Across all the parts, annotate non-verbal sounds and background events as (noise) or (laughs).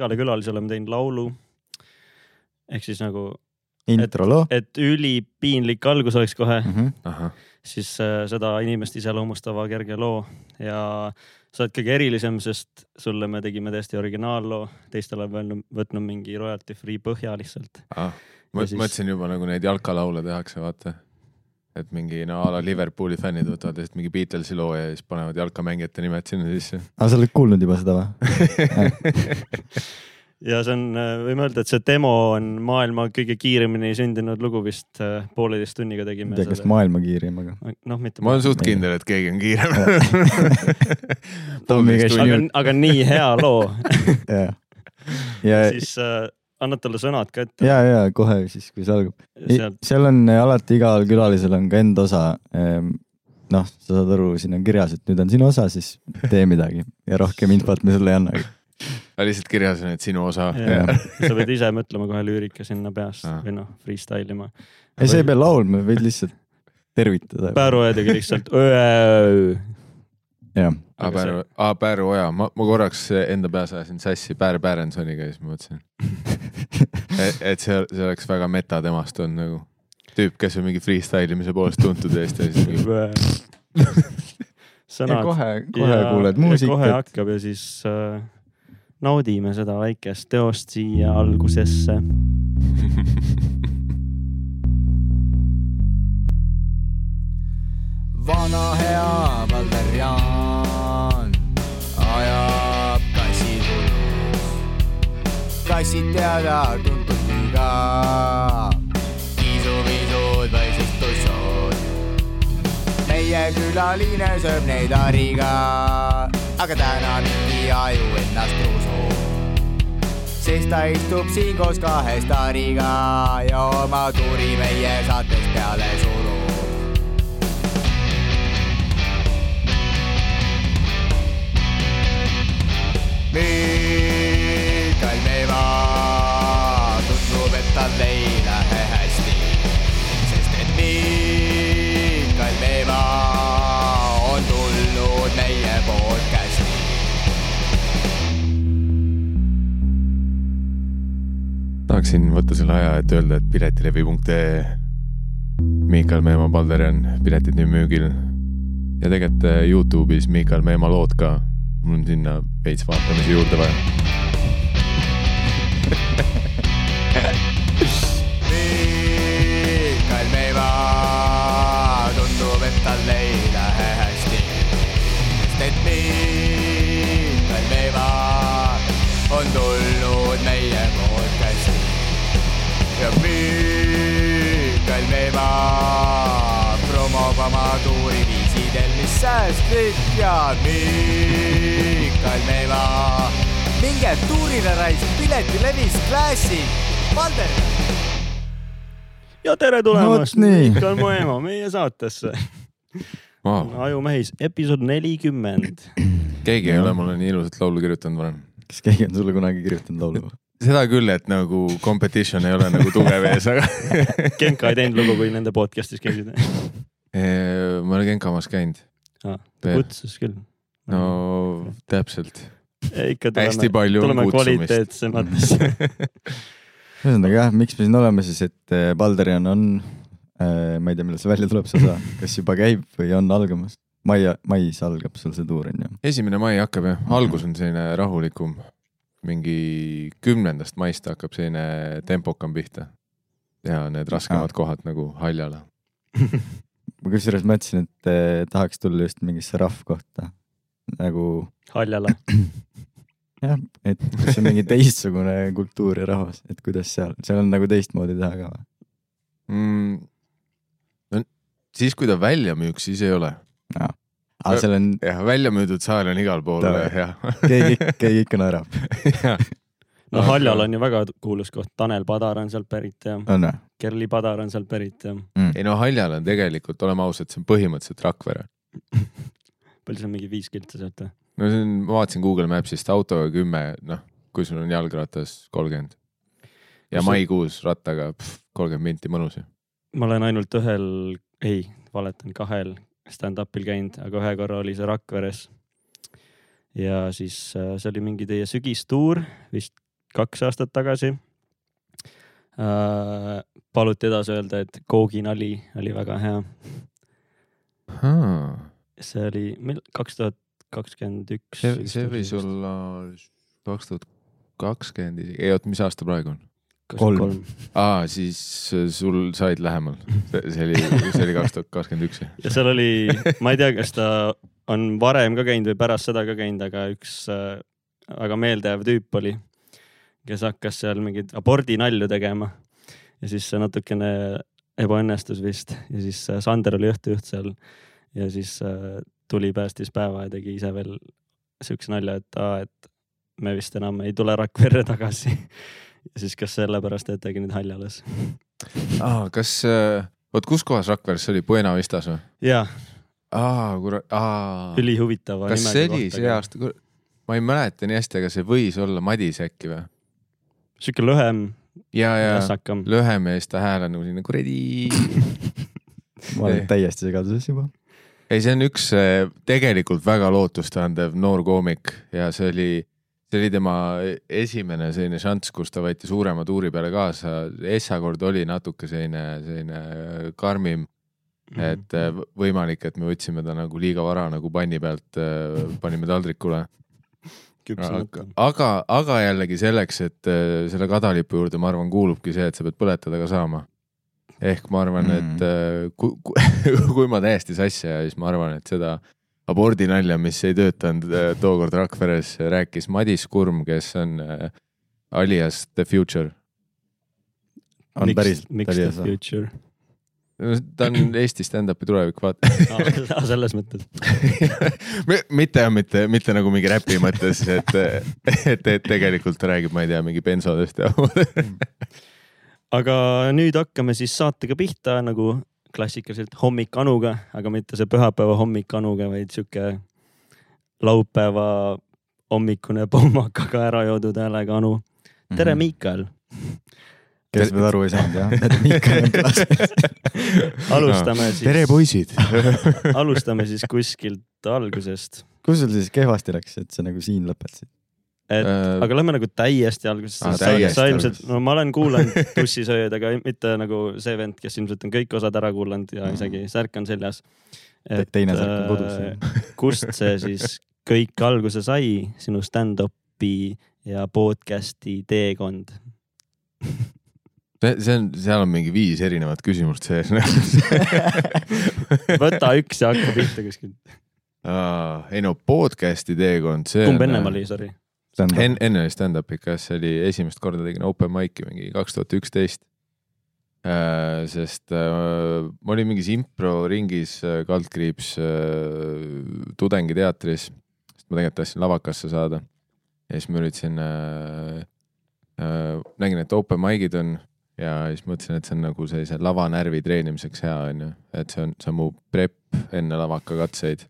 igale külalisele oleme teinud laulu. ehk siis nagu, introloo. et ülipiinlik algus oleks kohe, Mhm. ahah, siis äh, seda inimest iseloomustava kerge loo ja sa oled kõige erilisem, sest sulle me tegime täiesti originaalloo, teistel on võtnud, mingi royalty free põhja lihtsalt. ma Ja siis- mõtlesin juba nagu neid jalkalaule tehakse, vaata. Et mingi no a la Liverpooli fännid võtavad lihtsalt mingi Beatlesi loo ja siis panevad jalkamängijate nimed sinna sisse. aga sa oled kuulnud juba seda või? (laughs) ja see on, võime öelda, et see demo on maailma kõige kiiremini sündinud lugu vist, pooleteist tunniga ma tegime ei tea, kas. maailma kiirim, aga. noh, mitte. ma olen suht kindel, et keegi on kiirem. (laughs) Aga nii-, aga nii hea loo, (laughs) ja, ja, siis äh, annad talle sõnad ka ette. ja, ja kohe siis, kui see algab. sealt seal on alati igal külalisel on ka enda osa. noh, sa saad aru, siin on kirjas, et nüüd on sinu osa, siis tee midagi ja rohkem infot me sulle ei annagi. lihtsalt kirjas on, et sinu osa. Ja. sa võid ise mõtlema kohe lüürika sinna peast Ah. või noh, freestyle ima. ei, sa ei pea laulma, võid lihtsalt tervitada. Pääru õedega lihtsalt öö. aa, Pääru, aa Pääru Oja, ma, ma korraks enda peas ajasin sassi Pär Pärensoniga ja siis ma mõtlesin, (laughs) et see, see oleks väga meta temast olnud nagu. tüüp, kes on mingi freestyle imise poolest tuntud Eesti (laughs) ja siis mingi ja sõnad. kohe, kohe kuuled muusikat. kohe hakkab ja siis äh, naudime seda väikest teost siia algusesse. (laughs) vana hea Valerian ajab kassi tulus. kassid teada-tuntud liiga, kiisuviisud või siis tussud. meie külaline sööb neid hariga, aga täna mingi aju ennast ruusub. sest ta istub siin koos kahe staariga ja oma tuuri meie saates peale surub. Mikael Meeva tundub, et tal ei lähe hästi, sest et Mikael Meeva on tulnud meie podcast'i. tahaksin võtta selle aja, et öelda, et piletilevi.ee Miikal Meemaa Balderjan, piletid nüüd müügil. ja tegelikult äh, Youtube'is Miikal Meemaa lood ka. Mul on sinna veits vaatamisi juurde vaja. Mikael Meeva tundub, et tal ei lähe hästi, sest et Mikael Meeva on tulnud meie podcast'i ja Mikael Meeva promob oma tuuri viisidel, mis säästlik ja Mikael Meeva minge tuurile raisk, piletilevis klassi, Valder ja tere tulemast No. Miikal Moemo meie saatesse. Wow. ajumehis, episood nelikümmend. keegi ei ole mulle nii ilusat laulu kirjutanud varem. kas keegi on sulle kunagi kirjutanud laulu? seda küll, et nagu competition ei ole nagu tugev ees, aga Genka ei teinud lugu, kui nende podcast'is käisid. Ma olen Genkamas käinud. Ta Veel. kutsus küll. no täpselt, ikka hästi tuleme, tuleme kutsumist. kvaliteetsematesse. (laughs) ühesõnaga jah, miks me siin oleme siis, et eh, Balderian on, ma ei tea, millal see välja tuleb, see osa, kas juba käib või on algamas? mai, mais algab sul see tuur on ju? esimene mai hakkab jah, algus on selline rahulikum. mingi kümnendast maist hakkab selline tempokam pihta. ja need raskemad kohad nagu Haljala. (laughs) ma kusjuures mõtlesin, et eh, tahaks tulla just mingisse rahvkohta nagu Haljala. (clears throat) jah, et see on mingi teistsugune kultuur ja rahvas, et kuidas seal, seal on nagu teistmoodi teha ka või? mm,. no siis, kui ta välja müüks, siis ei ole. aga seal on, jah, välja müüdud saal on igal pool jah. keegi, (laughs) keegi ikka naerab, no Haljal on ju väga kuulus koht, Tanel Padar on sealt pärit ja on või Kerli Padar on sealt pärit ja mm.? ei no Haljal on tegelikult, oleme ausad, see on põhimõtteliselt Rakvere. (laughs) palju on, mingi viis kilti sealt või? no see on, ma vaatasin Google Maps'ist autoga kümme, noh, kui sul on jalgratas kolmkümmend. ja maikuus rattaga kolmkümmend minti mõnus ju. ma olen ainult ühel, ei, valetan, kahel stand-up'il käinud, aga ühe korra oli see Rakveres. ja siis äh, see oli mingi teie sügistuur, vist kaks aastat tagasi äh,. Paluti edasi öelda, et kooginali oli väga hea. see oli, mil-, kaks tuhat kakskümmend üks. see, võis olla kaks tuhat kakskümmend isegi, ei oot, mis aasta praegu on? kolm.. aa, siis sul said lähemal, see oli, see oli kaks tuhat kakskümmend üks. ja seal oli, ma ei tea, kas ta on varem ka käinud või pärast seda ka käinud, aga üks äh, väga meeldejääv tüüp oli, kes hakkas seal mingeid abordinalju tegema ja siis see natukene ebaõnnestus vist ja siis äh, Sander oli õhtujuht seal ja siis äh, tuli päästis päeva ja tegi ise veel siukse nalja, et aa, et me vist enam ei tule Rakverre tagasi. ja siis kas sellepärast, et tegi nüüd Haljalas. aa, kas, vot kus kohas Rakveres oli, Buena Vistas või? ja aa, kurat, aa. ülihuvitava kas see oli see? aasta, ma ei mäleta nii hästi, aga see võis olla Madis äkki või? sihuke lühem, ja, ja lühem ja siis ta hääl on nagu selline kuradi. ma olen täiesti segaduses juba. ei, see on üks eh, tegelikult väga lootustandev noor koomik ja see oli, see oli tema esimene selline šanss, kus ta võeti suurema tuuri peale kaasa. Essa kord oli natuke selline, selline karmim, Mhm. et eh, võimalik, et me võtsime ta nagu liiga vara nagu panni pealt, panime taldrikule. küpsemata. aga, aga jällegi selleks, et äh, selle kadalipu juurde, ma arvan, kuulubki see, et sa pead põletada ka saama. ehk ma arvan mm, Mm. -hmm. et äh, kui, kui, (laughs) kui ma täiesti sassi ajan, siis ma arvan, et seda abordinalja, mis ei töötanud äh, tookord Rakveres, rääkis Madis Kurm, kes on alias The Future. on päriselt miks the alias või? future? Ta on (clears throat) Eesti stand-up'i tulevik, vaata. (laughs) selles mõttes. (laughs) mitte, mitte, mitte nagu mingi räpi mõttes, et, et, et tegelikult ta räägib, ma ei tea, mingi bensodest ja (laughs) aga nüüd hakkame siis saatega pihta nagu klassikaliselt hommik Anuga, aga mitte see pühapäeva hommik Anuga, vaid sihuke laupäeva hommikune pommakaga ära joodud häälega Anu. Tere, Miikal. Kes veel aru ei saanud jah, et Miikal on klassis. (laughs) alustame siis, tere, poisid. (laughs) alustame siis kuskilt algusest. kus sul siis kehvasti läks, et sa nagu siin lõpetasid? et Äh, aga lähme nagu täiesti algusest Aa, ah,, sa, täiesti sa ilmselt no ma olen kuulanud (laughs) tussisööjad, aga mitte nagu see vend, kes ilmselt on kõik osad ära kuulanud ja isegi särk on seljas. teine särk on kodus. äh, kust see siis kõik alguse sai, sinu stand-up'i ja podcast'i teekond? See on, seal on mingi viis erinevat küsimust sees. võta üks ja hakka pihta kuskilt. ei no podcast'i teekond, see kumb ennem oli, sorry? enne, enne oli stand-up ikka, see oli esimest korda tegin open mic'i mingi kaks tuhat üksteist. sest äh, ma olin mingis improringis äh, kaldkriips äh, tudengiteatris, sest ma tegelikult tahtsin lavakasse saada. ja siis ma üritasin äh,, äh, nägin, et open mic'id on ja siis mõtlesin, et see on nagu sellise lavanärvi treenimiseks hea, onju, et see on, see on mu prep enne lavakakatseid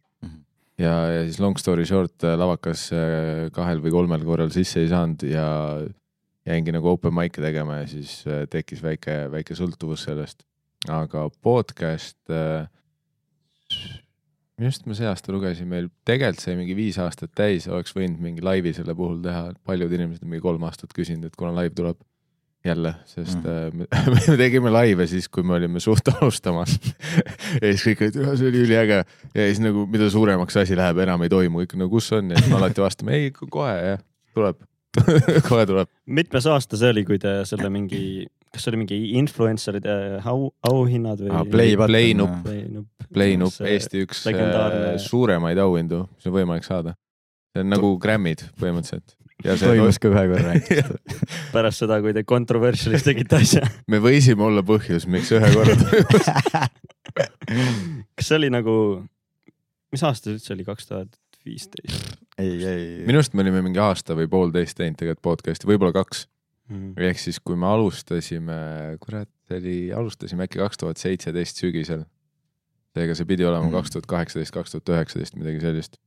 ja, ja siis long story short äh, lavakas äh, kahel või kolmel korral sisse ei saanud ja jäingi nagu open mic'e tegema ja siis äh, tekkis väike, väike sõltuvus sellest. aga podcast, minu arust ma see aasta lugesin, meil tegelikult sai mingi viis aastat täis, oleks võinud mingi laivi selle puhul teha, paljud inimesed on mingi kolm aastat küsinud, et kuna laiv tuleb jälle, sest mm. me, (laughs) me tegime laive siis, kui me olime suht (laughs) alustamas ja siis kõik olid, see oli üliäge ja siis nagu, mida suuremaks asi läheb, enam ei toimu, kõik no kus on ja siis me alati vastame, ei kohe jah, tuleb (laughs) kohe tuleb. mitmes aasta see oli, kui te selle mingi, kas see oli mingi influencer'ide au, auhinnad või Ah, Play- Play nupp. Play nupp. Play nupp, See Eesti üks legendaarne- äh, suuremaid auhindu, mis on võimalik saada. see on nagu Grammid põhimõtteliselt. Ja see toimus ka ühe korra ainult. (laughs) pärast seda, kui te controversial'is tegite asja. me võisime olla põhjus, miks ühe korra toimus. (laughs) kas see oli nagu, mis aasta see üldse oli, kaks tuhat viisteist? ei, ei. minu arust me olime mingi aasta või poolteist teinud tegelikult podcast'i, võib-olla kaks. ehk siis, kui me alustasime, kurat, oli, alustasime äkki kaks tuhat seitseteist sügisel. seega see pidi olema Mhm. kaks tuhat kaheksateist, kaks tuhat üheksateist, midagi sellist.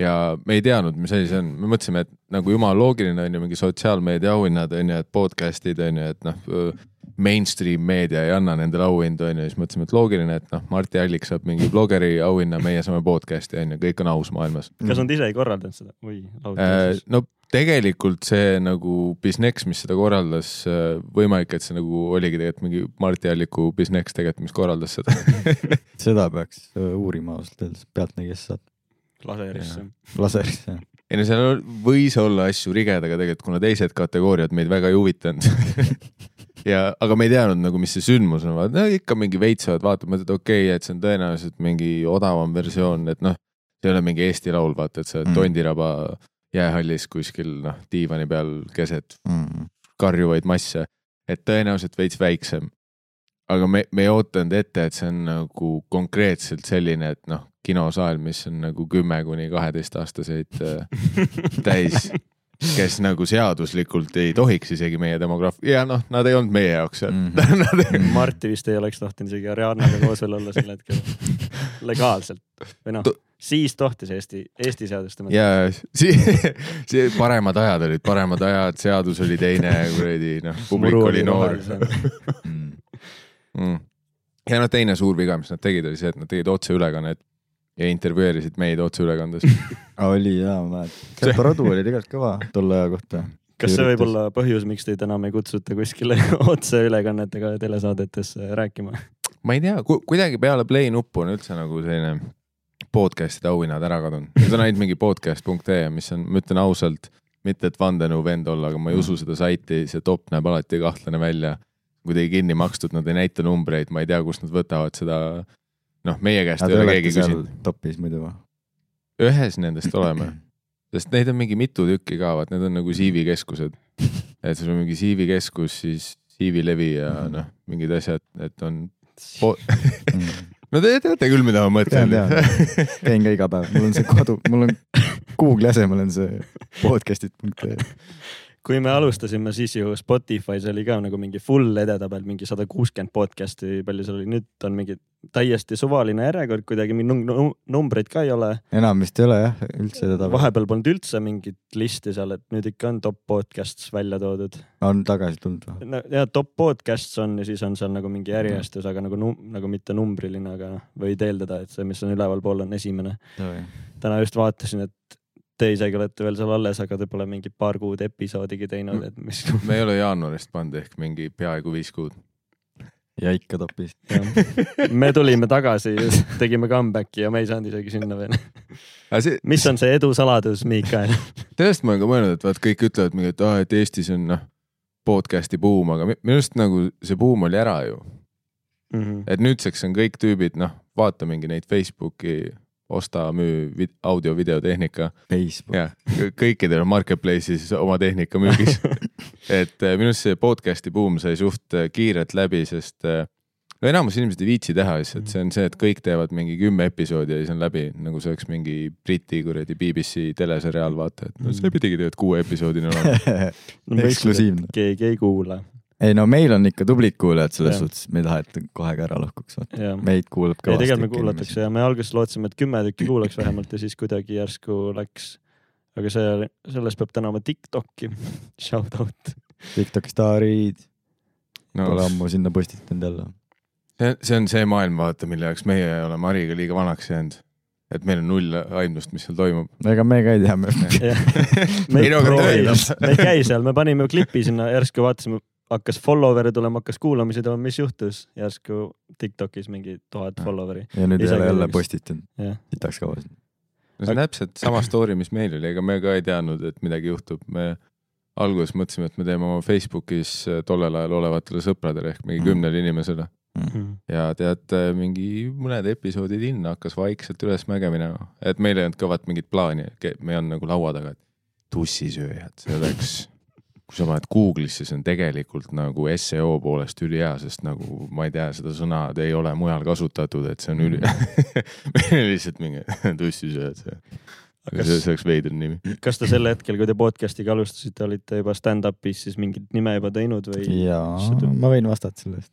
Ja me ei teadnud, mis asi see on, me mõtlesime, et nagu jumala loogiline on ju mingi sotsiaalmeedia auhinnad on ju, et podcast'id on ju, et noh, mainstream meedia ei anna nendele auhindu on ju, siis mõtlesime, et loogiline, et noh, Martti Allik saab mingi blogeri auhinna, meie saame podcast'i on ju, kõik on aus maailmas. Kas nad ise ei korraldanud seda? oi, Äh, no tegelikult see nagu Business, mis seda korraldas, võimalik, et see nagu oligi tegelikult mingi Marti Alliku Business tegelikult, mis korraldas seda. (laughs) seda peaks äh, uurima ausalt öeldes, pealtnägijas saad laserisse. laserisse. ei no seal võis olla asju rigeda, aga tegelikult kuna teised kategooriad meid väga ei huvitanud. (laughs) ja, aga me ei teadnud nagu, mis see sündmus on, vaata no, ikka mingi veitsavad, vaatad, mõtled okei okay,, et see on tõenäoliselt mingi odavam versioon, et noh, see ei ole mingi Eesti Laul, vaata, et sa oled mm. Tondiraba jäähallis kuskil noh, diivani peal keset Mm. karjuvaid masse, et tõenäoliselt veits väiksem. Aga me, me ei ootanud ette, et see on nagu konkreetselt selline, et noh, kinosaal, mis on nagu kümme kuni kaheteistaastaseid äh, (laughs) täis, kes nagu seaduslikult ei tohiks isegi meie demograafia ja noh, nad ei olnud meie jaoks seal mm. -hmm. Marti vist ei oleks tohtinud isegi Arianaga koos veel olla sel hetkel. legaalselt või noh siis tohtis Eesti, Eesti seaduste mõttes. ja si-, (laughs) see paremad ajad olid, paremad ajad, seadus oli teine, kuradi noh, publik oli noor. (laughs) Mm. mm.. ja noh, teine suur viga, mis nad tegid, oli see, et nad tegid otseülekannet ja intervjueerisid meid otseülekandes. (laughs) oli jaa, ma mäletan. see Produ oli tegelikult kõva tolle aja kohta. kas see võib olla põhjus, miks teid enam ei kutsuta kuskile (laughs) otseülekannetega telesaadetesse rääkima? ma ei tea, kuidagi peale play nuppu on üldse nagu selline podcast'ide auhinnad ära kadunud. Need on ainult mingi podcast.ee, mis on, ma ütlen ausalt, mitte et vandenõu vend olla, aga ma ei usu seda saiti, see top näeb alati kahtlane välja. Kuidagi kinni makstud, nad ei näita numbreid, ma ei tea, kust nad võtavad seda. noh, meie käest ei ole keegi küsinud. topis muidu või? ühes nendest oleme, (clears throat) sest neid on mingi mitu tükki ka, vaat need on nagu CV keskused. et sul on mingi CV keskus, siis CV levi ja Mhm. noh, mingid asjad, et on po- (laughs) no te teate küll, mida ma mõtlen. käin ka iga päev, mul on see kodu, mul on (laughs) Google'i asemel on see podcast'id.ee. Kui me alustasime, siis ju Spotify's oli ka nagu mingi full edetabel, mingi sada kuuskümmend podcast'i, palju seal oli, nüüd on mingi täiesti suvaline järjekord, kuidagi mingi num- num- numbreid ka ei ole. enam vist ei ole jah, üldse teda. vahepeal polnud üldse mingit listi seal, et nüüd ikka on top podcasts välja toodud. on tagasi tulnud või? no ja top podcasts on ja siis on seal nagu mingi järjestus, aga nagu nagu mitte numbriline, aga noh, võid eeldada, et see, mis on ülevalpool, on esimene. täna just vaatasin, et te isegi olete veel seal alles, aga te pole mingi paar kuud episoodigi teinud, et mis. (laughs) me ei ole jaanuarist pannud ehk mingi peaaegu viis kuud. ja ikka topis. me tulime tagasi, tegime comeback'i ja me ei saanud isegi sinna veel. See, mis on see edu saladus, Miikael? sellest ma olen ka mõelnud, et vaat kõik ütlevad mingi, et aa, et Eestis on noh, podcast'i buum, aga mi- minu arust nagu see buum oli ära ju. Mhm. et nüüdseks on kõik tüübid, noh, vaata mingi neid Facebooki osta, müü vid- audio-videotehnika Facebook. ja kõikidel on marketplace'is oma tehnika müügis. (laughs) et äh, minu arust see podcast'i buum sai suht äh, kiirelt läbi, sest äh, no enamus inimesed ei viitsi teha lihtsalt, see on see, et kõik teevad mingi kümme episoodi ja siis on läbi, nagu see oleks mingi Briti kuradi BBC teleseriaal, vaata, et no see pidigi tegelikult kuueepisoodine olema. (laughs) eksklusiivne. keegi ei kuula. Ei no meil on ikka tublid kuulajad selles Jah. suhtes, me ei taha, et kohe ka ära lõhkuks. jah, meid kuulab ei tegelikult me kõvasti. kuulatakse ja me alguses lootsime, et kümme tükki kuulaks vähemalt ja siis kuidagi järsku läks. aga see, selles peab tänama Tiktoki. (laughs) Shout out. Tiktoki staarid, no pole ammu sinna postitanud jälle. see, see on see maailm, vaata, mille jaoks meie oleme Hariga liiga vanaks jäänud. et meil on null aimdust, mis seal toimub. ega me ka ei tea, (laughs) (laughs) me Ei käi seal, me panime klipi sinna, järsku vaatasime, hakkas follower'e tulema, hakkas kuulamisi tulema, mis juhtus, järsku Tiktokis mingi tuhat follower'i. ja nüüd ei ole jälle jah, sitaks kaua. no see on täpselt sama story, mis meil oli, ega me ka ei teadnud, et midagi juhtub, me alguses mõtlesime, et me teeme oma Facebookis äh, tollel ajal olevatele sõpradele ehk mingi Mhm. kümnele inimesele. Mhm. ja tead, mingi mõned episoodid in hakkas vaikselt ülesmäge minema, et meil ei olnud kõvat mingit plaani, me ei olnud nagu laua taga, et tussisööjad, see oleks, kui sa paned Google'isse, see on tegelikult nagu seo poolest ülihea, sest nagu ma ei tea, seda sõna ei ole mujal kasutatud, et see on üli-, (laughs) meil oli lihtsalt mingi (laughs) tussisööjad, see, aga see, see oleks veider nimi. kas te sel hetkel, kui te podcast'iga alustasite, olite juba stand-up'is siis mingit nime juba teinud või? jaa ma võin vastata selle eest.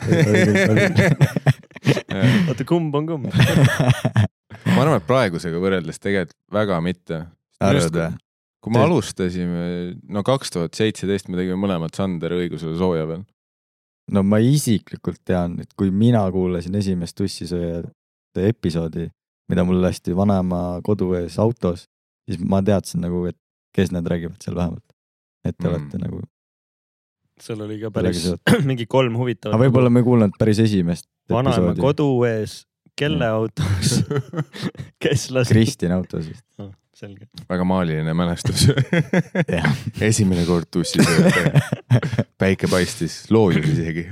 (laughs) oota, kumb on kumb? ma arvan, et praegusega võrreldes tegelikult väga mitte. arvad või? Kui me alustasime, no kaks tuhat seitseteist me tegime mõlemad Sander õigusele sooja veel. no ma isiklikult tean, et kui mina kuulasin esimest tussisööjate episoodi, mida mul lasti vanaema kodu ees autos, siis ma teadsin nagu, et kes need räägivad seal vähemalt. et te Mm. olete nagu, seal oli ka päris (clears throat) mingi kolm huvitavat. aga võib-olla me ei kuulanud päris esimest vanaema kodu ees, kelle autos, (laughs) kes lasi. Kristina autos vist. selge. väga maaliline mälestus (laughs) esimene kord tussis, päike paistis, loojus isegi.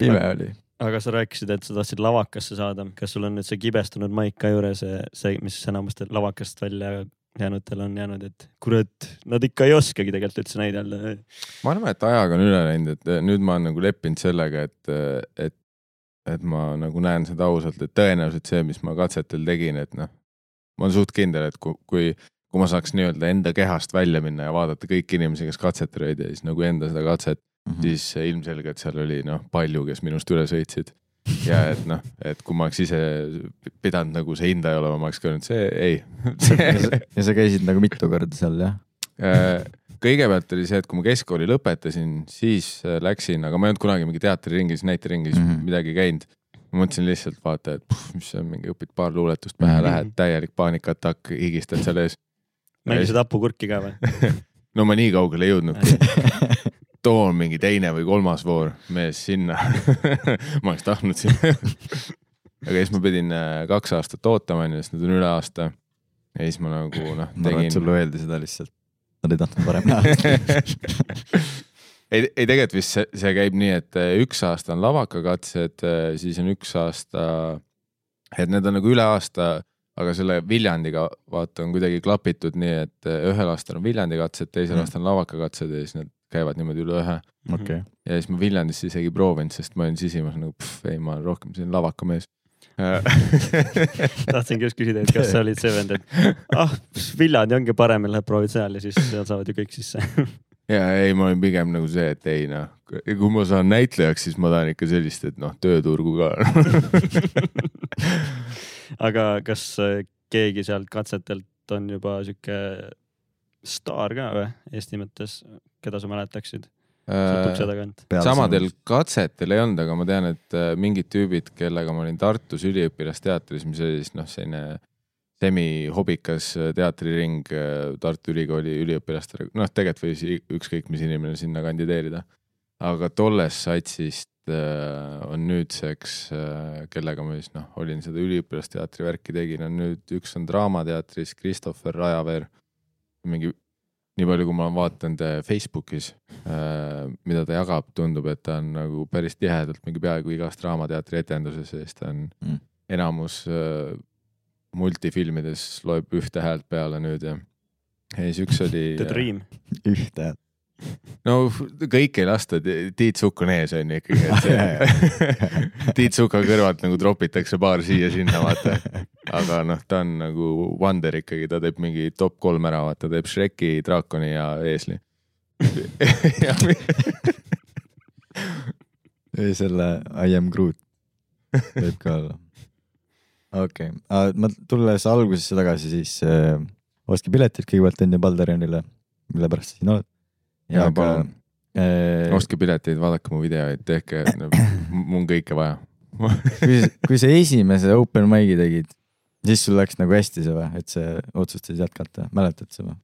pime oli. aga sa rääkisid, et sa tahtsid lavakasse saada, kas sul on nüüd see kibestunud maik ka juures, see, mis enamustel lavakast välja jäänutel on jäänud, et kurat, nad ikka ei oskagi tegelikult üldse näidelda. ma arvan, et ajaga on üle läinud, et nüüd ma olen nagu leppinud sellega, et, et, et ma nagu näen seda ausalt, et tõenäoliselt see, mis ma katsetel tegin, et noh, ma olen suht kindel, et kui, kui, kui ma saaks nii-öelda enda kehast välja minna ja vaadata kõiki inimesi, kes katsetel olid ja siis nagu enda seda katset, Mhm. siis ilmselgelt seal oli noh, palju, kes minust üle sõitsid. ja et noh, et kui ma oleks ise pidanud nagu see hindaja olema, ma oleks ka öelnud, see ei ja sa käisid nagu mitu korda seal jah? Äh, kõigepealt oli see, et kui ma keskkooli lõpetasin, siis äh, läksin, aga ma ei olnud kunagi mingi teatriringis, näiteringis mm. -hmm. midagi käinud. Ma mõtlesin lihtsalt vaata, et puh, mis see on, mingi õpid paar luuletust pähe mm. -hmm. lähed täielik paanikatakk, higistad seal ees. mängisid hapukurki ka või? (laughs) no ma nii kaugele ei jõudnud. (laughs) too on mingi teine või kolmas voor, mees sinna. (laughs) ma oleks tahtnud sinna. aga siis ma pidin äh, kaks aastat ootama onju, sest nüüd on üle aasta. ja siis ma nagu noh, ma arvan, et tegin sulle öeldi seda lihtsalt. Nad ei tahtnud varem näha. ei, ei tegelikult vist see, see käib nii, et eh, üks aasta on lavakakatsed, siis on üks aasta, et need on nagu üle aasta, aga selle Viljandiga vaata on kuidagi klapitud nii, et eh, ühel aastal on Viljandi katsed, teisel Mm. aastal on lavakakatsed ja siis need käivad niimoodi üle ühe. okei, ja siis ma Viljandisse isegi ei proovinud, sest ma olin sisimas nagu pff, ei, ma olen rohkem selline lavakamees. (laughs) tahtsingi just küsida, et kas sa olid see vend, et ah, Viljandi ongi parem ja lähed proovid seal ja siis seal saavad ju kõik sisse. (laughs) ja ei, ma olin pigem nagu see, et ei noh, kui ma saan näitlejaks, siis ma tahan ikka sellist, et noh, tööturgu ka (laughs) aga kas äh, keegi sealt katsetelt on juba sihuke staar ka või Eesti mõttes, keda sa mäletaksid? tagant. samadel katsetel ei olnud, aga ma tean, et äh, mingid tüübid, kellega ma olin Tartus üliõpilasteatris, mis oli siis noh, selline semihobikas äh, teatriring äh, Tartu Ülikooli üliõpilastele, noh, tegelikult võis ükskõik mis inimene sinna kandideerida. aga tollest satsist äh, on nüüdseks, kellega ma siis noh, olin seda üliõpilasteatri värki tegin, on nüüd üks on Draamateatris Christopher Rajaveer, mingi nii palju, kui ma olen vaadanud Facebookis, mida ta jagab, tundub, et ta on nagu päris tihedalt mingi peaaegu igas Draamateatri etenduses ja siis ta on Mm. enamus multifilmides loeb ühte häält peale nüüd ja. ja siis üks oli. The Dream. ühte. no kõik ei lasta, Tiit Sukk on ees on ju ikkagi, et see (laughs) (laughs) Tiit Suka kõrvalt nagu tropitakse paar siia-sinna, vaata. aga noh, ta on nagu Wonder ikkagi, ta teeb mingi top kolm ära, vaata, teeb Shreki, draakoni ja eesli. või selle I am Groot võib ka olla. Okei okay., ma tulles algusesse tagasi, siis äh, ostke piletid kõigepealt enne Balderionile, mille pärast sa siin oled. Jaa, palun. äh, ostke pileteid, vaadake mu videoid, tehke, (laughs) mul on kõike vaja. kui, kui sa esimese open mic'i tegid, siis sul läks nagu hästi see või, et sa otsustasid jätkata, mäletad sa või?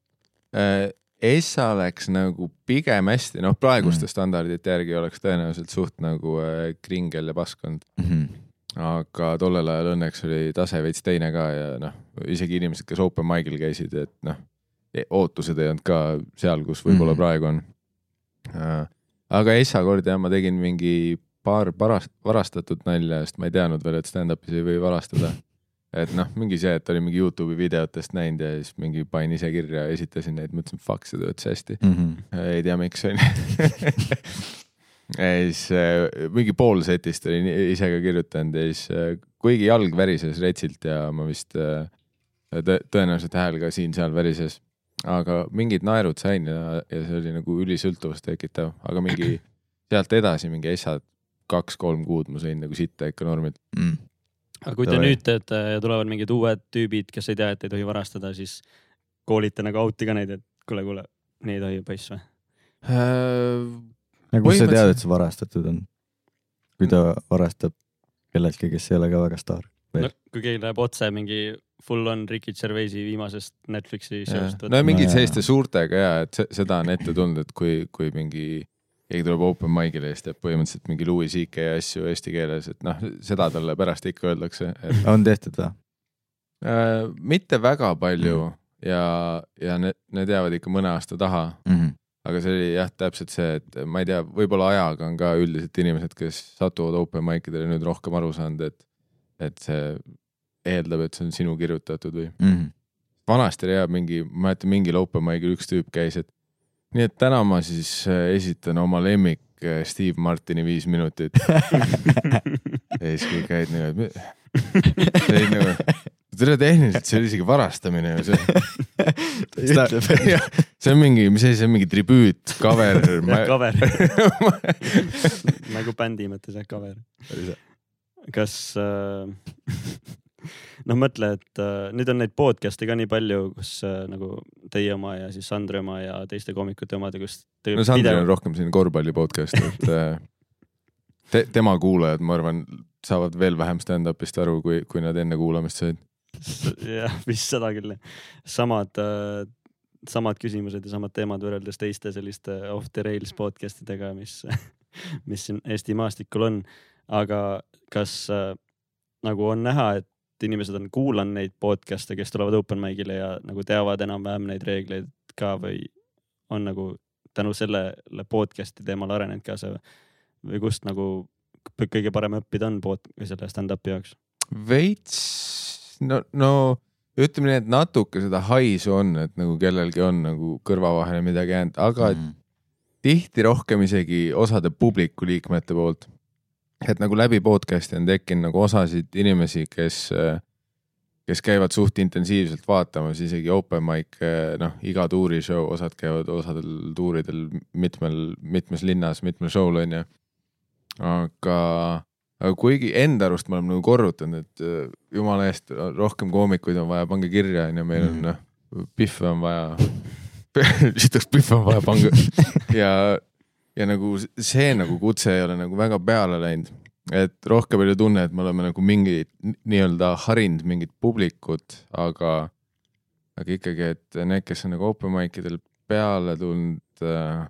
Essa läks nagu pigem hästi, noh, praeguste Mm. standardite järgi oleks tõenäoliselt suht nagu äh, kringel ja pask olnud. Mhm. Aga tollel ajal õnneks oli tase veits teine ka ja noh, isegi inimesed, kes open mic'il käisid, et noh, ootused ei olnud ka seal, kus võib-olla Mhm. praegu on. aga Essa kord jah, ma tegin mingi paar parast-, varastatud nalja, sest ma ei teadnud veel, et stand-up'is ei või varastada. et noh, mingi see, et oli mingi Youtube'i videotest näinud ja siis mingi panin ise kirja ja esitasin neid, mõtlesin, fuck, see töötas hästi. Mhm. ei tea, miks onju. (laughs) ja siis äh, mingi pool setist olin ise ka kirjutanud ja siis äh, kuigi jalg värises retsilt ja ma vist äh, tõ- tõenäoliselt hääl ka siin-seal värises, aga mingid naerud sain ja, ja see oli nagu ülisõltuvust tekitav, aga mingi (clears throat) sealt edasi mingi asjad kaks-kolm kuud ma sõin nagu sitta ikka normilt. Mm. aga kui te Davai. nüüd teete ja tulevad mingid uued tüübid, kes ei tea, et ei tohi varastada, siis koolite nagu out'i ka neid, et kuule, kuule, nii ei tohi poiss või? Aga kust sa tead, et see varastatud on? kui ta varastab kelleltki, kes ei ole ka väga staar. no kui keegi läheb otse mingi full on Ricky Gervaisi viimasest Netflixi show'st no mingid No selliste suurtega ja et se- seda on ette tulnud, et kui, kui mingi keegi tuleb open mic'ile ja siis teeb põhimõtteliselt mingi Louis CK asju eesti keeles, et noh, seda talle pärast ikka öeldakse, et on tehtud või? äh, mitte väga palju. Ja, ja need, need jäävad ikka mõne aasta taha, aga see oli jah, täpselt see, et ma ei tea, võib-olla ajaga on ka üldiselt inimesed, kes satuvad open mic idele nüüd rohkem aru saanud, et, et see eeldab, et see on sinu kirjutatud või vanasti oli jah mingi, ma mäletan mingil open mic'il üks tüüp käis, et nii et täna ma siis äh, esitan oma lemmik äh, Steve Martini viis minutit. (laughs) Ja siis kõik käid see oli nagu, tere tehniliselt, see oli isegi varastamine ju see. (laughs) see on mingi, mis asi see on, mingi tribüüt, cover. (laughs) jah, cover (laughs) nagu bändi mõttes jah, cover. kas äh,, noh, mõtle, et äh, nüüd on neid podcast'e ka nii palju, kus äh, nagu teie oma ja siis Sandri oma ja teiste koomikute omad, kus. no Sandril on rohkem selline korvpalli podcast, et äh, te, tema kuulajad, ma arvan, saavad veel vähem stand-up'ist aru, kui, kui nad enne kuulamist said. jah, vist seda küll samad äh,, samad küsimused ja samad teemad võrreldes teiste selliste off the rails podcast idega, mis, mis siin Eesti maastikul on. aga kas äh, nagu on näha, et inimesed on kuulanud neid podcast'e, kes tulevad open mic'ile ja nagu teavad enam-vähem neid reegleid ka või on nagu tänu sellele podcast'i teemal arenenud ka see või kust nagu kõige parem õppida on pod- või selle stand-up'i jaoks? veits, no, no ütleme nii, et natuke seda haisu on, et nagu kellelgi on nagu kõrva vahele midagi jäänud, aga mm. tihti rohkem isegi osade publiku liikmete poolt. et nagu läbi podcast'i on tekkinud nagu osasid inimesi, kes, kes käivad suht intensiivselt vaatamas isegi open mic, noh, iga tuuri show, osad käivad osadel tuuridel mitmel, mitmes linnas, mitmel show'l onju. aga, aga kuigi enda arust me oleme nagu korrutanud, et äh, jumala eest rohkem koomikuid on vaja, pange kirja onju, meil on Mhm. noh, pihve on vaja. (laughs) sitaks pihve on vaja pange (laughs) ja, ja nagu see nagu kutse ei ole nagu väga peale läinud. et rohkem oli tunne, et me oleme nagu mingi nii-öelda harinud mingit publikut, aga, aga ikkagi, et need, kes on nagu open mic idel peale tulnud äh,,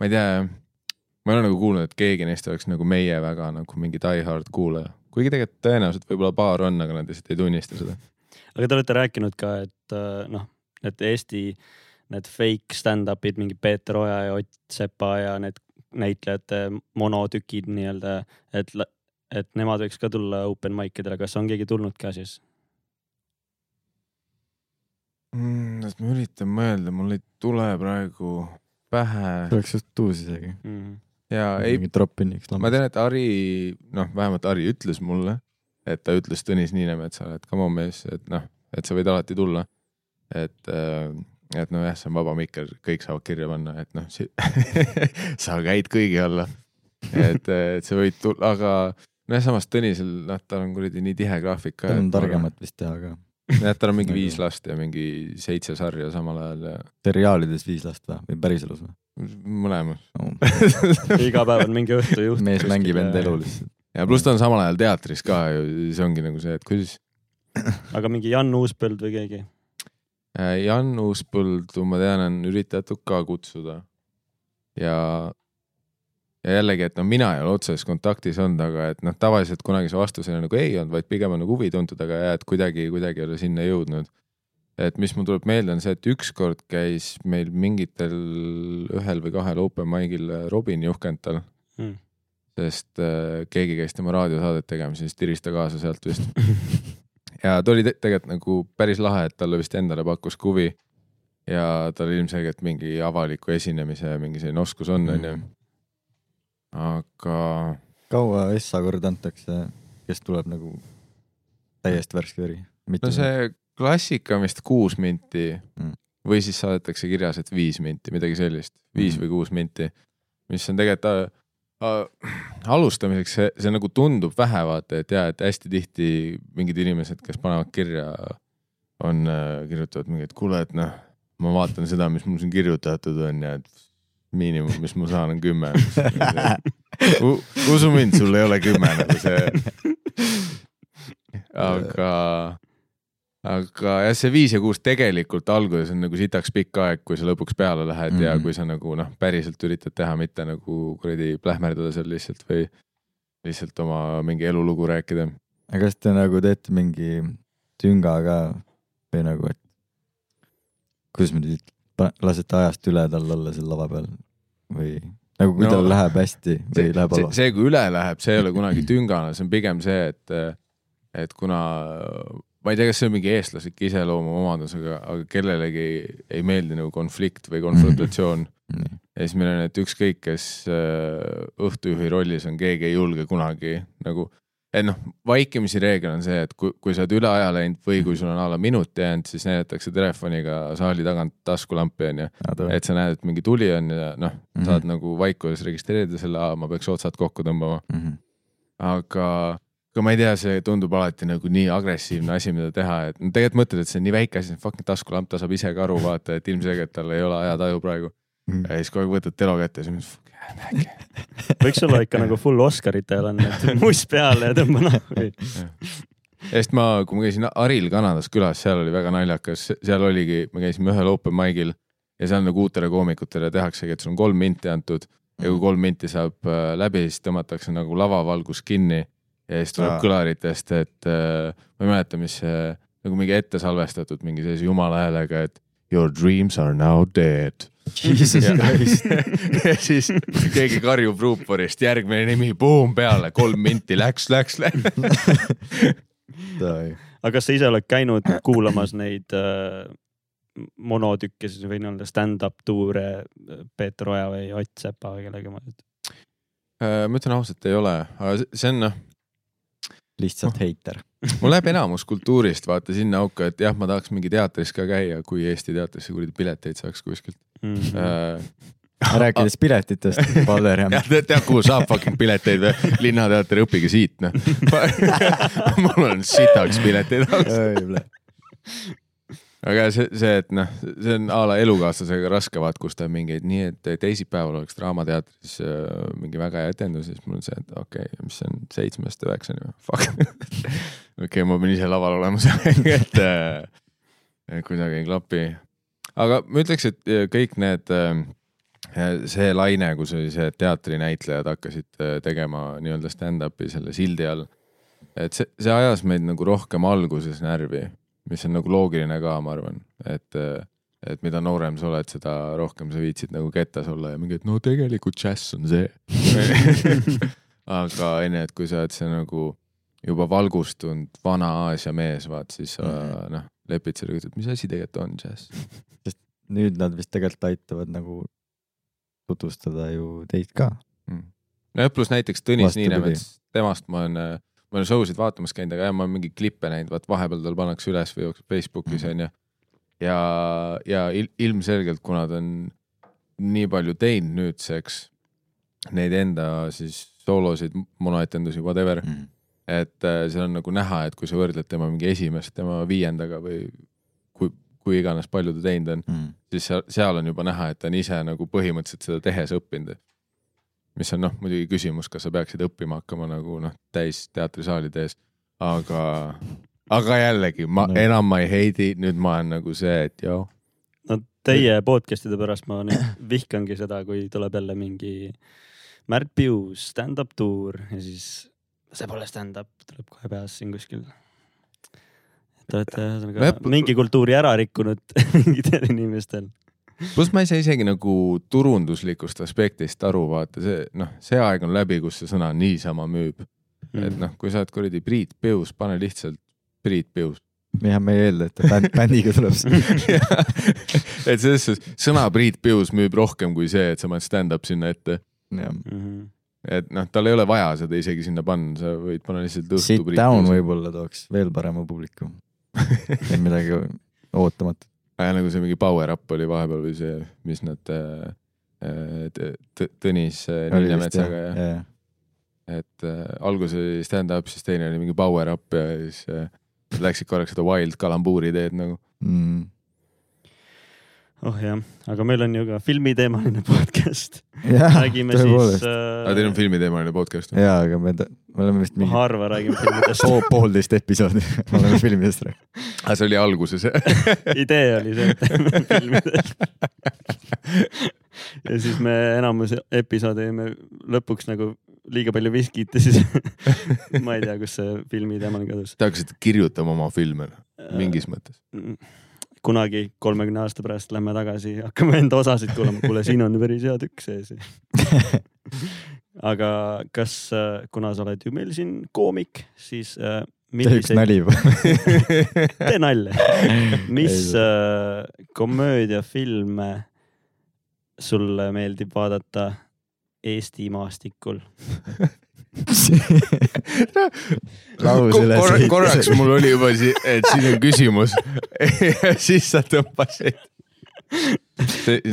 ma ei tea, ma ei ole nagu kuulnud, et keegi neist oleks nagu meie väga nagu mingi die hard kuulaja, kuigi tegelikult tõenäoliselt võib-olla paar on, aga nad lihtsalt ei tunnista seda. aga te olete rääkinud ka, et äh, noh, et Eesti need fake stand-up'id, mingi Peeter Oja ja Ott Sepa ja need näitlejate monotükid nii-öelda, et, et nemad võiks ka tulla open mic idele, kas on keegi tulnud ka siis mm,. ma üritan mõelda, mul ei tule praegu pähe see oleks just uus isegi. mm? -hmm. Ja ei, mingi drop-in'iks. ma tean, et Ari, noh, vähemalt Ari ütles mulle, et ta ütles Tõnis Niinemetsale, et come on mees, et noh, et sa võid alati tulla. et, et nojah, see on vaba mikker, kõik saavad kirja panna, et noh, (laughs) sa käid kõigi alla. et, et sa võid tulla, aga nojah, samas Tõnisel, noh, tal on kuradi nii tihe graafik ka. tal on targemat vist teha ka. jah, tal on mingi Nagu- viis last ja mingi seitse sarja samal ajal ja seriaalides viis last või, või päriselus või mõlemas. no,? iga päev on mingi õhtujuht. mees mängib enda elu lihtsalt. ja pluss ta on samal ajal teatris ka ju, see ongi nagu see, et kuidas aga mingi Jan Uuspõld või keegi? Äh, Jan Uuspõldu, ma tean, on üritatud ka kutsuda. ja, ja jällegi, et noh, mina ei ole otseses kontaktis olnud, aga et noh, tavaliselt kunagi see vastus oli nagu ei olnud, vaid pigem on nagu huvi tuntud, aga jah, et kuidagi, kuidagi ei ole sinna jõudnud. et mis mul tuleb meelde, on see, et ükskord käis meil mingitel ühel või kahel open mic'il Robin Juhkental Hmm. sest äh, keegi käis tema raadiosaadet tegemas siis tiris ta kaasa sealt vist. (laughs) ja ta oli te tegelikult nagu päris lahe, et talle vist endale pakkus huvi. ja tal ilmselgelt mingi avaliku esinemise mingi selline oskus on, onju. Aga kaua Essa kord antakse, kes tuleb nagu täiesti värske veri? no see klassika on vist kuus minti Mm. või siis saadetakse kirjas, et viis minti, midagi sellist, viis Mm. või kuus minti, mis on tegelikult äh, äh, alustamiseks see, see nagu tundub vähe, vaata, et ja, et hästi tihti mingid inimesed, kes panevad kirja, on äh,, kirjutavad mingi, et kuule, et noh, ma vaatan seda, mis mul siin kirjutatud on ja et miinimum, mis ma saan, on kümme. usu mind, sul ei ole kümme nagu see. aga, aga jah, see viis ja kuus tegelikult alguses on nagu sitaks pikk aeg, kui sa lõpuks peale lähed mm -hmm. ja Mhm. kui sa nagu noh, päriselt üritad teha, mitte nagu kuradi plähmerdada seal lihtsalt või lihtsalt oma mingi elulugu rääkida. aga kas te nagu teete mingi tünga ka või nagu, et kuidas ma nüüd ütlen, lasete ajast üle tal olla seal lava peal või nagu kui No, tal läheb hästi või see, läheb halvasti? see, kui üle läheb, see ei ole kunagi tüngana, see on pigem see, et, et kuna ma ei tea, kas see on mingi eestlaslik iseloomuomadus, aga, aga kellelegi ei meeldi nagu konflikt või konfrontatsioon. Ja siis meil on, et ükskõik, kes õhtujuhi rollis on, keegi ei julge kunagi nagu, et noh, vaikimisi reegel on see, et kui, kui sa oled üle aja läinud või kui sul on alla minut jäänud, siis näidatakse telefoniga saali tagant taskulampi onju, et sa näed, et mingi tuli on ja noh, saad nagu vaikuses registreerida selle, ma peaks otsad kokku tõmbama, Mhm. aga, aga ma ei tea, see tundub alati nagu nii agressiivne asi, mida teha, et no tegelikult mõtled, et see on nii väike asi, fucking taskulamp, ta saab ise ka aru, vaata, et ilmselgelt tal ei ole ajataju praegu. Ja siis kogu aeg võtad telo kätte ja siis võiks olla ikka nagu full Oscaritel on, et (laughs) must peale ja tõmba nahku. ja siis ma, kui ma käisin Aril Kanadas külas, seal oli väga naljakas, seal oligi, me käisime ühel open mic'il ja seal nagu uutele koomikutele tehaksegi, et sul on kolm minti antud ja kui kolm minti saab äh, läbi, siis tõmmatakse nagu lavavalgus kinni ja siis tuleb Aa. kõlaritest, et äh, ma ei mäleta, mis see nagu mingi ette salvestatud mingi sellise jumala häälega, et your dreams are now dead. Jesus Christ. (laughs) ja siis keegi karjub ruuporist, järgmine nimi, buum peale, kolm minti läks, läks, läks. (laughs) aga kas sa ise oled käinud kuulamas neid äh, monotükke siis või nii-öelda stand-up tuure äh, Peeter Oja või Ott Sepa või kellega ma nüüd. Äh, ma ütlen ausalt, ei ole, aga see- on noh, lihtsalt heiter. (laughs) mul läheb enamus kultuurist vaata sinna auku, et jah, ma tahaks mingi teatris ka käia, kui Eesti teatrisse kuradi pileteid saaks kuskilt Mhm. äh. (laughs) rääkides piletitest, (laughs) Valder ja jah, tead, tead, kuhu saab fucking pileteid või? Linnateater, õppige siit noh. (laughs) mul on sitaks pileteid alles. aga see, see, et noh, see on a la elukaaslasega raske, vaat kus ta mingeid, nii et teisipäeval oleks Draamateatris äh, mingi väga hea etendus ja siis mul on see, et okei okay,, mis see on seitsmest üheksani või, fuck. okei okay,, ma pean ise laval olema seal, et äh, kuidagi ei klapi. Aga ma ütleks, et äh, kõik need äh, see laine, kus oli see, teatrinäitlejad hakkasid äh, tegema nii-öelda stand-up'i selle sildi all. et see, see ajas meid nagu rohkem alguses närvi, mis on nagu loogiline ka, ma arvan, et, et mida noorem sa oled, seda rohkem sa viitsid nagu kettas olla ja mingi, et no tegelikult džäss on see. (laughs) aga onju, et kui sa oled see nagu juba valgustunud vana Aasia mees, vaat siis sa Mhm. noh, lepid sellega, et mis asi tegelikult on džäss. (laughs) nüüd nad vist tegelikult aitavad nagu tutvustada ju teid ka. nojah, pluss näiteks Tõnis. Niinemets, temast ma olen, ma olen show sid vaatamas käinud, aga jah, ma olen mingeid klippe näinud, vaat vahepeal tal pannakse üles või jookseb Facebookis Mhm. onju. ja, ja il, ilmselgelt, kuna ta on nii palju teinud nüüdseks neid enda siis soolosid, monoetendusi, whatever, et äh, seal on nagu näha, et kui sa võrdled tema mingi esimest tema viiendaga või kui, kui iganes palju ta teinud on, siis seal, seal on juba näha, et ta on ise nagu põhimõtteliselt seda tehes õppinud. mis on noh, muidugi küsimus, kas sa peaksid õppima hakkama nagu noh, täis teatrisaalide ees, aga, aga jällegi ma no. enam ma ei heidi, nüüd ma olen nagu see, et joo, no teie podcast'ide pärast ma nüüd vihkangi seda, kui tuleb jälle mingi Märt Pius stand-up tuur ja siis see pole stand-up, tuleb kohe peas siin kuskil. Te olete ühesõnaga Nojah, mingi kultuuri ära rikkunud (laughs) mingitel inimestel. pluss ma ei saa isegi nagu turunduslikust aspektist aru, vaata see noh, see aeg on läbi, kus see sõna niisama müüb, Mm. et noh, kui sa oled kuradi Priit Pius, pane lihtsalt Priit Pius. jah, me ei eelda, et ta bänd, (laughs) bändiga tuleb. (laughs) et selles suhtes sõna Priit Pius müüb rohkem kui see, et sa paned stand-up sinna ette Mhm. Et noh, tal ei ole vaja seda isegi sinna panna, sa võid panna lihtsalt õhtu Sit down. võib-olla tooks veel parema publiku. (laughs) midagi ootamatut. ja nagu see mingi power up oli vahepeal või see, mis nad äh, äh, Tõnis äh, Niinemetsaga ja, ja. et äh, alguses oli stand-up, siis teine oli mingi power up ja siis äh, läksid korraks seda wild kalambuuri teed nagu. Mm. Oh jah, aga meil on ju ka filmiteemaline podcast. räägime siis tõepoolest. aga teil on äh, filmiteemaline podcast jaa, aga me, me oleme vist mingi harva räägime filmidest. pool, poolteist episoodi (laughs) oleme filmidest rääkinud. aga see oli alguses (laughs) idee oli see, et teeme filmidest. (laughs) ja siis me enamus episoode jõime lõpuks nagu liiga palju viskit ja siis ma ei tea, kus see filmi teema kadus. Te hakkasite kirjutama oma filme mingis mõttes. Kunagi kolmekümne aasta pärast lähme tagasi, hakkame enda osasid kuulama, kuule, siin on päris hea tükk sees. (laughs) aga kas, kuna sa oled ju meil siin koomik, siis äh, see üks milliseid, nali juba. tee nalja, mis äh, komöödiafilme sulle meeldib vaadata Eesti maastikul? (laughs) (laughs) Kor korraks mul oli juba et siin on küsimus (laughs) ja siis sa tõmbasid.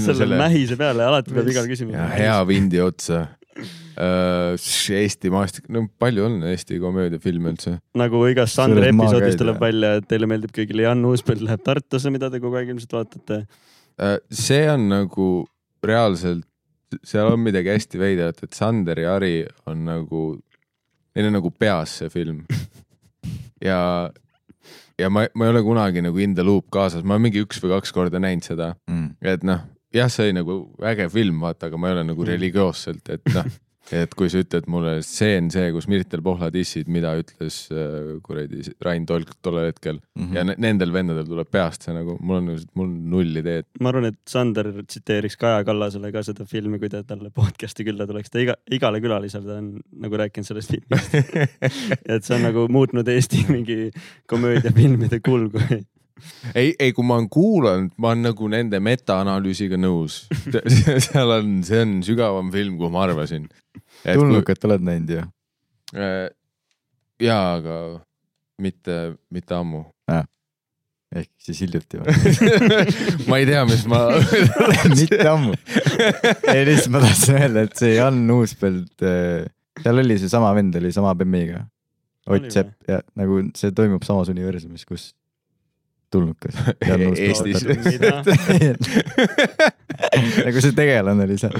selle mähise peale alati peab igal küsimusel. ja hea vindi otsa uh,. Eesti maastik, no palju on Eesti komöödiafilme üldse? nagu igas Sandri episoodis tuleb välja, et teile meeldib kõigile Jan Uuspõld läheb Tartusse, mida te kogu aeg ilmselt vaatate. Uh, see on nagu reaalselt, seal on midagi hästi veidrat, et Sander ja Ari on nagu, neil on nagu peas see film. (laughs) ja, ja ma, ma ei ole kunagi nagu in the loop kaasas, ma mingi üks või kaks korda näinud seda, mm.. et noh, jah, see oli nagu äge film, vaata, aga ma ei ole nagu Mm. religioosselt, et noh, et kui sa ütled mulle stseen see, kus Mirtel Pohla dissid, mida ütles äh, kuradi Rain Tolk tollel hetkel Mhm. ja ne- nendel vendadel tuleb peast see nagu, mul on, mul on null ideed. ma arvan, et Sander tsiteeriks Kaja Kallasele ka seda filmi, kui ta talle podcast'i külla tuleks, ta iga, igale külalisele ta on nagu rääkinud sellest filmist. (laughs) et see on nagu muutnud Eesti mingi komöödiafilmide kulgu. ei, ei, kui ma olen kuulanud, ma olen nagu nende metaanalüüsiga nõus. (laughs) seal on, see on sügavam film, kui ma arvasin. tulnukat oled näinud ju? äh, jaa, aga mitte, mitte ammu. ehk siis hiljuti või? (laughs) ma ei tea, mis ma (laughs) mitte ammu. ei lihtsalt ma tahtsin öelda, et see Jan Uuspõld, seal oli seesama vend oli sama bemmiga. Ott Sepp ja nagu see toimub samas universumis, kus tulnukas. (laughs) Eestis. (laughs) nagu see tegelane oli seal.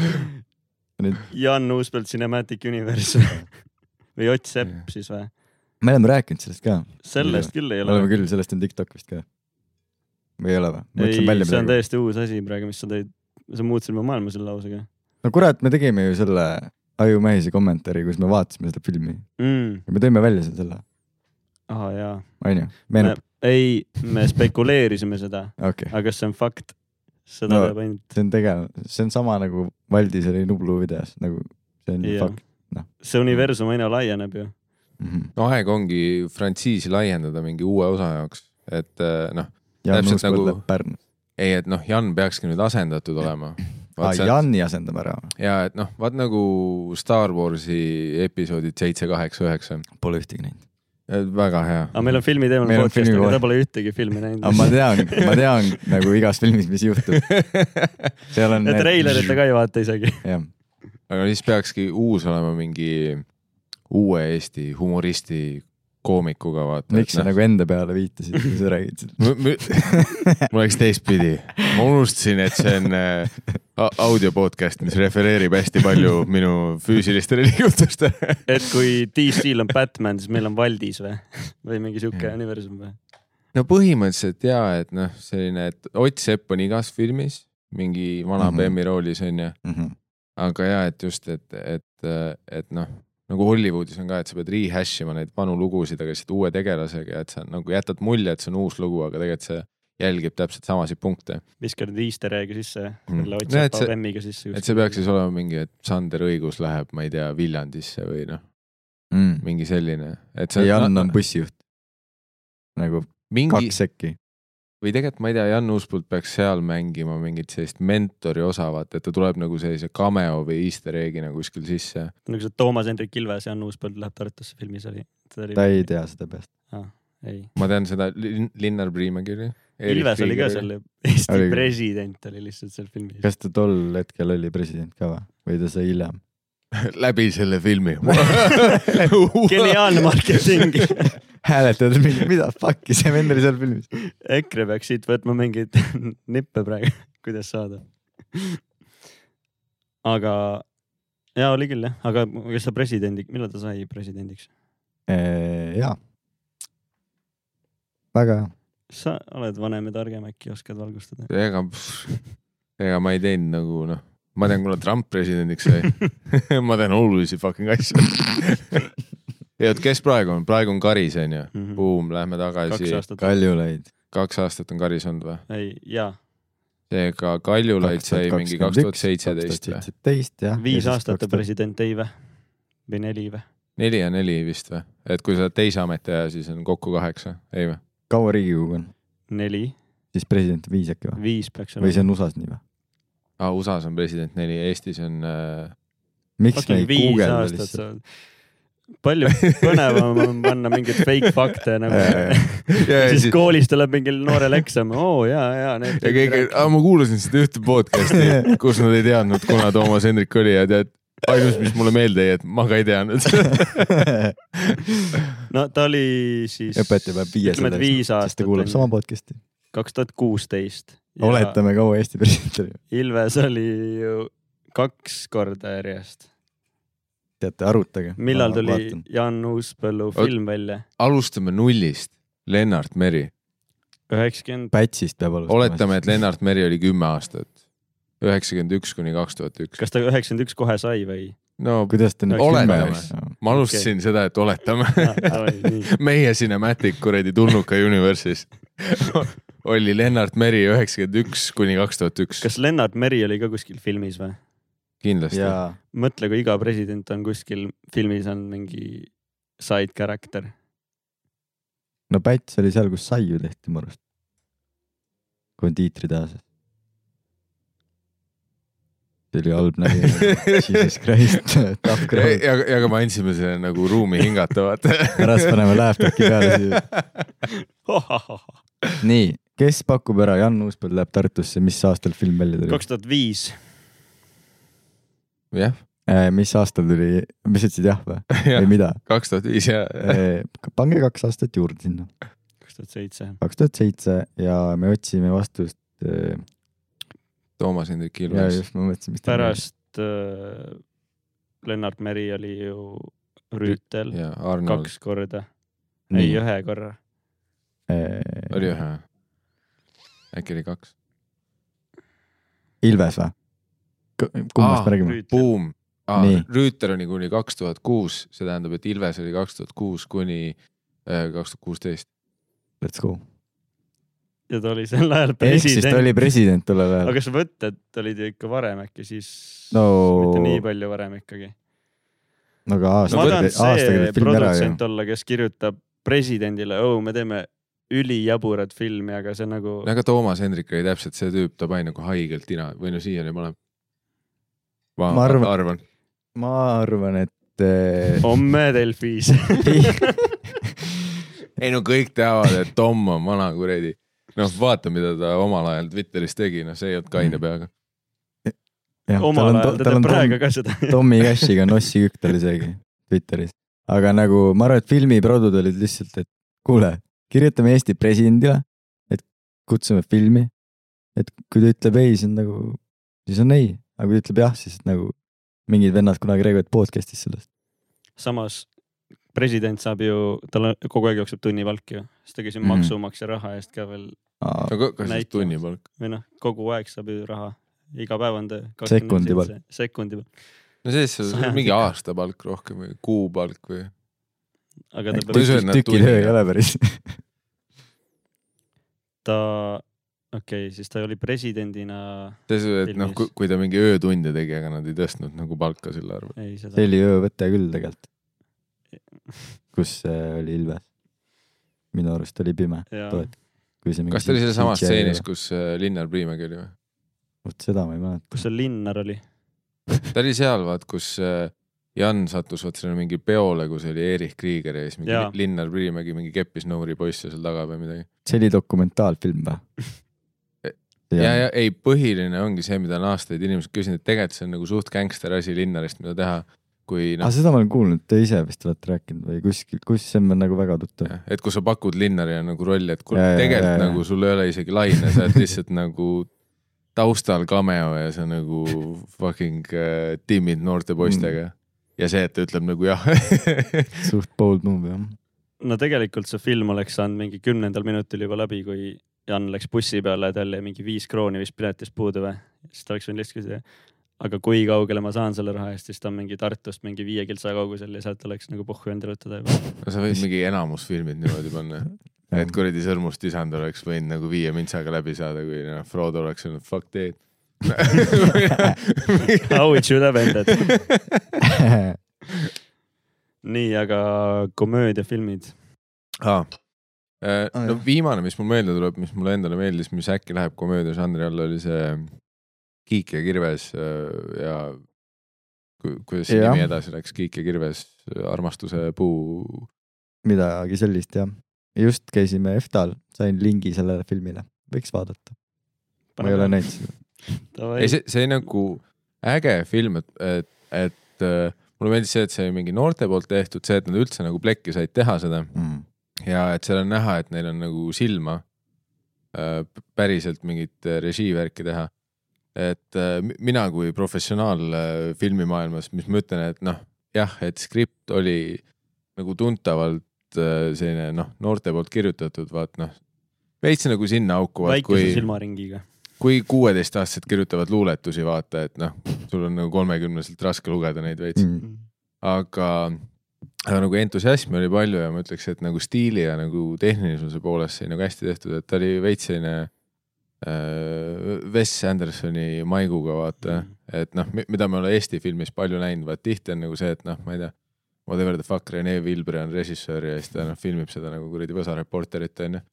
Jan Uuspõld Cinematic Universe (laughs) või Ott Sepp siis või? me oleme rääkinud sellest ka. sellest küll ei ole oleme. küll, sellest on Tiktok vist ka. või ei ole või? ei see on midagi. täiesti uus asi praegu, mis sa tõid, sa muutsid mu maailma selle lausega no kurat, me tegime ju selle Ajumehise kommentaari, kus me vaatasime seda filmi mm.. ja me tõime välja selle, ahah jaa. onju, meenub? ei, me spekuleerisime seda, okei, aga kas see on fakt? seda No. no. teab ainult, see on tegelane, see on sama nagu Valdis oli Nublu videos, nagu see on ju fakt see universum aina laieneb ju. mm. -hmm. aeg ongi frantsiisi laiendada mingi uue osa jaoks, et äh, noh, Jan Täpselt nagu- ei, et noh, Jan peakski nüüd asendatud olema. (clears throat) aa, Janni asendame ära. ja et noh, vaat nagu Star Warsi episoodid seitse, kaheksa, üheksa, Pole ühtegi näinud. Väga hea. aga meil on filmi teemal podcast, aga ta pole ühtegi filmi näinud aga ma. tean, ma tean nagu igas filmis, mis juhtub. seal on. ja treilerit ta ka ei vaata isegi. jah, aga siis peakski uus olema mingi uue Eesti humoristi koomikuga vaata. miks sa nagu enda peale viitasid, kui sa räägid seda? mul läks teistpidi, ma unustasin, et see on äh, audio podcast, mis refereerib hästi palju minu füüsilistele (laughs) liigutustele. et kui DC-l on Batman, siis meil on Valdis või? või mingi sihuke universum või? no põhimõtteliselt ja, et noh, selline, et Ott Sepp on igas filmis mingi vana mm -hmm. BM-i roolis onju, aga ja et just, et, et, et noh, nagu Hollywoodis on ka, et sa pead rehash ima neid vanu lugusid, aga lihtsalt uue tegelasega ja et sa nagu jätad mulje, et see on uus lugu, aga tegelikult see jälgib täpselt samasid punkte. viskad need easter egg'i sisse Mm. No Ott see- Seppa Emmiga sisse. et see peaks siis olema mingi, et Sander Õigus läheb, ma ei tea, Viljandisse või noh, mm.. mingi selline, Jan on bussijuht. nagu mingi kaks sekki. Või tegelikult ma ei tea, Jan Uuspõld peaks seal mängima mingit sellist mentori osa, vaata, et ta tuleb nagu sellise cameo või easter egg'ina kuskil sisse. nagu see Toomas Hendrik Ilves ja Jan Uuspõld läheb Tartusse filmis oli. ta ei tea seda peast. ei. ma tean seda, Linnar Priimägi oli. Ilves oli ka seal, Eesti Oli president oli lihtsalt seal filmis. kas ta tol hetkel oli president ka või, või ta sai hiljem? (laughs) läbi selle filmi. (laughs) (laughs) geniaalne marketing. hääletad mingi, mida fuck'i, see vend oli seal filmis. EKRE peaks siit võtma mingeid nippe praegu, kuidas saada. aga ja oli küll jah, aga kes ta presidendi, millal ta sai presidendiks? jaa. väga hea. sa oled vanem ja targem, äkki oskad valgustada? ega, ega ma ei teinud nagu noh, ma tean, kuna Trump presidendiks sai. (laughs) ma tean olulisi fucking asju. ja et kes praegu on, praegu on Karis onju, buum, lähme Mhm. kaks tagasi. Kaljulaid. kaks aastat on Karis olnud või? ei, jaa, seega Kaljulaid sai mingi kaks tuhat seitseteist või? seitseteist jah. viis aastat ta. president ei või? või neli või? neli ja neli vist või? et kui sa oled teise ametiaja, siis on kokku kaheksa, ei või? kaua Riigikogu on? neli, siis president viis äkki või? viis peaks või see olema. on USA-s nii või? aa, USA-s on president neli, Eestis on äh, miks me ei guugelda aastat lihtsalt? palju põnevam on panna mingeid fake fakte (laughs) nagu ja, ja (laughs) siis siis- koolis tuleb mingil noorel eksam, oo jaa, jaa, need. ja keegi, ma kuulasin seda ühte podcast'i, (laughs) kus nad ei teadnud, kuna Toomas Hendrik oli ja tead, ainus, mis mulle meelde jäi, et ma ka ei teadnud. no ta oli siis. õpetaja peab viies ütleme, et viis sest ta aastat kuulab sama podcast'i. kaks tuhat kuusteist. oletame, kaua Eesti president oli. Ilves oli ju kaks korda järjest. teate, arutage. millal tuli Jaan Uuspõllu film välja? alustame nullist. Lennart Meri, üheksakümmend, Pätsist peab alustama. oletame, et Lennart Meri oli kümme aastat, üheksakümmend üks kuni kaks tuhat üks. kas ta üheksakümmend üks kohe sai või? no kuidas ta nüüd Oletame. ma alustasin okay. seda, et oletame nii, (laughs) meie Cinematic kuradi tulnuka Universis (laughs) oli Lennart Meri üheksakümmend üks kuni kaks tuhat üks, kas Lennart Meri oli ka kuskil filmis või? kindlasti. mõtle, kui iga president on kuskil filmis on mingi side character. no Päts oli seal, kus saiu tehti mu arust. kondiitritehasas. see oli halb nägi. (laughs) Jesus Christ, tough crowd. ja, ja aga me andsime selle nagu ruumi hingata, vaata. pärast paneme laptop'i peale siia. (laughs) nii, kes pakub ära, Jan Uuspõld läheb Tartusse, mis aastal film välja tuli? kaks tuhat viis, jah, mis aastal tuli, mis sa ütlesid jah või? (laughs) või, mida? kaks tuhat viis ja pange kaks aastat juurde sinna. kaks tuhat seitse. kaks tuhat seitse ja me otsime vastust. ja Toomas Hendrik Ilves. just, ma mõtlesin, mis ta pärast äh, Lennart Meri oli ju Rüütel ja kaks korda, ei ühe korra. oli ühe. Äkki oli kaks? Ilves või? kummast me räägime? Buum. Nii. Rüütel oli kuni kaks tuhat kuus, see tähendab, et Ilves oli kaks tuhat kuus kuni äh, kaks tuhat kuusteist. Let's go. ja ta oli sel ajal ehk siis ta president. oli president tollel ajal aga. kas võtted olid ju ikka varem äkki siis no mitte nii palju varem ikkagi. no aga aasta ma tahan, see produtsent olla, kes kirjutab presidendile, oh, me teeme ülijaburat filmi, aga see nagu no aga Toomas Hendrik oli täpselt see tüüp, ta pani nagu haigelt tina või no siiani ma, Ma arvan- arvan. ma arvan, et eh, homme Delfis. (laughs) ei no kõik teavad, et Tom on vana kuradi. noh, vaata, mida ta omal ajal Twitteris tegi, noh, see ei olnud kaine peaga. jah, tal omal on, ajal ta teeb on praegu ka seda. (laughs) Tommy Cashiga Nossi kükk tal isegi Twitteris. aga nagu ma arvan, et filmiprodud olid lihtsalt, et kuule, kirjutame Eesti presidendile, et kutsume filmi. et kui ta ütleb ei, siis on nagu, siis on ei, aga kui ta ütleb jah, siis nagu mingid vennad kunagi räägivad podcast'is sellest. samas president saab ju, tal on kogu aeg jookseb tunnipalk ju, siis ta käis ju Mhm. maksumaksja raha eest ka veel aga kas siis tunnipalk? või noh, kogu aeg saab ju raha, iga päev on töö. Sekundi palk.. sekundi palk, no siis on mingi aastapalk rohkem või kuupalk või? aga ta peab, nad tükitöö ei ole päris. (laughs) ta, okei okay,, siis ta oli presidendina, see, et noh, kui ta mingi öötunde tegi, aga nad ei tõstnud nagu palka selle arvel. ei seda see, oli öövõte küll tegelikult. (laughs) kus äh, oli Ilves. minu arust oli pime. jaa, toet- kui see mingi kas ta oli sellessamas CGI stseenis, kus äh, Linnar Priimägi oli või? vot seda ma ei mäleta. kus see Linnar oli? ta oli seal, vaat, kus äh, Jan sattus vot sinna mingi peole, kus oli Erich Krieger ja siis mingi Jaa. Linnar Priimägi mingi keppis noori poisse seal taga või midagi. see oli dokumentaalfilm või? ja, ja ei, põhiline ongi see, mida on aastaid inimesed küsinud, et tegelikult see on nagu suht gängster asi Linnarist, mida teha. kui aga noh, seda ma olen kuulnud, te ise vist olete rääkinud või kuskil, kus see on nagu väga tuttav. et kui sa pakud Linnarile nagu rolli, et kuule Ja, ja, tegelikult ja, ja. nagu sul ei ole isegi laine, sa oled lihtsalt (laughs) nagu taustal cameo ja see on nagu fucking uh, timmid noorte poistega mm. Ja see, et ta ütleb nagu jah (laughs) suht bold move jah. no tegelikult see film oleks saanud mingi kümnendal minutil juba läbi, kui Jan läks bussi peale, tal jäi mingi viis krooni vist piletist puudu või, siis ta oleks võinud lihtsalt küsida. aga kui kaugele ma saan selle raha eest, siis ta on mingi Tartust mingi viie kiltsa kaugusel ja sealt oleks nagu pohhu enda ruttuda juba. no sa võid mingi enamus filmid niimoodi panna, (laughs) et kuradi sõrmust isand oleks võinud nagu viie mintsaga läbi saada, kui noh, Frodo oleks öelnud fuck teed. How it should have ended. nii, aga komöödiafilmid. ah.. Ah, no viimane, mis mul meelde tuleb, mis mulle endale meeldis, mis äkki läheb komöödia žanri alla, oli see Kiik ja kirves äh, ja ku- kuidas see nimi edasi läks, Kiik ja kirves, armastuse puu. midagi sellist jah. just käisime EFTA-l, sain lingi sellele filmile, võiks vaadata. ma ei ole näinud seda. ei, see, see nagu äge film, et, et, et äh, mulle meeldis see, et see oli mingi noorte poolt tehtud, see, et nad üldse nagu plekki said teha seda Mm. ja et seal on näha, et neil on nagu silma äh, päriselt mingit äh, režiivärki teha. et mi- mina kui professionaal filmimaailmas, mis ma ütlen, et noh, jah, et skript oli nagu tuntavalt selline noh, noorte poolt kirjutatud, vaat noh, veits nagu sinna auku, väikese kui, silmaringiga. Kui kuueteistaastased kirjutavad luuletusi, vaata, et noh, sul on nagu kolmekümneselt raske lugeda neid veits mm., aga, aga nagu entusiasmi oli palju ja ma ütleks, et nagu stiili ja nagu tehnilisuse poolest sai nagu hästi tehtud, et ta oli veits selline äh, Wes Andersoni maiguga, vaata mm., et noh, mida me oleme Eesti filmis palju näinud, vaat tihti on nagu see, et noh, ma ei tea, whatever the fuck, Rene Vilbre on režissöör ja siis ta noh, filmib seda nagu kuradi Võsa Reporterit onju.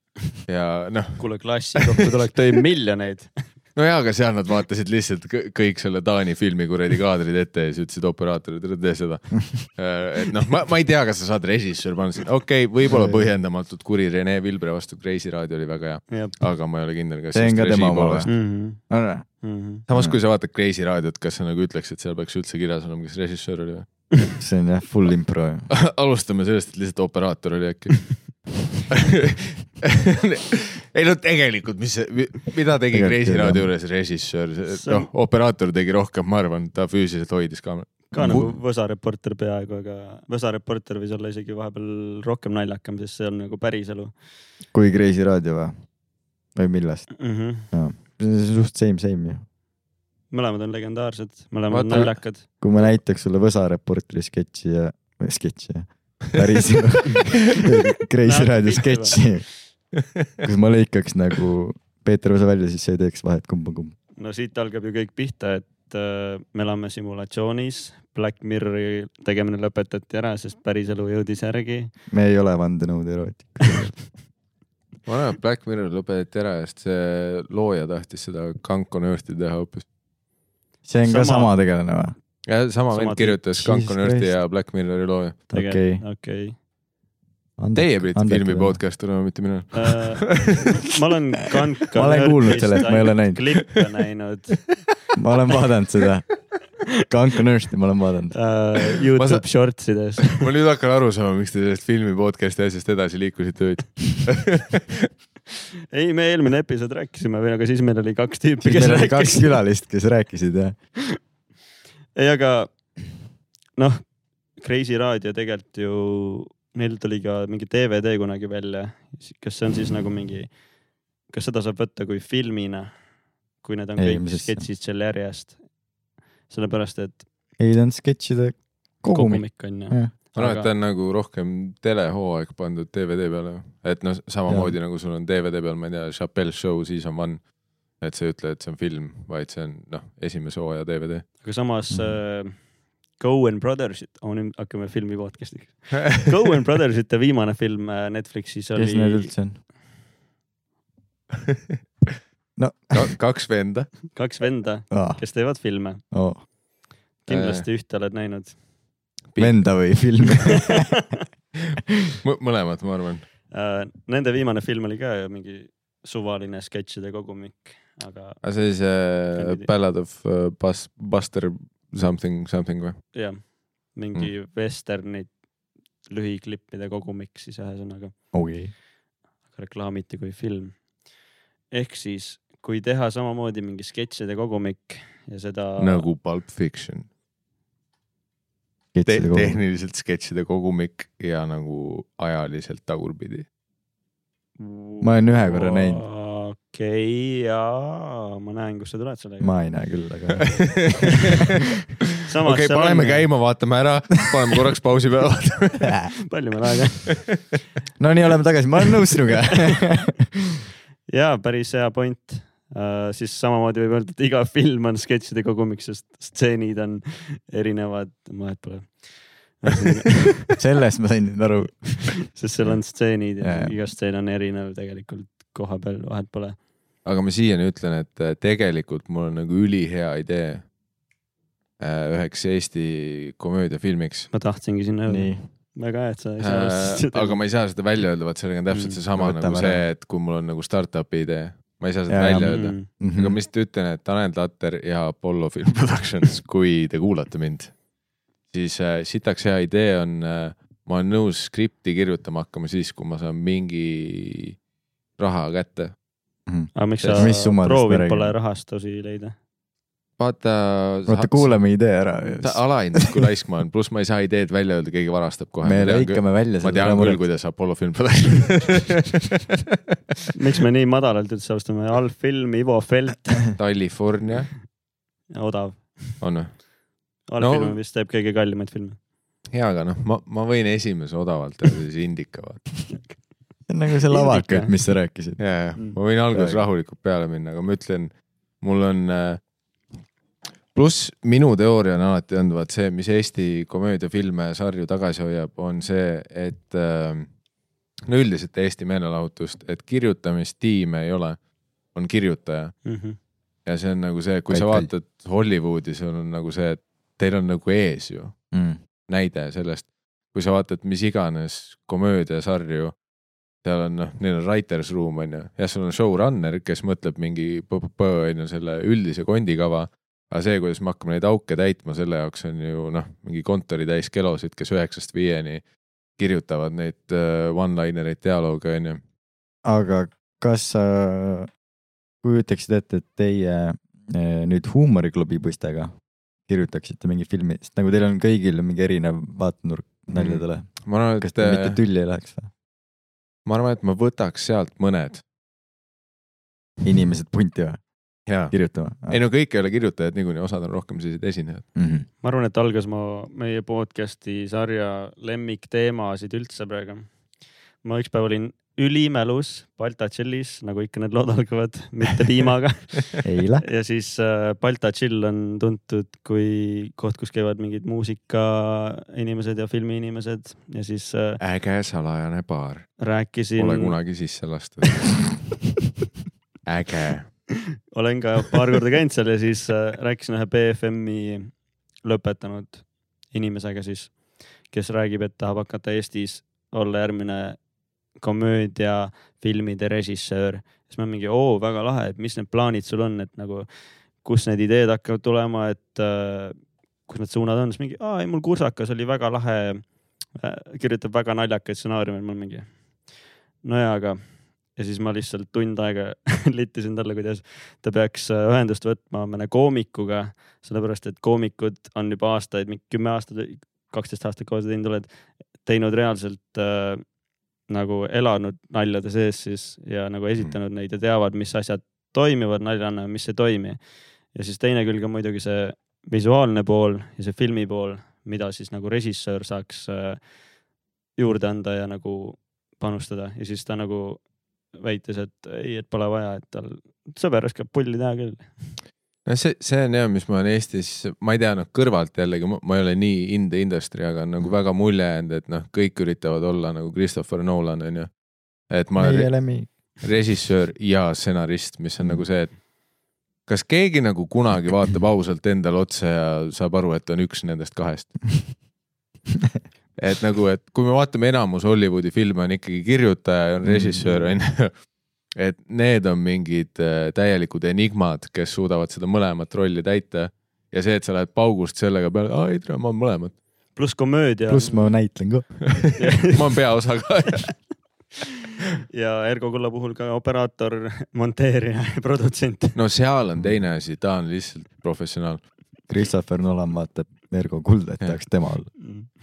Ja noh, kuule, klassi kokku tulek tõi miljoneid. (laughs) no jaa, aga seal nad vaatasid lihtsalt kõ- kõik selle Taani filmi kuradi kaadrid ette ja siis ütlesid operaatorile, tee seda. et noh, ma, ma ei tea, kas sa saad režissöör panna sinna, okei okay,, võib-olla põhjendamatult kuri Rene Vilbre vastu Kreisi raadio oli väga hea, aga ma ei ole kindel, kas See on ka tema oma poolest. Mhm. samas, kui sa vaatad Kreisi raadiot, kas sa nagu ütleks, et seal peaks üldse kirjas olema, kes režissöör oli või? (laughs) see on jah, full impro. (laughs) alustame sellest, et lihtsalt operaator oli äkki. (laughs) ei no tegelikult, mis, mida tegi Kreisi raadio juures režissöör, noh, operaator tegi rohkem, ma arvan, ta füüsiliselt hoidis kaamerat. ka nagu Võsa Reporter peaaegu, aga Võsa Reporter võis olla isegi vahepeal rohkem naljakam, sest see on nagu päriselu kui Kreisi raadio või? või millest? mm. -hmm. see on suht same, same ju. mõlemad on legendaarsed, mõlemad Vaata- on naljakad. kui ma näitaks sulle Võsa Reporteri sketši ja, sketši jah, päris Kreisi (laughs) raadio sketši, kus ma lõikaks nagu Peeter Võsa välja, siis ei teeks vahet kumb on kumb. no siit algab ju kõik pihta, et äh, me elame simulatsioonis, Black Mirrori tegemine lõpetati ära, sest päriselu jõudis järgi. me ei ole vandenõud erootika. (laughs) ma arvan, et Black Mirror lõpetati ära, sest see looja tahtis seda Kanko Nörti teha hoopis. see on ka Sama- sama tegelane või? Ja sama vend kirjutas Jesus Kanko Nörti Christ. ja Black Mirrori looja. Okei. okei. Teie pidite filmi. podcast olema, mitte mina. Äh, ma olen Kanka. Ma olen kuulnud sellest, ma ei ole näinud. klippe näinud ma olen vaadanud seda. Kanko Nursti ma olen vaadanud. äh, Youtube sa- shorts ides. (laughs) ma nüüd hakkan aru saama, miks te sellest filmi podcast'i asjast edasi liikusite veits. ei, me eelmine episood rääkisime veel, aga siis meil oli kaks tüüpi, kes meil oli kaks rääkisid. külalist, kes rääkisid jah. ei, aga noh, Kreisi raadio tegelikult ju, neil tuli ka mingi DVD kunagi välja. kas see on siis nagu mingi, kas seda saab võtta kui filmina, kui need on Ei, kõik sketšid seal järjest? sellepärast, et ei, ta on sketšide kogumik. kogumik on ju. jah, ma arvan, et ta on nagu rohkem telehooaeg pandud DVD peale. et noh, samamoodi nagu sul on DVD peal, ma ei tea, Chappelle Show season one. et sa ei ütle, et see on film, vaid see on noh, esimese hooaja DVD. Aga samas äh, Coen Brothersit, nüüd hakkame filmi podcast'iks. (laughs) Coen Brothersite viimane film äh, Netflixis oli. kes need üldse on? (laughs) no, kaks venda. kaks venda, kes teevad filme. oh. kindlasti ühte oled näinud. venda või filmi (laughs) mõlemad, ma arvan. Äh, Nende viimane film oli ka mingi suvaline sketšide kogumik, aga aga see oli see Kindlasti. Ballad of uh, Bus-, Buster something, something või? jah, mingi mm. westernid lühiklippide kogumik siis ühesõnaga, okay.. reklaamiti kui film. ehk siis kui teha samamoodi mingi sketšide kogumik ja seda. nagu Pulp Fiction Te. tehniliselt sketšide kogumik ja nagu ajaliselt tagurpidi. Ma olen ühe korra näinud. okei, jaa, ma näen, kust sa tuled sellega. ma ei näe küll, aga (laughs) okei, paneme on- käima, vaatame ära, paneme korraks pausi peale, vaatame. (laughs) palju meil aega? no nii, oleme tagasi, ma olen nõus sinuga. (laughs) jaa, päris hea point uh,. siis samamoodi võib öelda, et iga film on sketšide kogumik, sest stseenid on erinevad, vahet pole. sellest ma sain nüüd aru. sest seal on stseenid ja jaa. iga stseen on erinev tegelikult koha peal, vahet pole. aga ma siiani ütlen, et äh, tegelikult mul on nagu ülihea idee äh, üheks Eesti komöödiafilmiks. ma tahtsingi sinna jõuda nii, väga hea, et sa ei saa alustada Äh, aga ma ei saa seda välja öelda, vaat sellega on täpselt Mm. seesama Võtame nagu see et kui mul on nagu startup'i idee, ma ei saa seda jaa. välja öelda. mm.. aga ma lihtsalt ütlen, et Tanel Tatter ja Apollo Film (laughs) Productions, kui te kuulate mind, siis äh, sitaks hea idee on äh,, ma olen nõus skripti kirjutama hakkama siis, kui ma saan mingi raha kätte. aga miks sa me proovid räägime? pole rahastusi leida? vaata. oota, kuulame idee ära. alahinnad, kui laisk ma olen, pluss ma ei saa ideed välja öelda, keegi varastab kohe. me lõikame välja ma tean küll,. kuidas Apollo Film Productions (laughs) miks me nii madalalt üldse alustame, allfilm, Ivo Felt, California odav. on või? allfilm No- vist teeb kõige kallimaid filme. hea, aga noh, ma, ma võin esimese odavalt teha, siis Indica vaata. (laughs) see on nagu see lavak, et mis sa rääkisid. ja, ja Mm. ma võin alguses rahulikult peale minna, aga ma ütlen, mul on äh, pluss minu teooria on alati olnud vaat see, mis Eesti komöödiafilme ja sarju tagasi hoiab, on see, et äh, no üldiselt Eesti meelelahutust, et kirjutamistiime ei ole, on kirjutaja Mhm. ja see on nagu see, kui sa Kai-Kai. vaatad Hollywoodi, seal on nagu see, et teil on nagu ees ju Mm. näide sellest, kui sa vaatad mis iganes komöödiasarju, seal on noh, neil on writers room on ju, jah, sul on showrunner, kes mõtleb mingi on ju selle üldise kondikava. aga see, kuidas me hakkame neid auke täitma, selle jaoks on ju noh, mingi kontoritäis kelosid, kes üheksast viieni kirjutavad neid uh, one-linereid dialoog on ju. aga kas sa kujutaksid ette, et teie eh, nüüd huumoriklubi poistega kirjutaksite mingi filmi, sest nagu teil on kõigil mingi erinev vaatenurk naljadele, ma arvan, kas et äh, te mitte tülli ei läheks või? Ma arvan, et ma võtaks sealt mõned inimesed punti või, ja kirjutama? ei no kõik ei ole kirjutajad niikuinii, osad on rohkem sellised esinejad. mm. -hmm. ma arvan, et algas ma meie podcast'i sarja lemmikteemasid üldse praegu. ma ükspäev olin ülimälus Balta Chillis, nagu ikka need lood algavad, mitte piimaga. (laughs) eile, ja siis äh, Balta Chill on tuntud kui koht, kus käivad mingid muusikainimesed ja filmiinimesed ja siis äh, äge salajane baar, rääkisin pole, kunagi sisse lastud. (laughs) äge olen ka paar korda käinud seal ja siis äh, rääkisin ühe BFM-i lõpetanud inimesega siis, kes räägib, et tahab hakata Eestis olla järgmine komöödiafilmide režissöör. siis ma mingi oo, väga lahe, et mis need plaanid sul on, et nagu kus need ideed hakkavad tulema, et äh, kus need suunad on, siis mingi, aa ei mul kursakas oli väga lahe äh,, kirjutab väga naljakaid stsenaariume, ma mingi. nojaa, aga ja siis ma lihtsalt tund aega (laughs) littisin talle, kuidas ta peaks äh, ühendust võtma mõne koomikuga, sellepärast et koomikud on juba aastaid, mingi kümme aastat, kaksteist aastat sa teinud oled, teinud reaalselt äh, nagu elanud naljade sees siis ja nagu esitanud neid ja teavad, mis asjad toimivad naljana ja mis ei toimi. ja siis teine külg on muidugi see visuaalne pool ja see filmi pool, mida siis nagu režissöör saaks äh, juurde anda ja nagu panustada ja siis ta nagu väitis, et ei, et pole vaja, et tal sõber oskab pulli teha küll. No see, see on jah, mis ma olen Eestis, ma ei tea, noh kõrvalt jällegi, ma ei ole nii in the industry, aga on nagu väga mulje jäänud, et noh, kõik üritavad olla nagu Christopher Nolan onju. et ma olen re režissöör ja stsenarist, mis on nagu see, et kas keegi nagu kunagi vaatab ausalt endale otsa ja saab aru, et on üks nendest kahest? (laughs) et nagu, et kui me vaatame enamus Hollywoodi filme on ikkagi kirjutaja ja on režissöör onju. Et need on mingid äh, täielikud enigmad, kes suudavad seda mõlemat rolli täita. ja see, et sa lähed paugust sellega peale, aa ei tere, ma olen mõlemad. pluss komöödia. pluss ma näitlen ka. (laughs) ma olen peaosa ka. (laughs) ja Ergo Kulla puhul ka operaator, monteerija ja produtsent. no seal on teine asi, ta on lihtsalt professionaal. Christopher Nolan vaatab Ergo Kulda, et tahaks tema olla.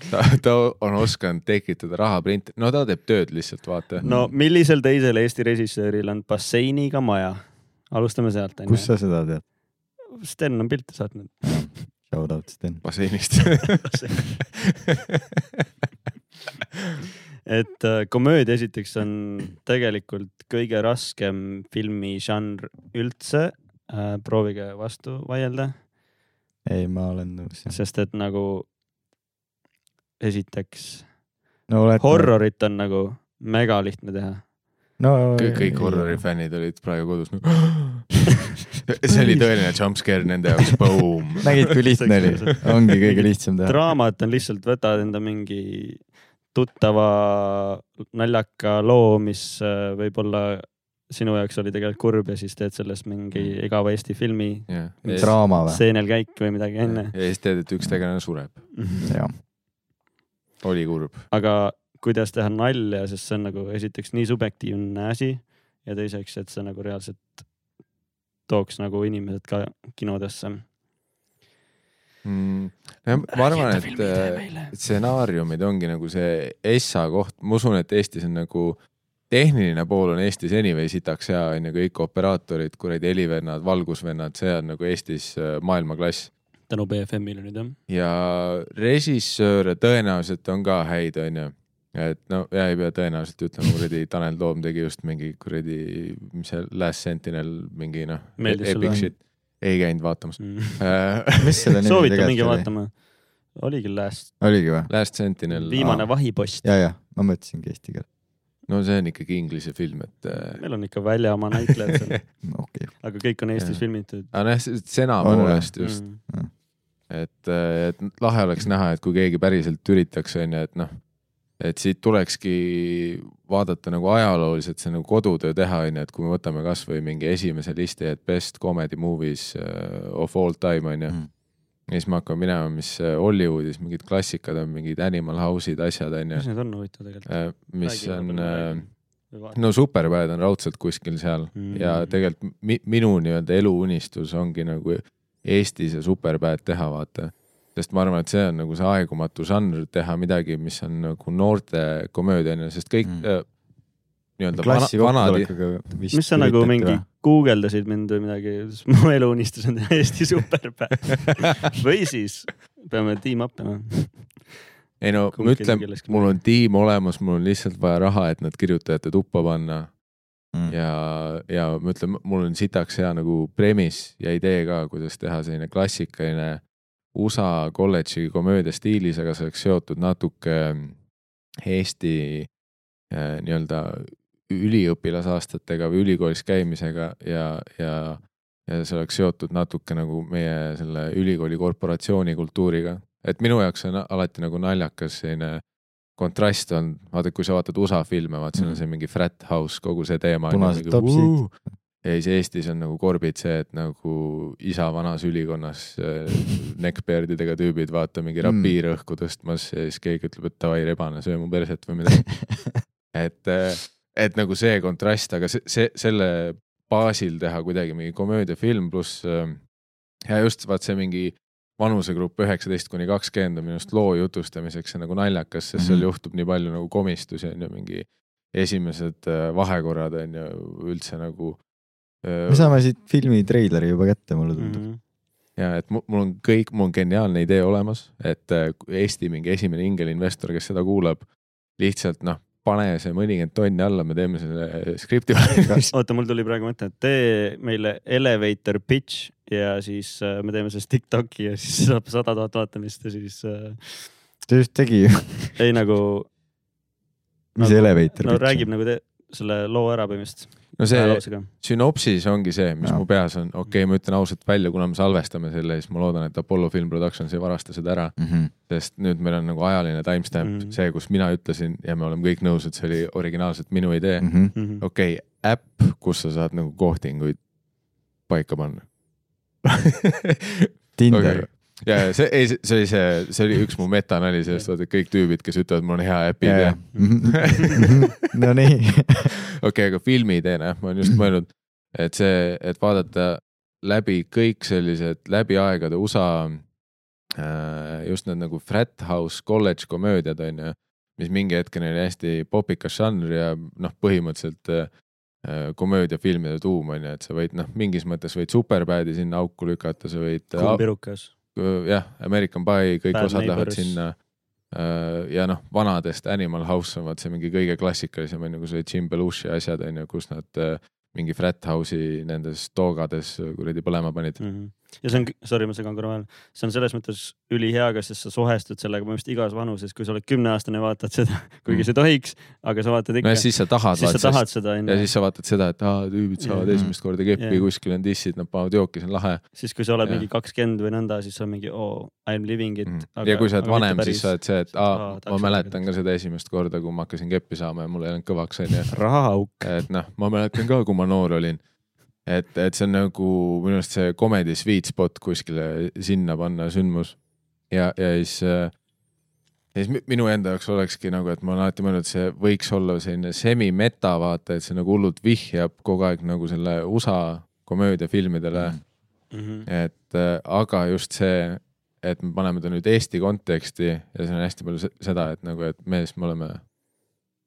ta, ta on osanud tekitada rahaprinte, no ta teeb tööd lihtsalt, vaata. no millisel teisel Eesti režissööril on basseiniga maja? alustame sealt kus sa seda tead? Sten on pilte saatnud. Shout out Sten. basseinist. (laughs) et äh, komöödia esiteks on tegelikult kõige raskem filmižanr üldse. proovige vastu vaielda, ei, ma olen nõus. sest et nagu esiteks no oled. horrorit on nagu mega lihtne teha. no kõik, kõik horrori fännid olid praegu kodus nagu. (laughs) see oli tõeline jumpscare nende jaoks, boom. (laughs) nägid, kui lihtne oli, ongi kõige lihtsam teha. draamat on lihtsalt, võtad enda mingi tuttava naljaka loo, mis äh, võib-olla sinu jaoks oli tegelikult kurb ja siis teed sellest mingi igava Eesti filmi jah, draama või? seenel käik või midagi onju. ja siis tead, et üks tegelane sureb. jah, oli kurb. aga kuidas teha nalja, sest see on nagu esiteks nii subjektiivne asi ja teiseks, et see nagu reaalselt tooks nagu inimesed ka kinodesse. mm.. ma arvan, et äh, stsenaariumid ongi nagu see essa koht, ma usun, et Eestis on nagu tehniline pool on Eestis anyway sitaks hea, onju, kõik operaatorid, kuradi helivennad, valgusvennad, see on nagu Eestis äh, maailmaklass. tänu BFM-ile nüüd jah. ja režissööre tõenäoliselt on ka häid, onju. et no ja ei pea tõenäoliselt ütlema, kuradi Tanel Toom tegi just mingi kuradi, mis see Last Sentinel mingi noh, Meeldis sulle? epic shit. ei käinud vaatamas Mm. äh. (laughs) mis selle nimi (laughs) soovitan minge vaatama. oligi last, oligi või? Last Sentinel, viimane vahipost. ja, ja ma mõtlesingi eesti keeles. No see on ikkagi inglise film, et äh, meil on ikka välja oma näitlejad seal, (laughs) okei, aga kõik on Eestis Jah. filmitud. aga noh, sena On, poolest just, Mm. et, et lahe oleks näha, et kui keegi päriselt üritaks, onju, et noh, et siit tulekski vaadata nagu ajalooliselt see nagu kodutöö teha, onju, et kui me võtame kasvõi mingi esimese listi, et best comedy movies uh, of all time onju Mhm. Ja siis me hakkame minema, mis äh, Hollywoodis mingid klassikad on, mingid Animal House'id, asjad onju mis, need on huvitav tegelikult? mis Räägi on äh, no Superbad on raudselt kuskil seal Mm. ja tegelikult mi, minu nii-öelda eluunistus ongi nagu Eestis ja Superbad teha, vaata. sest ma arvan, et see on nagu see aegumatu žanr, teha midagi, mis on nagu noorte komöödia onju, sest kõik Mm. äh, nii-öelda vana, klassi vanad, mis sa nagu mingi guugeldasid mind või midagi, mu eluunistus on teha (laughs) Eesti superbänd (laughs) või siis peame tiim up ima. ei no ma Kumbki ütlen kellestki, mul on tiim olemas, mul on lihtsalt vaja raha, et nad kirjutajate tuppa panna mm.. ja, ja ma ütlen, mul on sitaks hea nagu premise ja idee ka, kuidas teha selline klassikaline USA kolledži komöödia stiilis, aga see oleks seotud natuke Eesti äh, nii-öelda üliõpilasaastatega või ülikoolis käimisega ja, ja, ja see oleks seotud natuke nagu meie selle ülikooli korporatsiooni kultuuriga. et minu jaoks on alati nagu naljakas selline kontrast on, vaata, kui sa vaatad USA filme, vaat seal on see mingi frat house, kogu see teema. Punased topsid.. ja siis Eestis on nagu korbid see, et nagu isa vanas ülikonnas äh, neckbeardidega tüübid, vaata mingi Mm. rapiir õhku tõstmas ja siis keegi ütleb, et davai, rebane, söö mu perset või midagi. (laughs) et, et nagu see kontrast, aga see, see, selle baasil teha kuidagi mingi komöödiafilm pluss äh, ja just vaat see mingi vanusegrupp üheksateist kuni kakskümmend on minu arust loo jutustamiseks see nagu naljakas, sest seal Mhm. juhtub nii palju nagu komistusi on ju, mingi esimesed äh, vahekorrad on ju üldse nagu. me saame siit filmi treileri juba kätte, mulle tundub mm. ja et mul on kõik, mul on geniaalne idee olemas, et äh, Eesti mingi esimene ingelinvestor, kes seda kuulab, lihtsalt noh, pane see mõnikümmend tonni alla, me teeme selle skripti valmis. oota, mul tuli praegu mõte, et tee meile elevator pitch ja siis äh, me teeme sellest Tiktoki ja siis saab sada tuhat vaatamist ja siis äh, ta just tegi ju, ei nagu. mis elevator no räägib nagu te, selle loo ära põhimõtteliselt. No see sünopsis ongi see, mis Jaa. mu peas on, okei okay,, ma ütlen ausalt välja, kuna me salvestame selle, siis ma loodan, et Apollo Film Productions ei varasta seda ära, mm. -hmm. sest nüüd meil on nagu ajaline timestamp mm. -hmm. see, kus mina ütlesin ja me oleme kõik nõus, et see oli originaalselt minu idee mm. Mm -hmm. okei okay,, äpp, kus sa saad nagu kohtinguid paika panna Tinder Okei. ja, ja see, ei, see oli see, see oli üks mu metanali sellest, vaata kõik tüübid, kes ütlevad, mul on hea äpid ja, ja.. Nonii, okei, aga filmiteene, ma olen just mõelnud, et see, et vaadata läbi kõik sellised läbi aegade USA äh, just need nagu frat house college komöödiad on ju, mis mingi hetkeni oli hästi popikas žanr ja noh, põhimõtteliselt äh, komöödiafilmide tuum on ju, et sa võid noh, mingis mõttes võid Superbadi sinna auku lükata, sa võid äh, kumbirukas. jah, American Pie, kõik Bad osad lähevad Neighbors. sinna. ja noh, vanadest Animal House on vaat see mingi kõige klassikalisem on ju, kus olid Jim Belushi asjad on ju, kus nad äh, mingi frat house'i nendes toogades kuradi põlema panid. Mhm. Ja see on, sorry, ma segan korra vahele, see on selles mõttes ülihea, sest sa suhestud sellega põhimõtteliselt igas vanuses, kui sa oled kümneaastane, vaatad seda, (laughs) kuigi sa ei tohiks, aga sa vaatad no ikka ja, siis sa tahad, siis sa tahad seda ja onju. siis sa vaatad seda, et aa, tüübid saavad Jah. esimest korda keppi Jah. kuskil on dissid, nad panevad jooki, see on lahe. siis kui sa oled Jah. mingi kakskümmend või nõnda, siis oled mingi oo, I m living it. ja kui sa oled vanem, siis sa oled see, et aa ma mäletan ka seda esimest korda, kui ma hakkasin keppi saama ja mul ei olnud kõvaks onju (laughs) rahaauk. et noh, ma mäletan ka, kui ma noor olin. et, et see on nagu minu arust see comedy sweet spot kuskile sinna panna sündmus ja, ja siis äh, ja siis mi- minu enda jaoks olekski nagu, et ma olen alati mõelnud, et see võiks olla selline semi-meta vaata, et see nagu hullult vihjab kogu aeg nagu selle USA komöödiafilmidele mm.. Mhm. et äh, aga just see, et me paneme ta nüüd Eesti konteksti ja see on hästi palju se- seda, et nagu, et mees, me oleme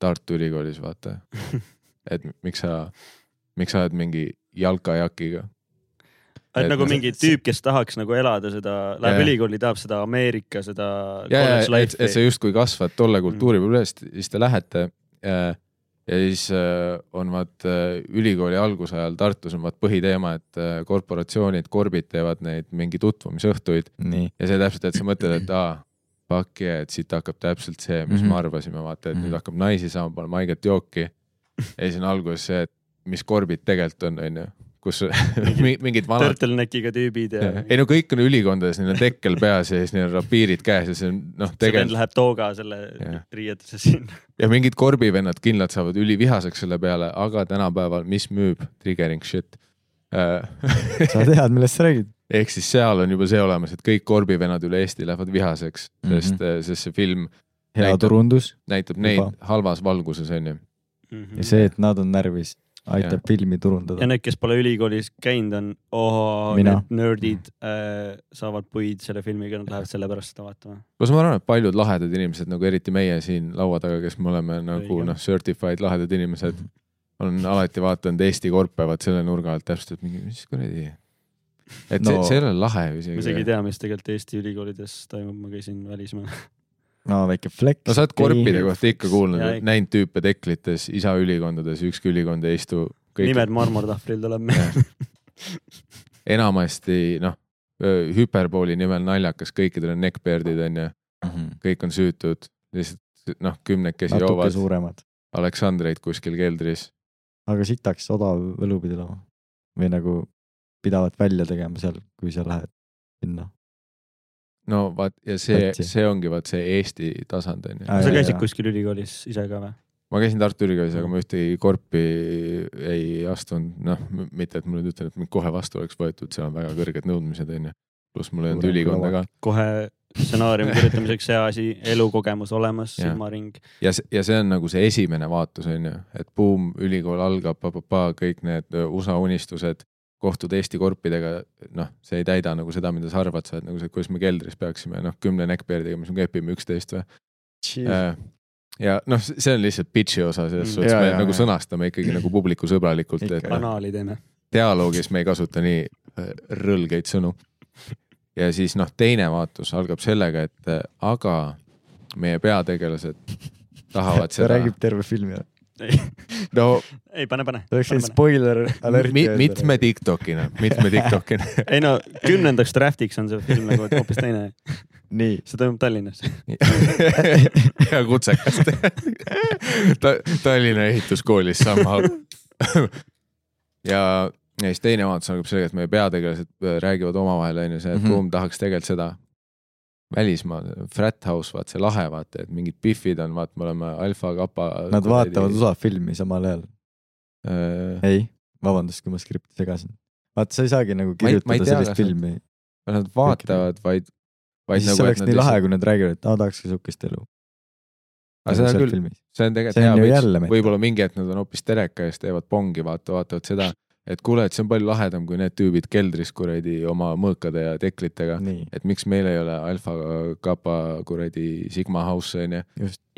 Tartu Ülikoolis, vaata. (laughs) et miks sa, miks sa oled mingi jalkajakiga? et nagu mingi see- tüüp, kes tahaks nagu elada seda, läheb Jaa. ülikooli, tahab seda Ameerika, seda ja, ja college, et, et sa justkui kasvad tolle Mm. kultuuri peal üles, siis te lähete äh, ja siis äh, on vaat äh, ülikooli algusajal Tartus on vaat põhiteema, et äh, korporatsioonid, korbid teevad neid mingi tutvumisõhtuid nii. ja see täpselt, et sa mõtled, et aa, fuck yeah, et siit hakkab täpselt see, mis mm Mhm. -hmm. me arvasime, vaata, et mm -hmm. Mhm. nüüd hakkab naisi saama, panema haiget jooki. ja siis on alguses see, et mis korbid tegelikult on, onju, kus (laughs) mi- mingid vanad. Turtleneckiga tüübid ja ei no kõik on ülikondades, neil on tekkel peas ja siis neil on rapiirid käes ja see on noh, see vend läheb tooga selle riietuse sinna. ja mingid korbivennad kindlalt saavad ülivihaseks selle peale, aga tänapäeval, mis müüb, triggering shit. sa tead, millest sa räägid? ehk siis seal on juba see olemas, et kõik korbivennad üle Eesti lähevad vihaseks mm, Mhm. -hmm. sest, sest see film hea Näitab- turundus näitab neid Juba. halvas valguses onju. ja see, et nad on närvis, aitab Jah. filmi ja turundada. need, kes pole ülikoolis käinud, on oo, need nördid äh, saavad puid selle filmiga, nad lähevad sellepärast seda vaatama. plus ma arvan, et paljud lahedad inimesed nagu eriti meie siin laua taga, kes me oleme nagu noh, certified lahedad inimesed, on alati vaadanud Eesti korpe, vaat selle nurga alt täpselt, et mingi, mis kuradi. et see No. no., see ei ole lahe ju ma isegi ei isegi. tea, mis tegelikult Eesti ülikoolides toimub, ma käisin välismaal. No väike flex. no sa oled korpide kohta ikka kuulnud, näinud tüüpe teklites, isa ülikondades, ükski ülikond ei istu. nimed marmortahvlil tuleb meelde. enamasti noh, hüperbooli nimel naljakas, kõikidel on neckbeard'id onju, kõik on süütud, lihtsalt noh, kümnekesi natuke joovad suuremad, Aleksandreid kuskil keldris. aga sitaks odav võlupidi olema või nagu pidavat välja tegema seal, kui sa lähed sinna. No vaat ja see, see ongi vaat see Eesti tasand onju. Sa käisid kuskil ülikoolis ise ka või? ma käisin Tartu Ülikoolis, aga ma ühtegi korpi ei astunud, noh, mitte et ma nüüd ütlen, et mind kohe vastu oleks võetud, seal on väga kõrged nõudmised onju. pluss mul ei olnud ülikonda ka kohe stsenaariumi (laughs) kirjutamiseks hea asi, elukogemus olemas, silmaring. ja, ja see on nagu see esimene vaatus onju, et buum, ülikool algab, kõik need öö, USA unistused, kohtud Eesti korpidega, noh, see ei täida nagu seda, mida sa arvad, sa oled nagu see, kuidas me keldris peaksime, noh, kümne neckbeard'iga, mis me kepime üksteist või. ja noh, see on lihtsalt pitch'i osa selles Mm. suhtes, me jaa, nagu jaa. sõnastame ikkagi nagu Ikka. noh, kanaali teeme. dialoogis me ei kasuta nii äh, rõlgeid sõnu. ja siis noh, teine vaatus algab sellega, et äh, aga meie peategelased tahavad ta seda, räägib terve filmi ära. No ei, pane, pane. see oleks selline spoiler alert mi,. mitme Tiktokina, mitme Tiktokina. (laughs) ei no kümnendaks draft'iks on see film nagu hoopis teine, nii, see toimub Tallinnas. (laughs) ja kutsekast Ta,. Tallinna ehituskoolis somehow. ja, ja siis teine vaatus algab sellega, et meie peategelased äh, räägivad omavahel onju see, et Mhm. Boom tahaks tegelikult seda välismaal, frat house, vaat see lahe, vaata, et mingid Biffid on, vaat me oleme alfa, kapa. nad vaatavad USA filmi samal ajal. äh,. ei, vabandust, kui ma skripti segasin. vaata, sa ei saagi nagu kirjutada tea, sellist filmi. Nad vaatavad, vaid vaid siis nagu, oleks nii lahe, kui nad räägivad, et aa tahaks ka siukest elu. aga seda küll, see on tegelikult hea võib-olla mingi hetk nad on hoopis teleka ees, teevad pongi, vaata, vaatavad seda, et kuule, et see on palju lahedam kui need tüübid keldris kuradi oma mõõkade ja teklitega. et miks meil ei ole alfa, kappa, kuradi Sigma House onju.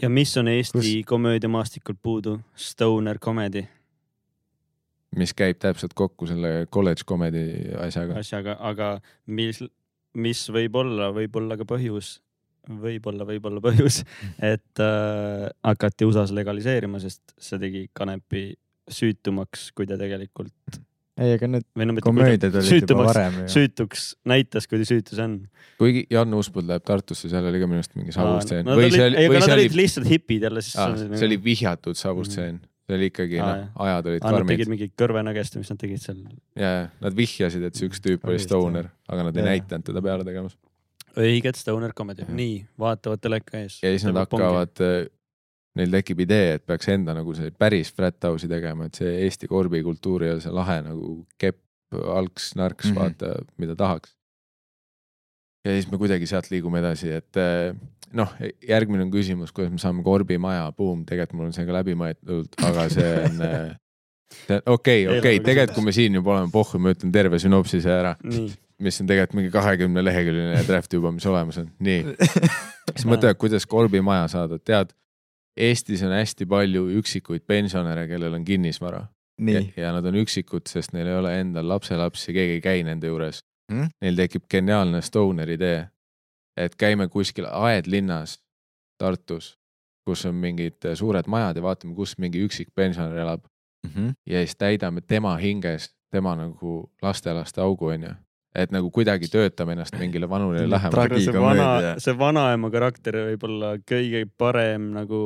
ja mis on Eesti Kus- komöödiamaastikult puudu? Stoner comedy mis käib täpselt kokku selle college comedy asjaga. asjaga, aga mis, mis võib olla, võib olla ka põhjus, võib-olla, võib-olla põhjus, (laughs) et äh, hakati USA-s legaliseerima, sest see tegi kanepi süütumaks, kui ta tegelikult ei, aga need no komöödiad olid juba süütumaks, varem ju. süütuks näitas, kui süütu see on. kuigi Jan Uuspõld läheb Tartusse, seal oli ka minu arust mingi see oli, ei, aga see nad oli olid, lihtsalt hipid jälle, siis see oli vihjatud savustseen. see oli ikkagi Aa, noh ajad olid Ah, nad karmid tegid mingit kõrvenägest, mis nad tegid seal. ja, ja nad vihjasid, et see üks tüüp oli stoner, aga nad ei näidanud teda peale tegemas. õiget stoner comedy, nii, vaatavad teleka ees. ja siis nad hakkavad, neil tekib idee, et peaks enda nagu see päris frat house'i tegema, et see Eesti korbikultuur ja see lahe nagu kepp, alks, narks mm. -hmm. vaata, mida tahaks. ja siis me kuidagi sealt liigume edasi, et eh, noh, järgmine on küsimus, kuidas me saame korbimaja, buum, tegelikult mul on see ka läbi mõeldud, aga see on eh, okei, okei, tegelikult kui me siin juba oleme pohhu, ma ütlen terve sünopsise ära, nii, mis on tegelikult mingi kahekümne leheküljeline draft juba, mis olemas on, nii (laughs) siis mõtle, kuidas korbimaja saada, tead, Eestis on hästi palju üksikuid pensionäre, kellel on kinnisvara ja, ja nad on üksikud, sest neil ei ole endal lapselapsi, keegi ei käi nende juures Mm. Neil tekib geniaalne stoner idee, et käime kuskil aedlinnas Tartus, kus on mingid suured majad ja vaatame, kus mingi üksik pensionär elab Mhm. ja siis täidame tema hinges tema nagu lastelaste augu, onju. Et nagu kuidagi töötame ennast mingile vanurile lähemale. See vana see vanaema karakter võib olla kõige parem nagu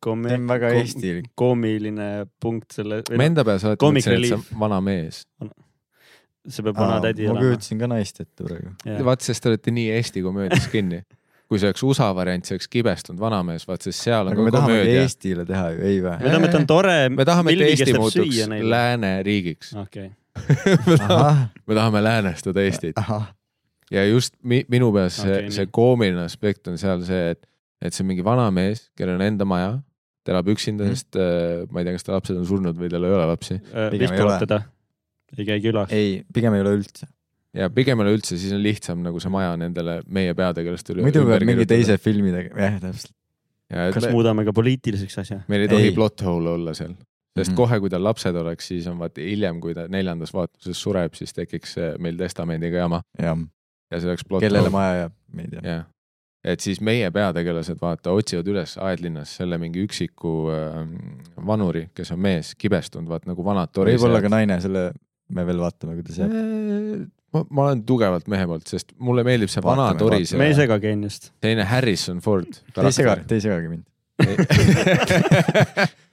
kome-. see on väga eestilik. koomiline punkt selle, ma enda peas mõtlesin, et see on vana mees. see peab vana tädi ma olema. kujutasin ka naist ette praegu. vaat, sest te olete nii Eesti komöödias (laughs) kinni. kui see oleks USA variant, see oleks kibestunud vanamees, vaat sest seal on aga me ka tahamegi komöödia. Eestile teha ju, ei või? me tahame, et ta on tore. me tahame, et Eesti muutuks lääneriigiks. okei, ahah, me tahame läänestada Eestit ja just mi, minu peas see okay,, nii. see koomiline aspekt on seal see, et, et see on mingi vanamees, kellel on enda maja, ta elab üksinda mm., sest äh, ma ei tea, kas ta lapsed on surnud või tal ei ole lapsi Pigem ei vihkavad ole. teda. ei käi külas. ei, pigem ei ole üldse. ja pigem ei ole üldse, siis on lihtsam nagu see maja nendele meie peategelastele. muidu peab mingi teise filmi tegema, jah, täpselt. kas me, muudame ka poliitiliseks asja? meil ei tohi Ei. plot hole olla seal, sest mm. kohe, kui tal lapsed oleks, siis on vaata hiljem, kui ta neljandas vaatuses sureb, siis tekiks äh, meil testamendiga jama jah, ja see oleks plot kellele maja jääb, me ei tea. jah, et siis meie peategelased vaata otsivad üles aedlinnas selle mingi üksiku äh, vanuri, kes on mees, kibestunud, vaat nagu vanad võib-olla ka torisejad. naine, selle me veel vaatame, kuidas jääb. ma, ma olen tugevalt mehe poolt, sest mulle meeldib see vana Vaatame, me ei toriseja, sega geeniust. selline Harrison Ford. Te ei sega, te ei segagi mind. (laughs)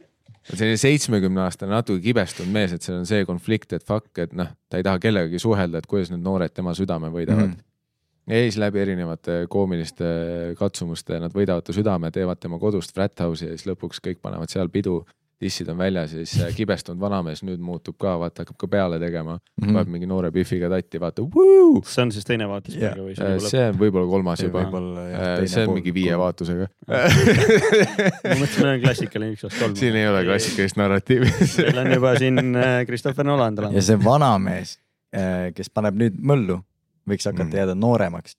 selline seitsmekümne aastane natuke kibestunud mees, et seal on see konflikt, et fuck, et noh, ta ei taha kellegagi suhelda, et kuidas need noored tema südame võidavad mm. Ja siis läbi erinevate koomiliste katsumuste nad võidavad ta südame, teevad tema kodust frat house'i ja siis lõpuks kõik panevad seal pidu. Dissid on väljas ja siis kibestunud vanamees nüüd muutub ka, vaata hakkab ka peale tegema mm, -hmm. paneb mingi noore Biffiga tatti, vaata. see on siis teine vaatus Jaa. praegu või see on see on võib-olla kolmas juba. võib-olla see on mingi viie. vaatusega. ma mõtlesin, meil on klassikaline üks osa kolm. siin ei ole. klassikalist narratiivi. meil on juba siin äh, Christopher Nolan ja tulemas. see vanamees, kes paneb nüüd möllu, võiks hakata Mm. jääda nooremaks.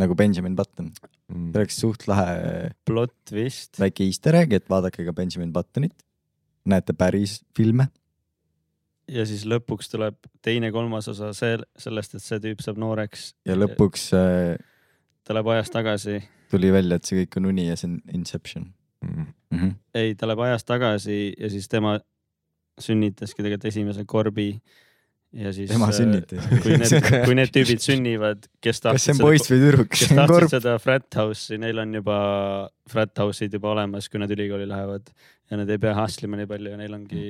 nagu Benjamin Button, Mm. see oleks suht lahe plott vist. väike easter egg, et vaadake ka Benjamin Buttonit. näete päris filme. ja siis lõpuks tuleb teine-kolmas osa sel-, sellest, et see tüüp saab nooreks. ja lõpuks äh, ta läheb ajas tagasi. tuli välja, et see kõik on uni ja see on Inception mm. -hmm. ei, ta läheb ajas tagasi ja siis tema sünnitaski tegelikult esimese korbi. Ja siis. tema sünnitas. kui need, kui need tüübid sünnivad, kes kas see tahtsid on poiss või tüdruk? kes tahtsid korp. seda frat house'i, neil on juba frat house'id juba olemas, kui nad ülikooli lähevad ja nad ei pea hustle ima nii palju ja neil ongi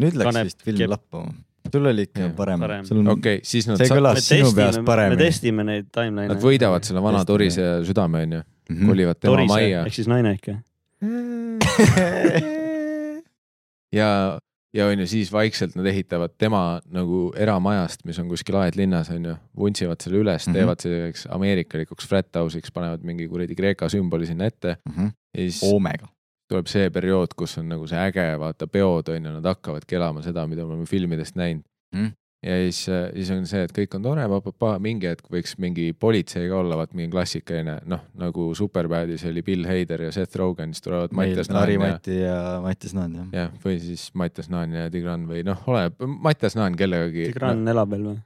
nüüd läks Kanep vist film kep- lappama. sul oli ikka Jah. parem, Parem. okei okay,, siis nad see kõlas me sinu peas testime, me paremini. testime neid timeline'e. Nad võidavad selle vana torise südame, onju, Mhm. kolivad tema Torise majja ehk siis naine ikka. (laughs) ja ja on ju siis vaikselt nad ehitavad tema nagu eramajast, mis on kuskil aedlinnas on ju, vuntsivad selle üles mm. -hmm. teevad selliseks ameerikalikuks frat house'iks, panevad mingi kuradi Kreeka sümboli sinna ette ja siis Omega. tuleb see periood, kus on nagu see äge, vaata peod on ju, nad hakkavadki elama seda, mida me oleme filmidest näinud Mm. Ja siis, siis on see, et kõik on tore, mingi hetk võiks mingi politsei ka olla, vaat mingi klassikaline, noh nagu Superbadis oli Bill Hader ja Seth Rogen, siis tulevad Mattias Naan ja, Lari-Mati ja Mattias Naan jah. jah, või siis Mattias Naan ja Tigran või noh, oleneb, Mattias Naan kellegagi. Tigran elab veel või?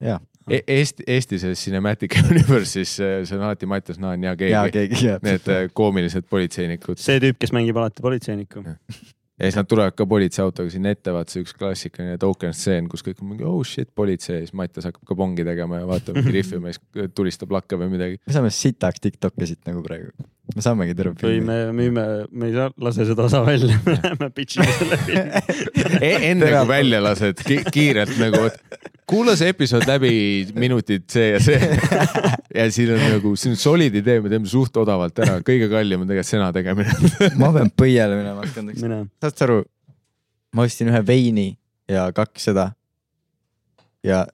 ja, E Eesti, Eesti selles Cinematic (laughs) Universe'is see on alati Mattias Naan ja keegi ja. keegi. Need äh, koomilised politseinikud see tüüp, kes mängib alati politseinikku. Ja siis nad tulevad ka politseiautoga sinna ette, vaata see üks klassikaline token stseen, kus kõik on mingi oh shit politsei ja siis Mattias hakkab ka pongi tegema ja vaatab mingi rihvi, siis tulistab lakke või midagi. me saame sitaks Tiktoki siit nagu praegu. me saamegi terve või filmi. me müüme, me ei saa, lase seda osa välja, me (laughs) läheme pitch ime selle filmi. E-, enne kui välja lased ki kiirelt nagu, kuula see episood läbi minutid see ja see. ja siin on nagu, siin on solid idee, me teeme suht odavalt ära, kõige kallim on tegelikult sena tegemine. ma pean põiele minema hakkandaks. mine. saad sa aru, ma ostsin ühe veini ja kaks seda. ja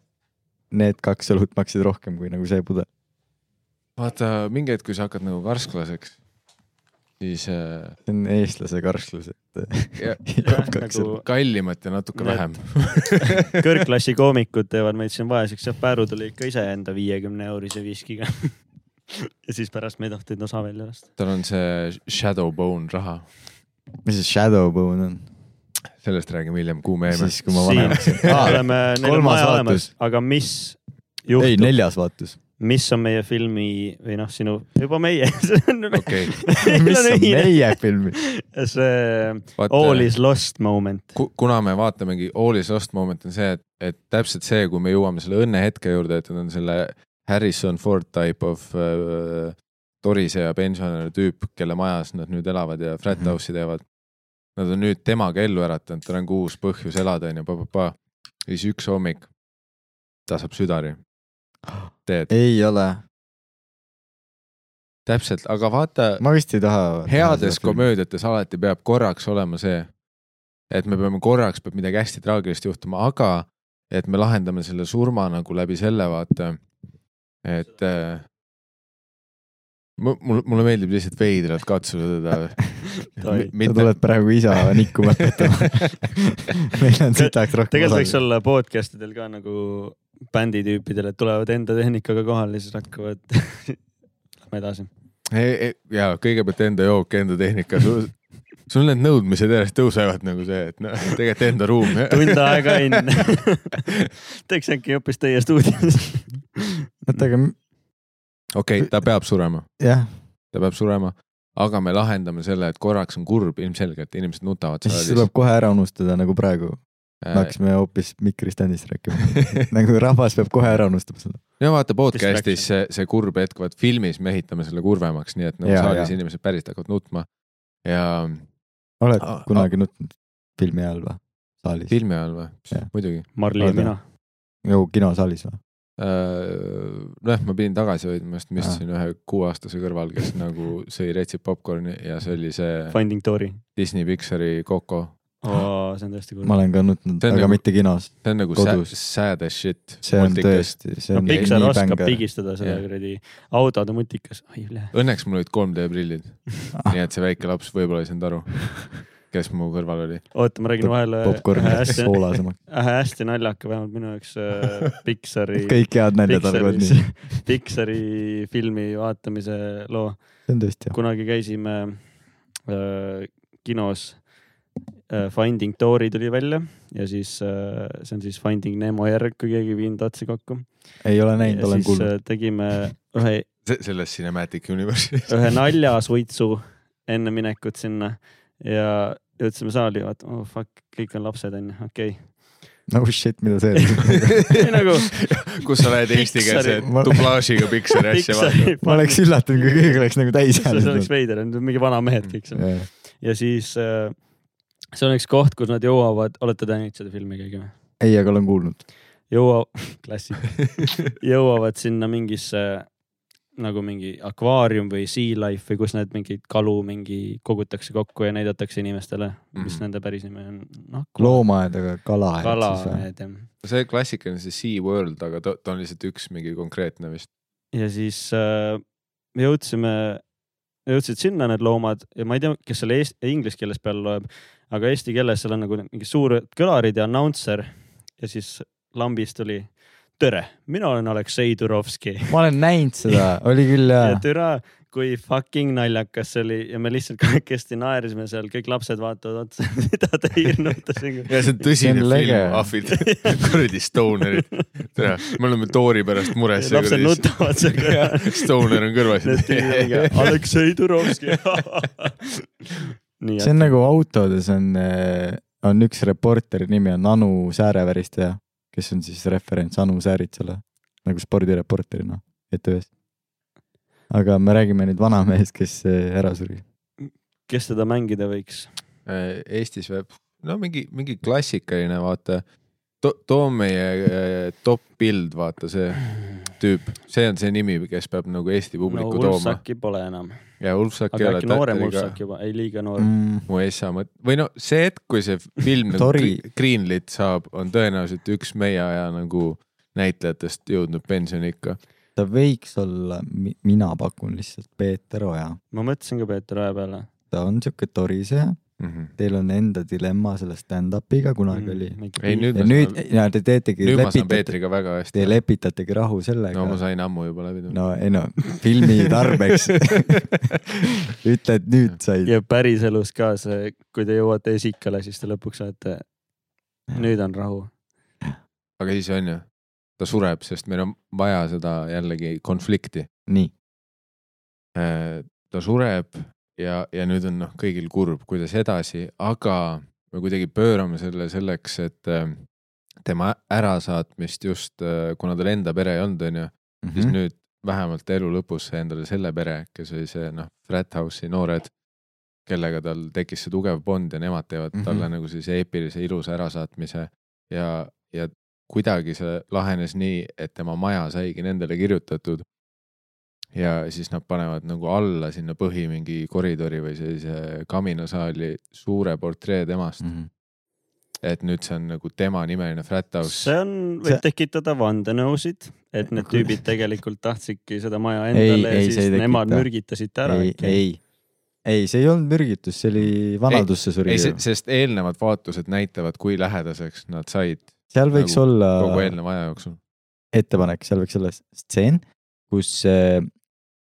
need kaks õlut maksid rohkem kui nagu see pudel. vaata mingi hetk, kui sa hakkad nagu karsklaseks, siis äh, see on eestlase karsklus, et ja, (laughs) joob kaks nagu- kallimat ja natuke Need- vähem. (laughs) kõrgklassi (laughs) koomikud teevad meid siin vaeseks ja Pääru tuli ikka iseenda viiekümne eurise viskiga. ja siis pärast me ei tohtinud osa välja lasta. tal on see Shadowbone raha, mis see Shadowbone on? sellest räägime hiljem, kuhu me jäime. siis, kui ma vanemaks sain. oleme, neil on kolmas maja vaatus. olemas, aga mis ei, juhtub, neljas vaatus. Mis on meie filmi või noh, sinu, juba meie, (laughs) okei (laughs) (laughs) mis on meie film? see vaata all is lost moment. ku, kuna me vaatamegi All is lost moment on see, et, et täpselt see, kui me jõuame selle õnnehetke juurde, et nad on selle Harrison Ford type of äh, torise ja pensionär tüüp, kelle majas nad nüüd elavad ja frat Mhm. house'i teevad. Nad on nüüd temaga ellu äratanud, tal on uus põhjus elada, onju, pa-pa-pa. ja siis üks hommik ta saab südari. teed, ei ole, täpselt, aga vaata, ma vist ei taha. heades. komöödiates alati peab korraks olema see, et me peame korraks peab midagi hästi traagilist juhtuma, aga et me lahendame selle surma nagu läbi selle vaata, et äh, mu- mulle, mulle meeldib lihtsalt veidralt katsuda teda (laughs) Tohi. sa tuled praegu isa nikku mõpetama. (laughs) meil on sitaks rohkem tegelikult võiks. olla podcast idel ka nagu bänditüüpidel, et tulevad enda tehnikaga kohale ja siis hakkavad, (laughs) lähme edasi. ja kõigepealt enda jook, enda tehnika, sul, need nõudmised järjest tõusevad nagu see, et noh, tegelikult enda ruum. tund aega enne. (laughs) teeks äkki hoopis teie stuudios. oota, aga okei, ta peab surema, jah, ta peab surema, aga me lahendame selle, et korraks on kurb, ilmselgelt inimesed nutavad siis tuleb kohe ära unustada nagu praegu. Me Äh, hakkasime hoopis mikristandist rääkima. (laughs) nagu rahvas peab kohe ära unustama seda. no vaata podcast'is see, see kurb hetk, vaat filmis me ehitame selle kurvemaks, nii et nagu Jaa, saalis jaa. inimesed päriselt hakkavad nutma. ja oled Aa, kunagi nutnud filmi ajal või? saalis? filmi ajal või muidugi. Marli ja mina. nagu kinosaalis või? nojah, ma pidin tagasi hoidma, sest ma istusin ühe kuueaastase kõrval, kes nagu sõi retsip popkorni ja see oli see Finding Dory Disney Pixari Coco. oh,. see on tõesti ma kurb. olen ka nutnud, aga nagu- mitte kinos. see on nagu Kodus. sad, as shit. see on. tõesti, see no on Pixar nii oskab bängar. pigistada seda kuradi autode mutikas. ai üle. Õnneks mul olid 3D prillid, (laughs) nii et see väike laps võib-olla ei saanud aru, kes mu kõrval oli. oota, ma räägin vahele läks hästi, soolasemaks. (laughs) ühe hästi naljaka, vähemalt minu jaoks äh, (laughs) Pixari, kõik head naljad algavad nii., Pixari filmi vaatamise loo. see on tõesti hea. kunagi käisime äh, kinos äh, Finding Dory tuli välja ja siis äh, see on siis Finding Nemo järg, kui keegi viinud otsi kokku. ei ole näinud, olen siis kuulnud. äh, tegime ühe, selles Cinematic Universe'is. ühe naljasuitsu enne minekut sinna ja jõudsime saali, vaata, oh fuck, kõik on lapsed onju, okei okay.. no shit, mida see (laughs) nagu kus sa lähed eestikeelse dublaažiga Pixari asja vaatama. Ma oleks üllatunud, kui kõik oleks nagu täis see oleks jäänud. veider, need on mingi vanamehed kõik seal. ja siis äh, see on üks koht, kus nad jõuavad, olete te näinud seda filmi keegi või? ei, aga olen kuulnud. jõua, klassik, jõuavad sinna mingisse nagu mingi akvaarium või Sea Life või kus need mingeid kalu mingi kogutakse kokku ja näidatakse inimestele mm, -hmm. mis nende päris nimi on no,. loomaaed, aga või? kalaaed jah. see klassikaline see Sea World, aga ta, ta on lihtsalt üks mingi konkreetne vist. ja siis äh, me jõudsime, jõudsid sinna need loomad ja ma ei tea, kes selle inglise keeles peal loeb, aga eesti keeles seal on nagu mingi suured kõlarid ja announcer ja siis lambist tuli tere, mina olen Aleksei Turovski ma olen näinud seda, oli küll ja jaa. türa, kui fucking naljakas see oli ja me lihtsalt kahekesti naersime seal, kõik lapsed vaatavad otsa, (laughs) mida te hirmutasite. (laughs) ja see on See tõsine film, ahvid, kuradi Stonerid. me oleme Tori pärast mures. lapsed nutavad seal kõrval. (laughs) Stoner on kõrvas. Aleksei Turovski. Nii see on nagu autodes on, on üks reporteri nimi on Anu Sääreväristaja, kes on siis referents Anu Sääritsale nagu spordireporterina ETV-s. aga me räägime nüüd vanamehest, kes eh, ära suri. kes teda mängida võiks? Eestis või, no mingi, mingi klassikaline, vaata to,. too meie äh, top build, vaata see tüüp, see on see nimi, kes peab nagu Eesti no publiku no, tooma. Ulfsaki pole enam, ja Ulfsak ei aga ole äkki noorem Ulfsak juba, ei liiga noor. Mm, mu essa mõt-, või no see hetk, kui see film nagu greenlit saab, on tõenäoliselt üks meie aja nagu näitlejatest jõudnud pensioniikka. ta võiks olla, mina pakun lihtsalt Peeter Oja. ma mõtlesin ka Peeter Oja peale. ta on siuke toriseja, Mhm. teil on enda dilemma selle stand-up'iga kunagi oli. ei nüüd ja ma nüüd saan, ja te teetegi, nüüd ma saan lepitate, Peetriga väga hästi te. lepitategi rahu sellega no ma sain ammu juba läbi tulla. no ei no, filmi tarbeks (laughs) ütled nüüd said. ja päriselus ka see, kui te jõuate esikale, siis te lõpuks saate, nüüd on rahu. aga siis on ju, ta sureb, sest meil on vaja seda jällegi konflikti. nii, ta sureb ja, ja nüüd on noh, kõigil kurb, kuidas edasi, aga me kuidagi pöörame selle selleks, et äh, tema ärasaatmist just, kuna tal enda pere ei olnud, onju, siis Mhm. nüüd vähemalt elu lõpus sai endale selle pere, kes oli see noh, Frat House'i noored, kellega tal tekkis see tugev bond ja nemad teevad mm. -hmm. talle nagu sellise eepilise ilusa ärasaatmise ja, ja kuidagi see lahenes nii, et tema maja saigi nendele kirjutatud. Ja siis nad panevad nagu alla sinna põhi mingi koridori või sellise kaminasaali suure portree temast mm. -hmm. et nüüd see on nagu tema nimeline Frat House. see on, võib See- tekitada vandenõusid, et need (laughs) tüübid tegelikult tahtsidki seda maja Ei, endale ja ei, siis ei nemad mürgitasid ta ära ei, ei, ei, see ei olnud mürgitus, see oli vanadusse suri ei, sest eelnevad vaatused näitavad, kui lähedaseks nad said seal võiks nagu olla kogu eelneva aja jooksul. ettepanek, seal võiks olla stseen, kus äh,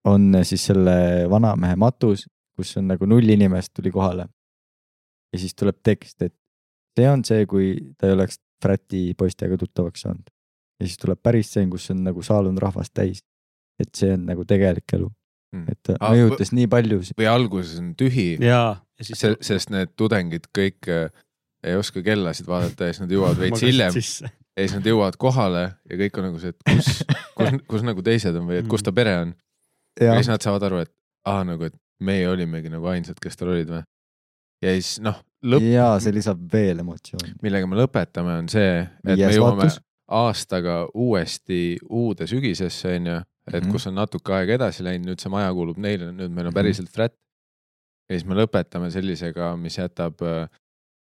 on siis selle vanamehe matus, kus on nagu null inimest tuli kohale. ja siis tuleb tekst, et see on see, kui ta ei oleks Fräti poistega tuttavaks saanud. ja siis tuleb päris stseen, kus on nagu saal on rahvast täis. et see on nagu tegelik elu, Mm. et ta Ah, mõjutas nii palju. või alguses on tühi, ja, ja siis sest need tudengid kõik äh, ei oska kellasid vaadata ja siis nad jõuavad veits hiljem ja siis nad jõuavad kohale ja kõik on nagu see, et kus, kus, kus nagu teised on või et kus ta pere on. Ja siis nad saavad aru, et aa nagu, et meie olimegi nagu ainsad, kes tal olid või. ja siis noh, lõpp, ja see lisab veel emotsiooni. millega me lõpetame, on see, et me Viies jõuame vaatus. aastaga uuesti uude sügisesse, onju, et Mhm. kus on natuke aega edasi läinud, nüüd see maja kuulub neile, nüüd meil on päriselt frat. ja siis me lõpetame sellisega, mis jätab äh,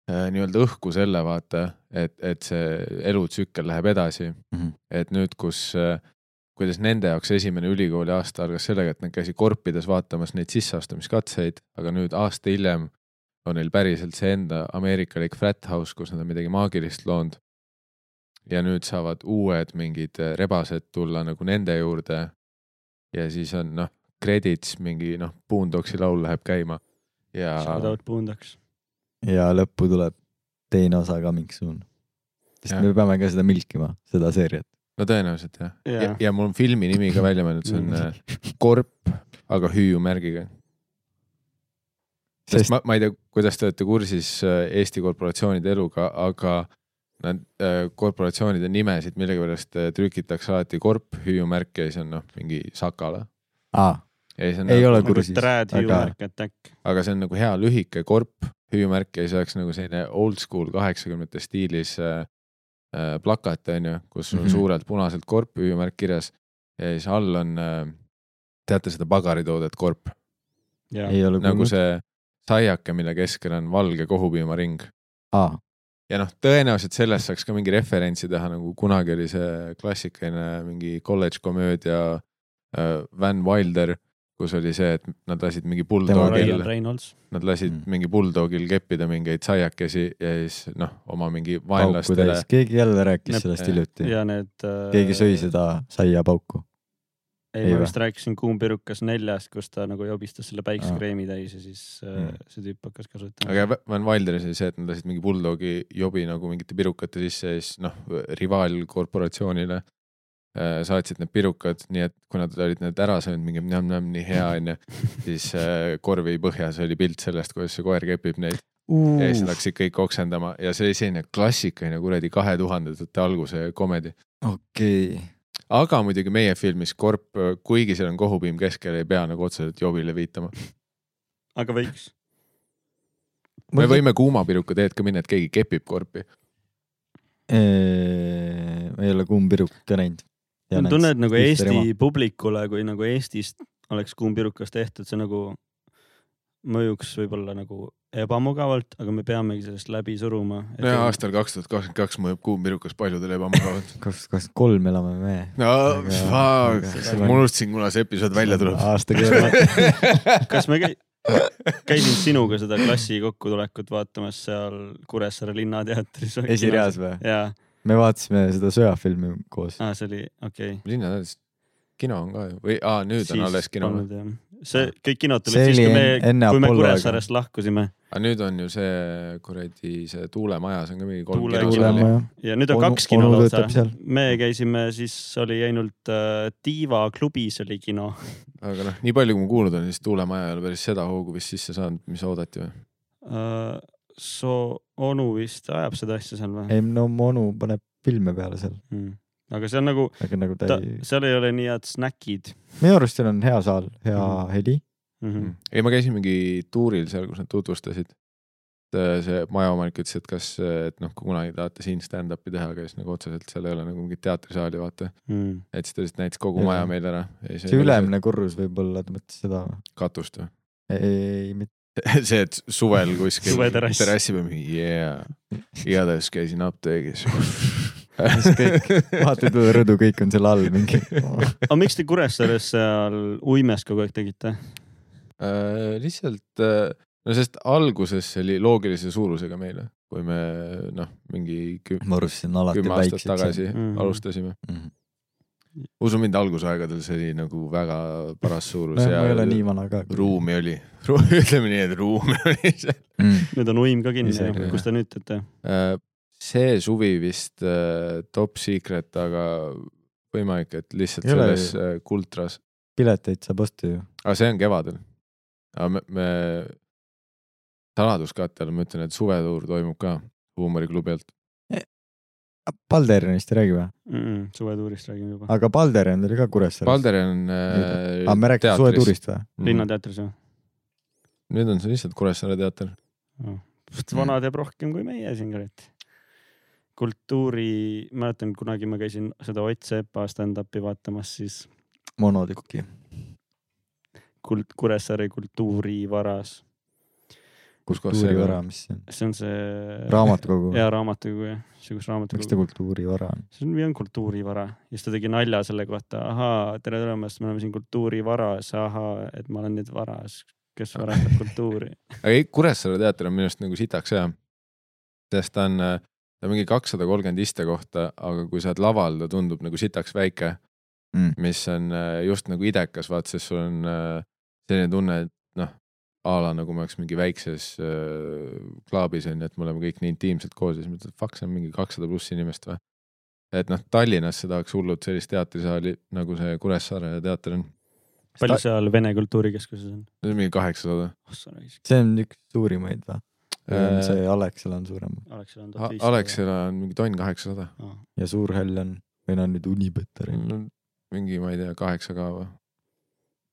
äh, nii-öelda õhku selle vaata, et, et see elutsükkel läheb edasi. Mhm. et nüüd, kus äh,, kuidas nende jaoks esimene ülikooli aasta algas sellega, et nad käisid korpides vaatamas neid sisseastumiskatseid, aga nüüd aasta hiljem on neil päriselt see enda ameerikalik frat house, kus nad on midagi maagilist loonud. ja nüüd saavad uued mingid äh, rebased tulla nagu nende juurde. ja siis on noh, credits mingi noh, Boondocksi laul läheb käima ja Shout out Boondocks. ja lõppu tuleb teine osa Coming Soon. sest Jah. me peame ka seda milkima, seda seeriat. No tõenäoliselt jah ja. Ja, ja mul on filmi nimi ka välja mõeldud, see on äh, Korp, aga hüüumärgiga. sest Sest- ma, ma ei tea, kuidas te olete kursis äh, Eesti korporatsioonide eluga, aga nad äh, korporatsioonide nimesid millegipärast äh, trükitakse alati korp, hüüumärk ja siis on noh, mingi Sakala. siis on Ei nagu, ole nagu kursis, Trad aga- aga see on nagu hea lühike korp, hüüumärk ja siis oleks nagu selline old school kaheksakümnendate stiilis äh, äh, plakat onju, kus on mm. -hmm. suurelt punaselt korp, hüüumärk kirjas ja siis all on äh, teate seda pagaritoodet Korp? nagu see saiake, mille keskel on valge kohupiimaring aa, ja noh, tõenäoliselt sellest saaks ka mingi referentsi teha, nagu kunagi oli see klassikaline mingi kolledž komöödia äh, Van Wilder, kus oli see, et nad lasid mingi Reynolds. nad lasid Mm. mingi bulldogil keppida mingeid saiakesi ja siis noh, oma mingi vaenlastele keegi jälle rääkis Näpp- sellest hiljuti. ja need. keegi sõi. seda saiapauku. ei, ei ma vist rääkisin Kuumpirukas neljast, kus ta nagu jobistas selle päiksekreemi täis ja siis äh, Mm. see tüüp hakkas kasutama. aga Van Wilderis oli see, et nad lasid mingi bulldogi jobi nagu mingite pirukate sisse ja siis noh, rivaalkorporatsioonile äh, saatsid need pirukad, nii et kui nad olid need ära söönud, mingi njam-njam, nii hea (laughs) onju, siis äh, korvi põhjas oli pilt sellest, kuidas see koer kepib neid ja siis nad hakkasid kõik oksendama ja see oli selline klassikaline kuradi kahe tuhandendate alguse komedi. okei, aga muidugi meie filmis Korp, kuigi seal on kohupiim keskel, ei pea nagu otseselt jobile viitama. (laughs) aga võiks. me võime kuumapiruka teed ka minna, et keegi kepib Korpi. ma ei ole kuumpirukut ka näinud. Ma tunnen, et nagu Eesti publikule, kui nagu Eestist oleks Kuumpirukas tehtud, see nagu mõjuks võib-olla nagu ebamugavalt, aga me peamegi sellest läbi suruma. nojah, aastal kaks tuhat kakskümmend kaks mõjub kuumpirukas paljudele ebamugavalt. (laughs) kaks tuhat kakskümmend kolm elame me. no fuck, ma unustasin, kuna see episood välja tuleb. aasta (laughs) keeruline. kas me käi-, käisin sinuga seda klassi kokkutulekut vaatamas seal Kuressaare Linnateatris? esireas või? jaa, me vaatasime seda sõjafilmi koos. aa see oli okei okay.. linnateatris, kino on ka ju või aa, nüüd on alles kino. see kõik kinod tulid See siis, oli kui me kui me Kuressaarest lahkusime aga nüüd on ju see kuradi see Tuulemajas on ka mingi kolm Tuule- kino. Tuulemaja. ja nüüd on Onu- kaks kino lausa me käisime, siis oli ainult äh, Tiiva klubis oli kino. aga noh, nii palju kui ma kuulnud olen, siis Tuulemaja ei ole päris seda hoogu vist sisse saanud, mis oodati või? Äh, So onu vist ajab seda asja seal või? ei no mu onu paneb filme peale seal, aga see on nagu, aga nagu ta ta ei, seal ei ole nii head snäkid minu arust seal on hea saal, hea Mhm. heli. mm. -hmm. ei, ma käisin mingi tuuril seal, kus nad tutvustasid. see majaomanik ütles, et kas, et noh, kui kunagi tahate siin stand-up'i teha, aga siis nagu otseselt seal ei ole nagu mingit teatrisaali, vaata. Mm. et siis ta lihtsalt näitas kogu Jaa. maja meile ära. see ülemine korrus võib-olla, ta mõtles seda või? katust või? ei, mitte, (laughs) see, et suvel kuskil Suveterrass. terrassi peal mingi yeah, igatahes käisin apteegis. siis kõik, vaatad üle rõdu, kõik on seal all mingi. aga miks te Kuressaares seal uimes kogu aeg tegite? Äh, lihtsalt, no sest alguses see oli loogilise suurusega meile, kui me noh, mingi küm- ma arvasin alati kümme aastat väiksed tagasi Mhm. alustasime. Mhm. Usu mind, algusaegadel see oli nagu väga paras suurus ja ma ei ole nii vana ka. ruumi oli, (laughs) ütleme nii, et ruumi oli seal. mm.. nüüd on uim ka kinni kus te nüüd teete? Äh, see suvi vist äh, top secret, aga võimalik, et lihtsalt Ei ole selles äh, kultras, pileteid saab osta ju. aga see on kevadel. aga me, me, saladuskatte all ma ütlen, et suvetuur toimub ka huumoriklubi alt. Balderonist ei räägi või? suvetuurist räägime juba. aga Balderon oli ka Kuressaares. Valderi on äh, aga me rääkisime suvetuurist või? Mhm. linnateatris või? nüüd on see lihtsalt Kuressaare teater. vana teab rohkem kui meie siin, kurat. kultuuri, mäletan kunagi ma käisin seda Ott Sepa stand-up'i vaatamas, siis monotükki. kult-, Kuressaare kultuurivaras. Kus kohas see on? mis see on? see on see. raamatukogu. jaa, raamatukogu jah, see kus miks ta raamatukogu. kultuurivara on? see on, on kultuurivara ja siis ta tegi nalja selle kohta, ahaa, tere tulemast, me oleme siin kultuurivaras, ahaa, et ma olen nüüd varas, kes varastab (laughs) kultuuri. aga ei, Kuressaare teater on minu arust nagu sitaks hea. sest ta on, ta on mingi kakssada kolmkümmend istekohta, aga kui sa oled laval, ta tundub nagu sitaks väike Mm. mis on äh, just nagu idekas, vaat sest sul on äh, selline tunne, et a la nagu me oleks mingi väikses äh, klaabis on ju, et me oleme kõik nii intiimselt koos ja siis mõtled, fuck, see on mingi kakssada pluss inimest või. et noh, Tallinnasse tahaks hullult sellist teatrisaali nagu see Kuressaare teater on, palju seal Vene Kultuurikeskuses on? see on mingi kaheksasada. oh see on üks suurimaid või? Äh, see Alexela on suurem. Alexela on mingi tonn kaheksasada, ja Suurhall on, või no nüüd Unibeteri. mingi, ma ei tea, kaheksa ka või,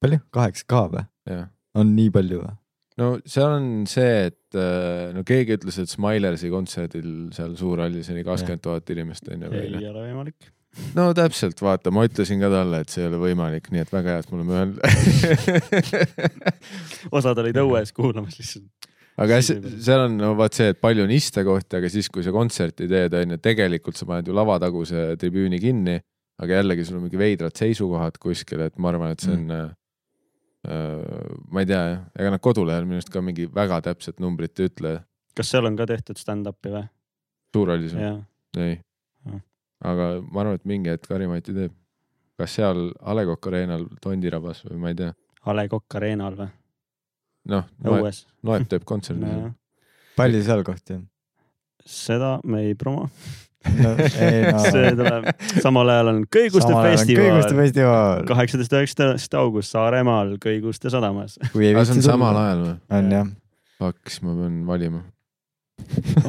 palju? kaheksa ka või? on nii palju või? No seal on see, et äh, no keegi ütles, et Smilersi kontserdil seal Suurhallis oli kakskümmend tuhat inimest on ju ei noh, ole võimalik. no täpselt, vaata, ma ütlesin ka talle, et see ei ole võimalik, nii et väga hea, et me oleme ühel. osad olid õues kuulamas lihtsalt. aga seal on no vaat see, et palju on istekohti, aga siis, kui sa kontserti teed, on ju, tegelikult sa paned ju lavataguse tribüüni kinni, aga jällegi sul on mingi veidrad seisukohad kuskil, et ma arvan, et see on mm.. Ma ei tea jah, ega nad kodulehel minu arust ka mingi väga täpset numbrit ei ütle. kas seal on ka tehtud stand-up'i või? see? jaa, ei aga ma arvan, et mingi hetk Harimati teeb. kas seal A Le Coq Arena'l Tondirabas või ma ei tea. A Le Coq Arena'l või? noh, Noet, õues. Noet teeb kontserdi nojah, (laughs) palju seal kohti on? seda me ei promo. (laughs) no (laughs) no. see tuleb, samal ajal on Kõiguste kõiguste festival, festival. kaheksateist, üheksateist august Saaremaal Kõiguste sadamas. aga see on samal ajal või? on jah. Fuck, siis ma pean valima.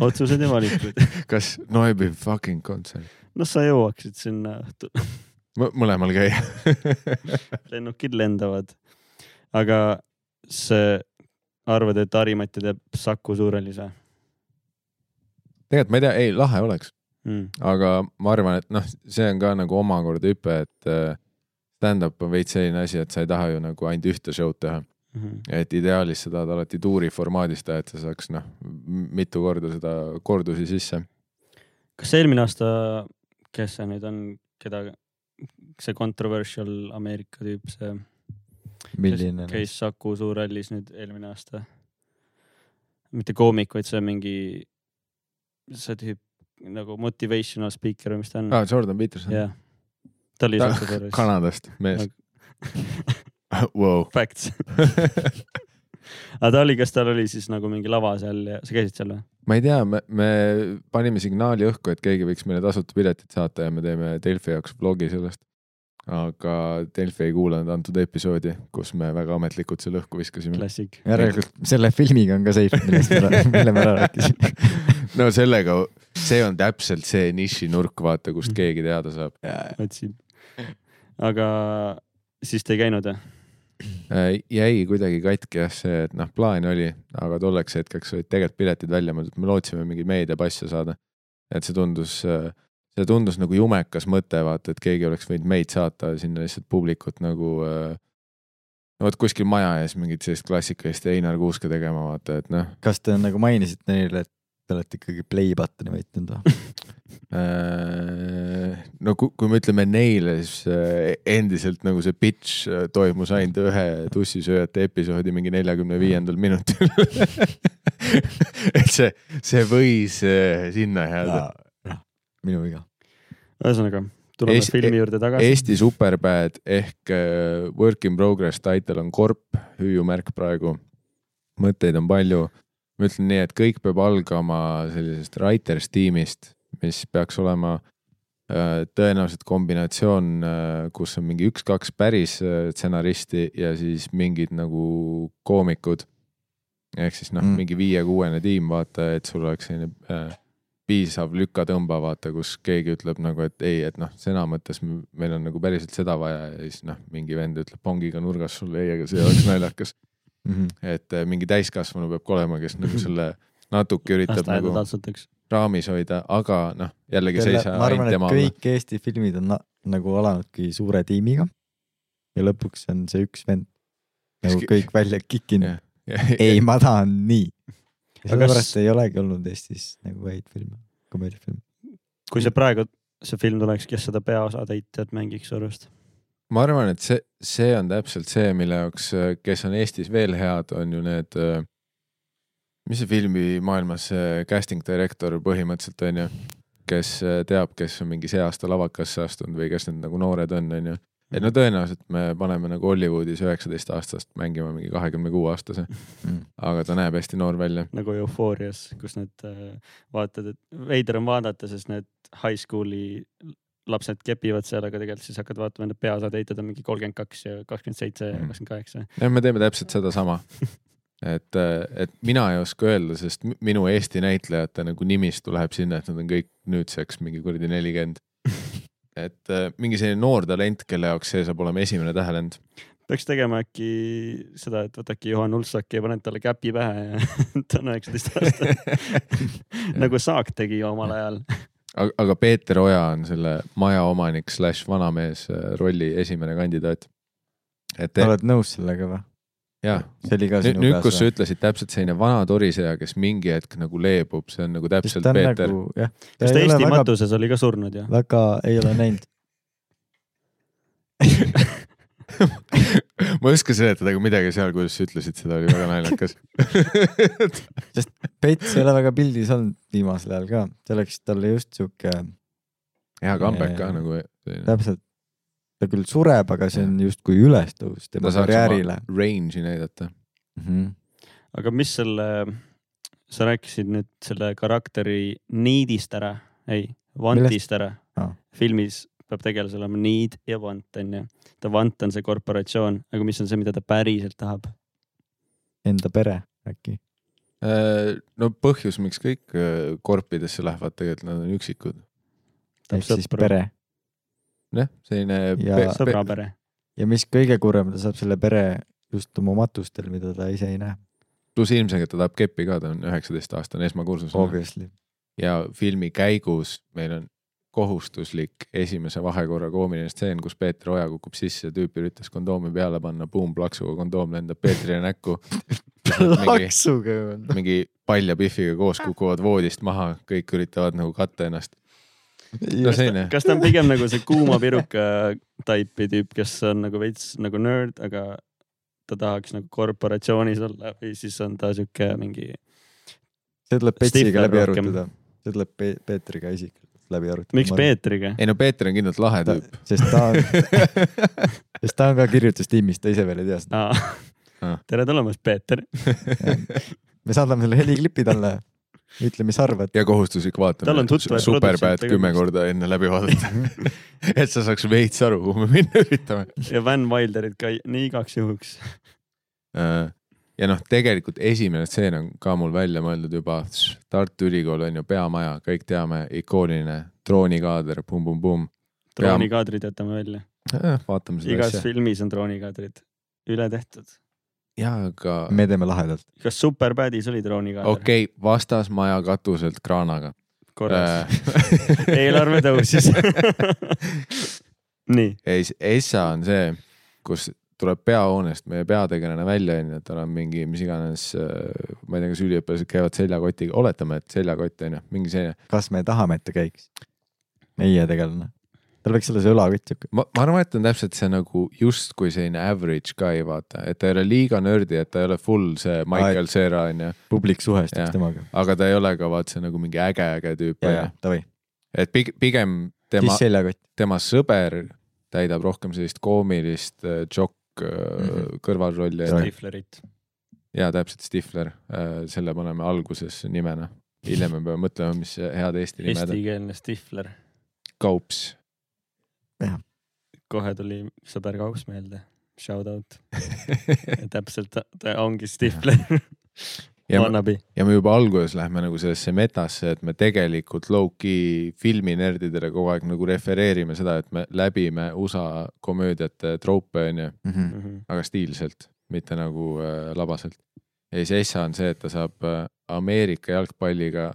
otsused ja valikud. (laughs) kas Noebi fucking kontsert? noh, sa jõuaksid sinna, (laughs) mõlemal käia. lennukid lendavad. aga see, arvad, et Harimati teeb Saku Suurhallis või tegelikult ma ei tea, ei lahe oleks, mm.? aga ma arvan, et noh, see on ka nagu omakorda hüpe, et äh, stand-up on veits selline asi, et sa ei taha ju nagu ainult ühte show'd teha. Mm -hmm. et ideaalis sa tahad alati tuuri formaadis teha, et sa saaks noh, mitu korda seda kordusi sisse. kas eelmine aasta, kes see nüüd on, keda, see controversial Ameerika tüüp, see, milline? käis Saku Suurhallis nüüd eelmine aasta. mitte koomik, vaid see mingi, see tüüp nagu motivational speaker või mis ta on aa, Jordan Peterson. jah, ta oli Suurhallis. Kanadast mees. (laughs) Wow. Facts. (laughs) aga ta oli, kas tal oli siis nagu mingi lava seal ja sa käisid seal või? ma ei tea, me, me panime signaali õhku, et keegi võiks meile tasuta piletid saata ja me teeme Delfi jaoks vlogi sellest. Aga Delfi ei kuulanud antud episoodi, kus me väga ametlikult selle õhku viskasime. klassik. järelikult selle filmiga on ka safe, millest me, (laughs) mille me ära rääkisime. (laughs) no sellega, see on täpselt see nišinurk, vaata, kust Mhm. keegi teada saab. otsin. aga siis te ei käinud või? Äh, jäi kuidagi katki jah see, et noh, plaan oli, aga tolleks hetkeks olid tegelikult piletid välja mõeldud, me lootsime mingi meediapasse saada. et see tundus, see tundus nagu jumekas mõte, vaata, et keegi oleks võinud meid saata sinna lihtsalt publikut nagu. no vot kuskil maja ees mingit sellist klassikalist Einar Kuuska tegema, vaata, et noh kas te nagu mainisite neile, et te olete ikkagi play button'i võitnud või? (laughs) Äh, no kui, kui me ütleme neile, siis äh, endiselt nagu see pitch äh, toimus ainult ühe tussisööjate episoodi mingi neljakümne viiendal minutil. (laughs) et see, see võis äh, sinna jääda. Minu viga. ühesõnaga, tuleme Eesti- filmi juurde tagasi. Eesti Superbad ehk äh, Work in Progress title on korp, hüüumärk praegu. mõtteid on palju. ma ütlen nii, et kõik peab algama sellisest writers tiimist, mis peaks olema äh, tõenäoliselt kombinatsioon, kus on mingi üks-kaks päris äh, stsenaristi ja siis mingid nagu koomikud. ehk siis noh mm., mingi viie-kuuene tiim, vaata, et sul oleks selline äh, piisav lükatõmba, vaata, kus keegi ütleb nagu, et ei, et noh, sõna mõttes meil on nagu päriselt seda vaja ja siis noh, mingi vend ütleb pongiga nurgas sulle ei, aga see oleks (laughs) naljakas. Mhm. et äh, mingi täiskasvanu peab ka olema, kes nagu (laughs) selle natuke üritab lasteaeda nagu tantsutaks. raamis hoida, aga noh, jällegi see ei saa ainult tema olla. kõik Eesti filmid on na nagu alanudki suure tiimiga. ja lõpuks on see üks vend nagu kõik välja kikinud. (laughs) Jah. ei, ma tahan nii. Aga sellepärast kas- ei olegi olnud Eestis nagu häid filme, komöödiafilme. kui see praegu, see film tuleks, kes seda peaosatäitjat mängiks su arust? ma arvan, et see, see on täpselt see, mille jaoks, kes on Eestis veel head, on ju need, mis see filmimaailmas see casting director põhimõtteliselt on ju, kes äh, teab, kes on mingi see aasta lavakasse astunud või kes need nagu noored on, on ju. Et no tõenäoliselt me paneme nagu Hollywoodis üheksateist aastast mängima mingi kahekümne kuue aastase, Mm. aga ta näeb hästi noor välja. nagu Eufoorias, kus need äh, vaatad, et veider on vaadata, sest need high school'i lapsed kepivad seal, aga tegelikult siis hakkad vaatama, need peaosatäitjad on mingi kolmkümmend kaks ja kakskümmend seitse ja Mhm. kakskümmend kaheksa. jah, me teeme täpselt sedasama. et, et mina ei oska öelda, sest mi- minu Eesti näitlejate nagu nimistu läheb sinna, et nad on kõik nüüdseks mingi kuradi nelikümmend. Et äh, mingi selline noor talent, kelle jaoks see saab olema esimene tähelend. peaks tegema äkki seda, et võtadki Juhan Ulsaki ja paned talle käpi pähe ja (laughs) ta on üheksateist aastane. (laughs) nagu Saak tegi omal ajal. aga, Peeter Oja on selle majaomanik slaš vanamees äh, rolli esimene kandidaat. et oled nõus sellega või? jah, see oli ka nüüd, kus sa ütlesid täpselt selline vana toriseja, kes mingi hetk nagu leebub, see on nagu Sest täpselt Peeter. nagu kas ta Eesti väga, matuses oli ka surnud ju? väga ei ole näinud. (laughs) ma ei oska seletada ka midagi seal, kuidas sa ütlesid seda, oli väga naljakas. (laughs) Pets ei ole väga pildis olnud viimasel ajal ka, see oleks talle just sihuke hea comeback ka nagu. täpselt, ta küll sureb, aga see on justkui ülestõus tema karjäärile range'i näidata. Mm -hmm. aga mis selle, sa rääkisid nüüd selle karakteri need'ist ära, ei, want'ist ära Aa. filmis peab tegelasel olema need ja want onju. ta want on see korporatsioon, aga mis on see, mida ta päriselt tahab? Enda pere äkki. Äh, no põhjus, miks kõik äh, korpidesse lähevad, tegelikult nad on üksikud. ehk siis pere jah, selline Ja- pe- pe- sõbrapere. ja mis kõige kurvem, ta saab selle pere just oma matustel, mida ta ise ei näe, pluss ilmselgelt ta tahab keppi ka, ta on üheksateist aastane esmakursusel obviously. ja filmi käigus meil on kohustuslik esimese vahekorra koomiline stseen, kus Peeter Oja kukub sisse, tüüp üritas kondoomi peale panna, buum, plaksuga kondoom lendab Peetrile näkku. (laughs) mingi, laksuga. mingi pall ja Biffiga koos kukuvad voodist maha, kõik üritavad nagu katta ennast. No selline, kas ta on pigem nagu see kuuma piruka taipi tüüp, kes on nagu veits nagu nörd, aga ta tahaks nagu korporatsioonis olla või siis on ta sihuke mingi, see tuleb Petsiga läbi arutada, see tuleb Pe- Peetriga isiklikult läbi arutada. miks? Peetriga? ei no Peeter on kindlalt lahe tüüp. sest ta on, (laughs) sest ta on ka kirjutustiimis, ta ise veel ei tea seda. Tere tulemast, Peeter. (laughs) me saadame selle heliklipi talle, ütle, mis arvad. ja kohustuslik vaatamine Superbad kümme korda enne läbi vaadata. (laughs) et sa saaks veits aru, kuhu me minna üritame. ja Van Wilderit ka nii igaks juhuks. Äh, ja noh, tegelikult esimene stseen on ka mul välja mõeldud juba. Tartu Ülikool on ju peamaja, kõik teame, ikooniline droonikaader, pumm-pumm-pumm. droonikaadrid jätame välja. vaatame seda igas asja. filmis on droonikaadrid üle tehtud. jaa, aga me teeme lahedalt. kas Superbadis oli droonikaader okei okay,, vastasmaja katuselt kraanaga. korras? (laughs) eelarve tõusis. (laughs) nii, ei, Essa on see, kus tuleb peahoonest meie peategelane välja, onju, tal on mingi, mis iganes, ma ei tea, kas üliõpilased käivad seljakotiga, oletame, et seljakott onju, mingi selline. kas me tahame, et ta käiks? meie tegelane. Tal võiks olla see õlakott siuke. ma, ma arvan, et on täpselt see nagu justkui selline average guy, vaata, et ta ei ole liiga nördi, et ta ei ole full see Michael Cera onju, publik suhestuks temaga. aga ta ei ole ka vaat see nagu mingi tüüp ja onju. davai, et pig- pigem tema tema sõber täidab rohkem sellist koomilist äh, jokk mm. -hmm. kõrvalrolli. Stiflerit. ja täpselt Stifler, selle paneme alguses nimena. hiljem me peame mõtlema, mis head eesti nimed on. eestikeelne Stifler. Kaups. Kohe tuli sõber Kaups meelde. Shout out. (laughs) täpselt, ta, ongi Stifler. ja, Wannabe. ja me juba alguses lähme nagu sellesse metasse, et me tegelikult low-key filminerdidele kogu aeg nagu refereerime seda, et me läbime USA komöödiate troope onju, Mhm. aga stiilselt, mitte nagu äh, labaselt. ja siis Essa on see, et ta saab äh, Ameerika jalgpalliga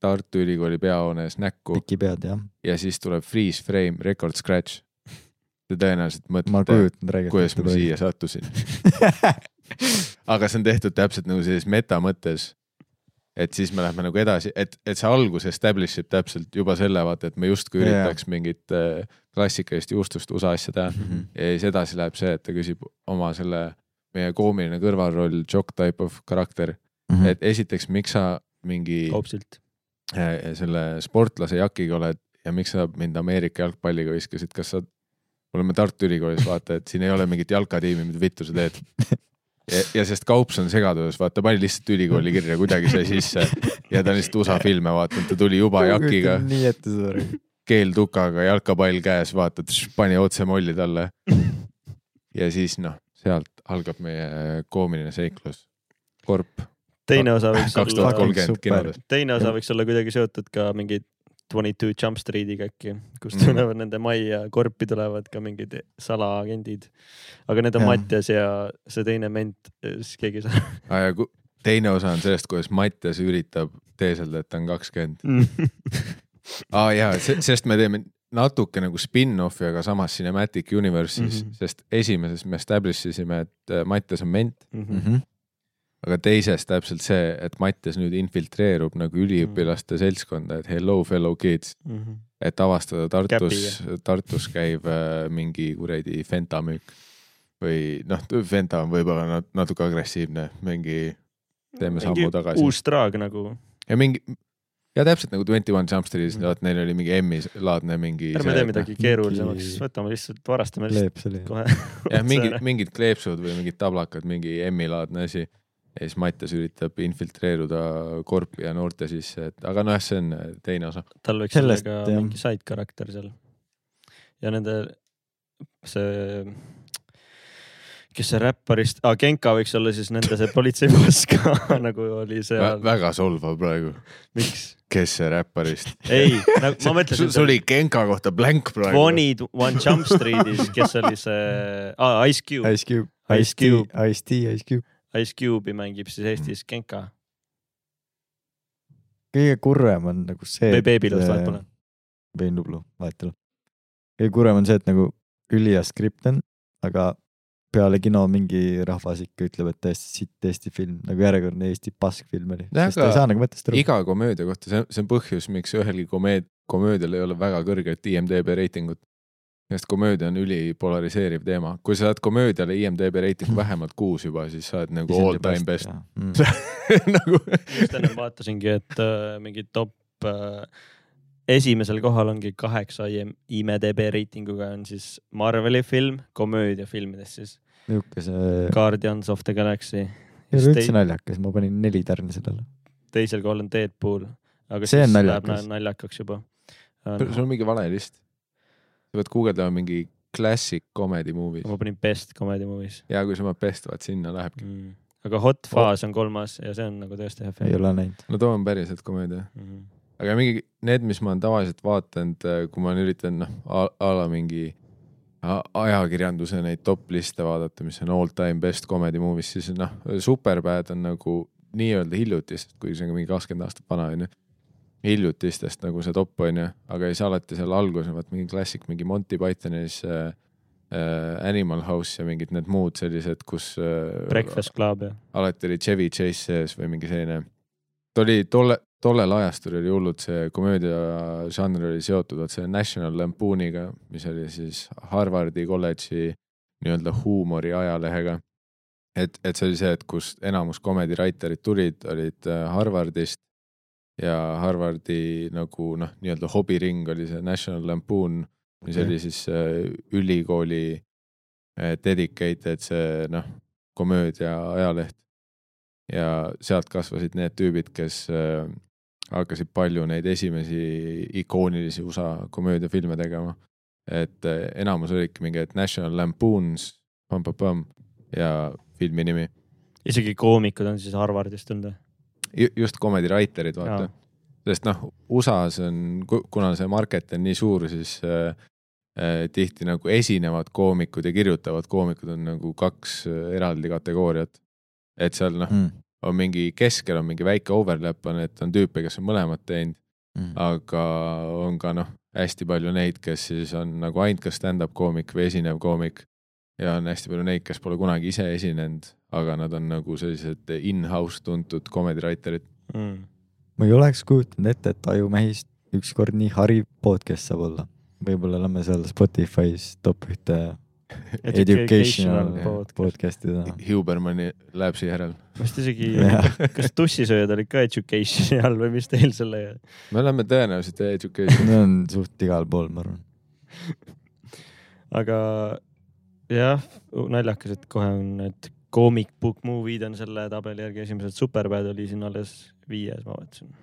Tartu Ülikooli peahoones näkku pikipead jah, ja siis tuleb freeze frame record scratch. Te tõenäoliselt ma mõtlete, kuidas ma siia sattusin. (laughs) aga see on tehtud täpselt nagu sellises meta mõttes. et siis me lähme nagu edasi, et, et see algus establish ib täpselt juba selle vaata, et me justkui Jaa. üritaks mingit äh, klassikalist juustust USA asja teha Mhm. ja siis edasi läheb see, et ta küsib oma selle meie koomiline kõrvalroll, jock type of karakter, Mhm. et esiteks, miks sa mingi Kaupsilt. Äh, selle sportlase jakiga oled ja miks sa mind Ameerika jalgpalliga viskasid, kas sa, me oleme Tartu Ülikoolis, vaata, et siin ei ole mingit jalkatiimi, mida vittu sa teed. ja, ja sest Kaups on segaduses, vaata, pani lihtsalt ülikooli kirja, kuidagi sai sisse ja ta on lihtsalt USA filme vaadanud, ta tuli juba jakiga, nii ette seda. keel tukaga, jalkapall käes, vaata, pani otse molli talle. ja siis noh, sealt algab meie koomiline seiklus. korp teine osa võiks olla teine osa võiks olla kuidagi seotud ka mingi Twenty Two Jump Streetiga äkki, kust Mhm. tulevad nende majja, korpi tulevad ka mingid salaagendid. aga need on Jah. Mattias ja see teine ment, siis keegi ei saa. ja ku- teine osa on sellest, kuidas Mattias üritab teeselda, et ta on kakskümmend. (laughs) aa jaa, sest me teeme natuke nagu spin-off'i, aga samas Cinematic Universe'is mm. -hmm. sest esimeses me establish isime, et äh, Mattias on ment, Mhm. Aga teises täpselt see, et Mattias nüüd infiltreerub nagu üliõpilaste seltskonda, et hello fellow kids, Mhm. et avastada Tartus, Tartus käiv äh, mingi kuradi Fenta müük. või noh, Fenta on võib-olla nat- natuke agressiivne, mingi teeme sammu tagasi. uus draag nagu, ja mingi ja täpselt nagu Twenty One Jump Streetis, vaat neil oli mingi M-i laadne mingi. ärme tee midagi keerulisemaks mingi-, võtame lihtsalt, varastame lihtsalt kleep selle. kohe. jah, mingid, mingid kleepsud või mingid tablakad, mingi M-i laadne asi. Ja siis Mattias üritab infiltreeruda korpi ja noorte sisse, et aga nojah, see on äh, teine osa. tal võiks Sellest, olla ka jah. mingi side karakter seal. ja nende, see, kes see räpparist ah,, Genka võiks olla siis nende see politseiboss ka (laughs) nagu oli seal. väga solvav praegu, miks? kes see räpparist. ei, nagu ma (laughs) mõtlesin. sul oli Genka kohta blank praegu. Twenty One Jump Streetis, kes oli see ah,, Ice Cube, Ice Cube, Ice Cube., Ice T, Ice Cube. Ice Cube'i mängib siis Eestis Genka kõige kurvem on nagu see. või Babylon, vahet pole. või Nublu, vahet ei ole. kõige kurvem on see, et nagu ülihea skript on, aga peale kino mingi rahvas ikka ütleb, et täiesti sitt Eesti film, nagu järjekordne Eesti paskfilm oli. Sest ta ei saa nagu mõttest aru. iga komöödia kohta, see, see on põhjus, miks ühelgi komeed-, komöödial ei ole väga kõrget IMDB reitingut. Sest komöödia on ülipolariseeriv teema, kui sa saad komöödiale IMDB reitingu (laughs) vähemalt kuus juba, siis sa oled nagu all time best. (laughs) Mm. nagu just enne vaatasingi, et äh, mingi top äh, esimesel kohal ongi kaheksa IM- IMDB reitinguga on siis Marveli film, komöödiafilmidest siis niisugune see, Guardians of the Galaxy. ei ole üldse naljakas, ma panin neli tärni sellele. teisel kohal on Deadpool, aga See on naljakas. naljakaks juba. sul on mingi vale list. Sa pead guugeldama mingi classic comedy movies ma panin Best Comedy Movies ja kui sa paned best, vaat sinna lähebki. mm.. aga Hot Fuzz on kolmas ja see on nagu tõesti hea ei film ole näinud. no too on päriselt komöödia. mm. -hmm. aga mingi need, mis ma olen tavaliselt vaadanud, kui ma olen üritanud noh a, la mingi ajakirjanduse neid top liste vaadata, mis on all time best comedy movies, siis noh, Superbad on nagu nii-öelda hiljutist, kuigi see on mingi kakskümmend aastat vana onju. Hiljutistest nagu see top onju, aga siis alati seal alguses on vaat mingi klassik, mingi Monty Pythonis äh, äh, Animal House ja mingid need muud sellised, kus äh, Breakfast Club ja alati oli Chevy Chase sees või mingi selline. ta oli tolle, tollel ajastul oli hullult see komöödia žanr oli seotud vot selle National Lampooniga, mis oli siis Harvardi kolledži nii-öelda huumori ajalehega. et, et see oli see, et kus enamus comedy writer'id tulid, olid äh, Harvardist ja Harvardi nagu noh, nii-öelda hobiring oli see National Lampoon, mis Okei. oli siis äh, ülikooli äh, dedicated see noh, komöödia ajaleht. ja sealt kasvasid need tüübid, kes äh, hakkasid palju neid esimesi ikoonilisi USA komöödiafilme tegema. et äh, enamus olidki mingi, et National Lampoons, ja filmi nimi. isegi koomikud on siis Harvardist tulnud või? Just comedy writer'id, vaata sest noh, USA-s on, kuna see market on nii suur, siis äh, äh, tihti nagu esinevad koomikud ja kirjutavad koomikud on nagu kaks äh, eraldi kategooriat. et seal noh, Mm. on mingi keskel on mingi väike overlap on, et on tüüpe, kes on mõlemat teinud, Mm. aga on ka noh, hästi palju neid, kes siis on nagu ainult kas stand-up koomik või esinev koomik. Ja on hästi palju neid, kes pole kunagi ise esinenud, aga nad on nagu sellised in-house tuntud comedy writer'id. mm.. ma ei oleks kujutanud ette, et Ajumehist ükskord nii hariv podcast saab olla. võib-olla lähme seal Spotify's top ühte educational podcast. podcast ida. Hubermani Labsi järel. ma vist isegi (laughs) kas tussisööjad olid ka education'i all või mis teil selle (laughs) (laughs) me oleme tõenäoliselt education. Need on suht igal pool, ma arvan. aga jah, naljakas, et kohe on need comic book movie'd on selle tabeli järgi esimesed, Superbad oli siin alles viies, ma vaatasin.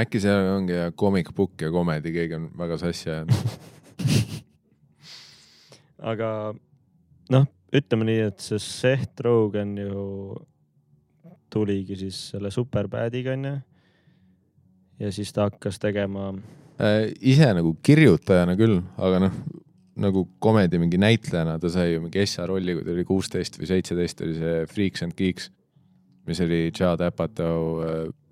äkki seal ongi comic book ja comedy, keegi on väga sassi ajanud. (laughs) aga noh, ütleme nii, et see Seth Rogen ju tuligi siis selle Superbadiga onju. ja siis ta hakkas tegema, Äh, ise nagu kirjutajana küll, aga noh, nagu comedy mingi näitlejana ta sai ju mingi Essa rolli, kui ta oli kuusteist või seitseteist, oli see Freaks and Geeks, mis oli Judd Apatow,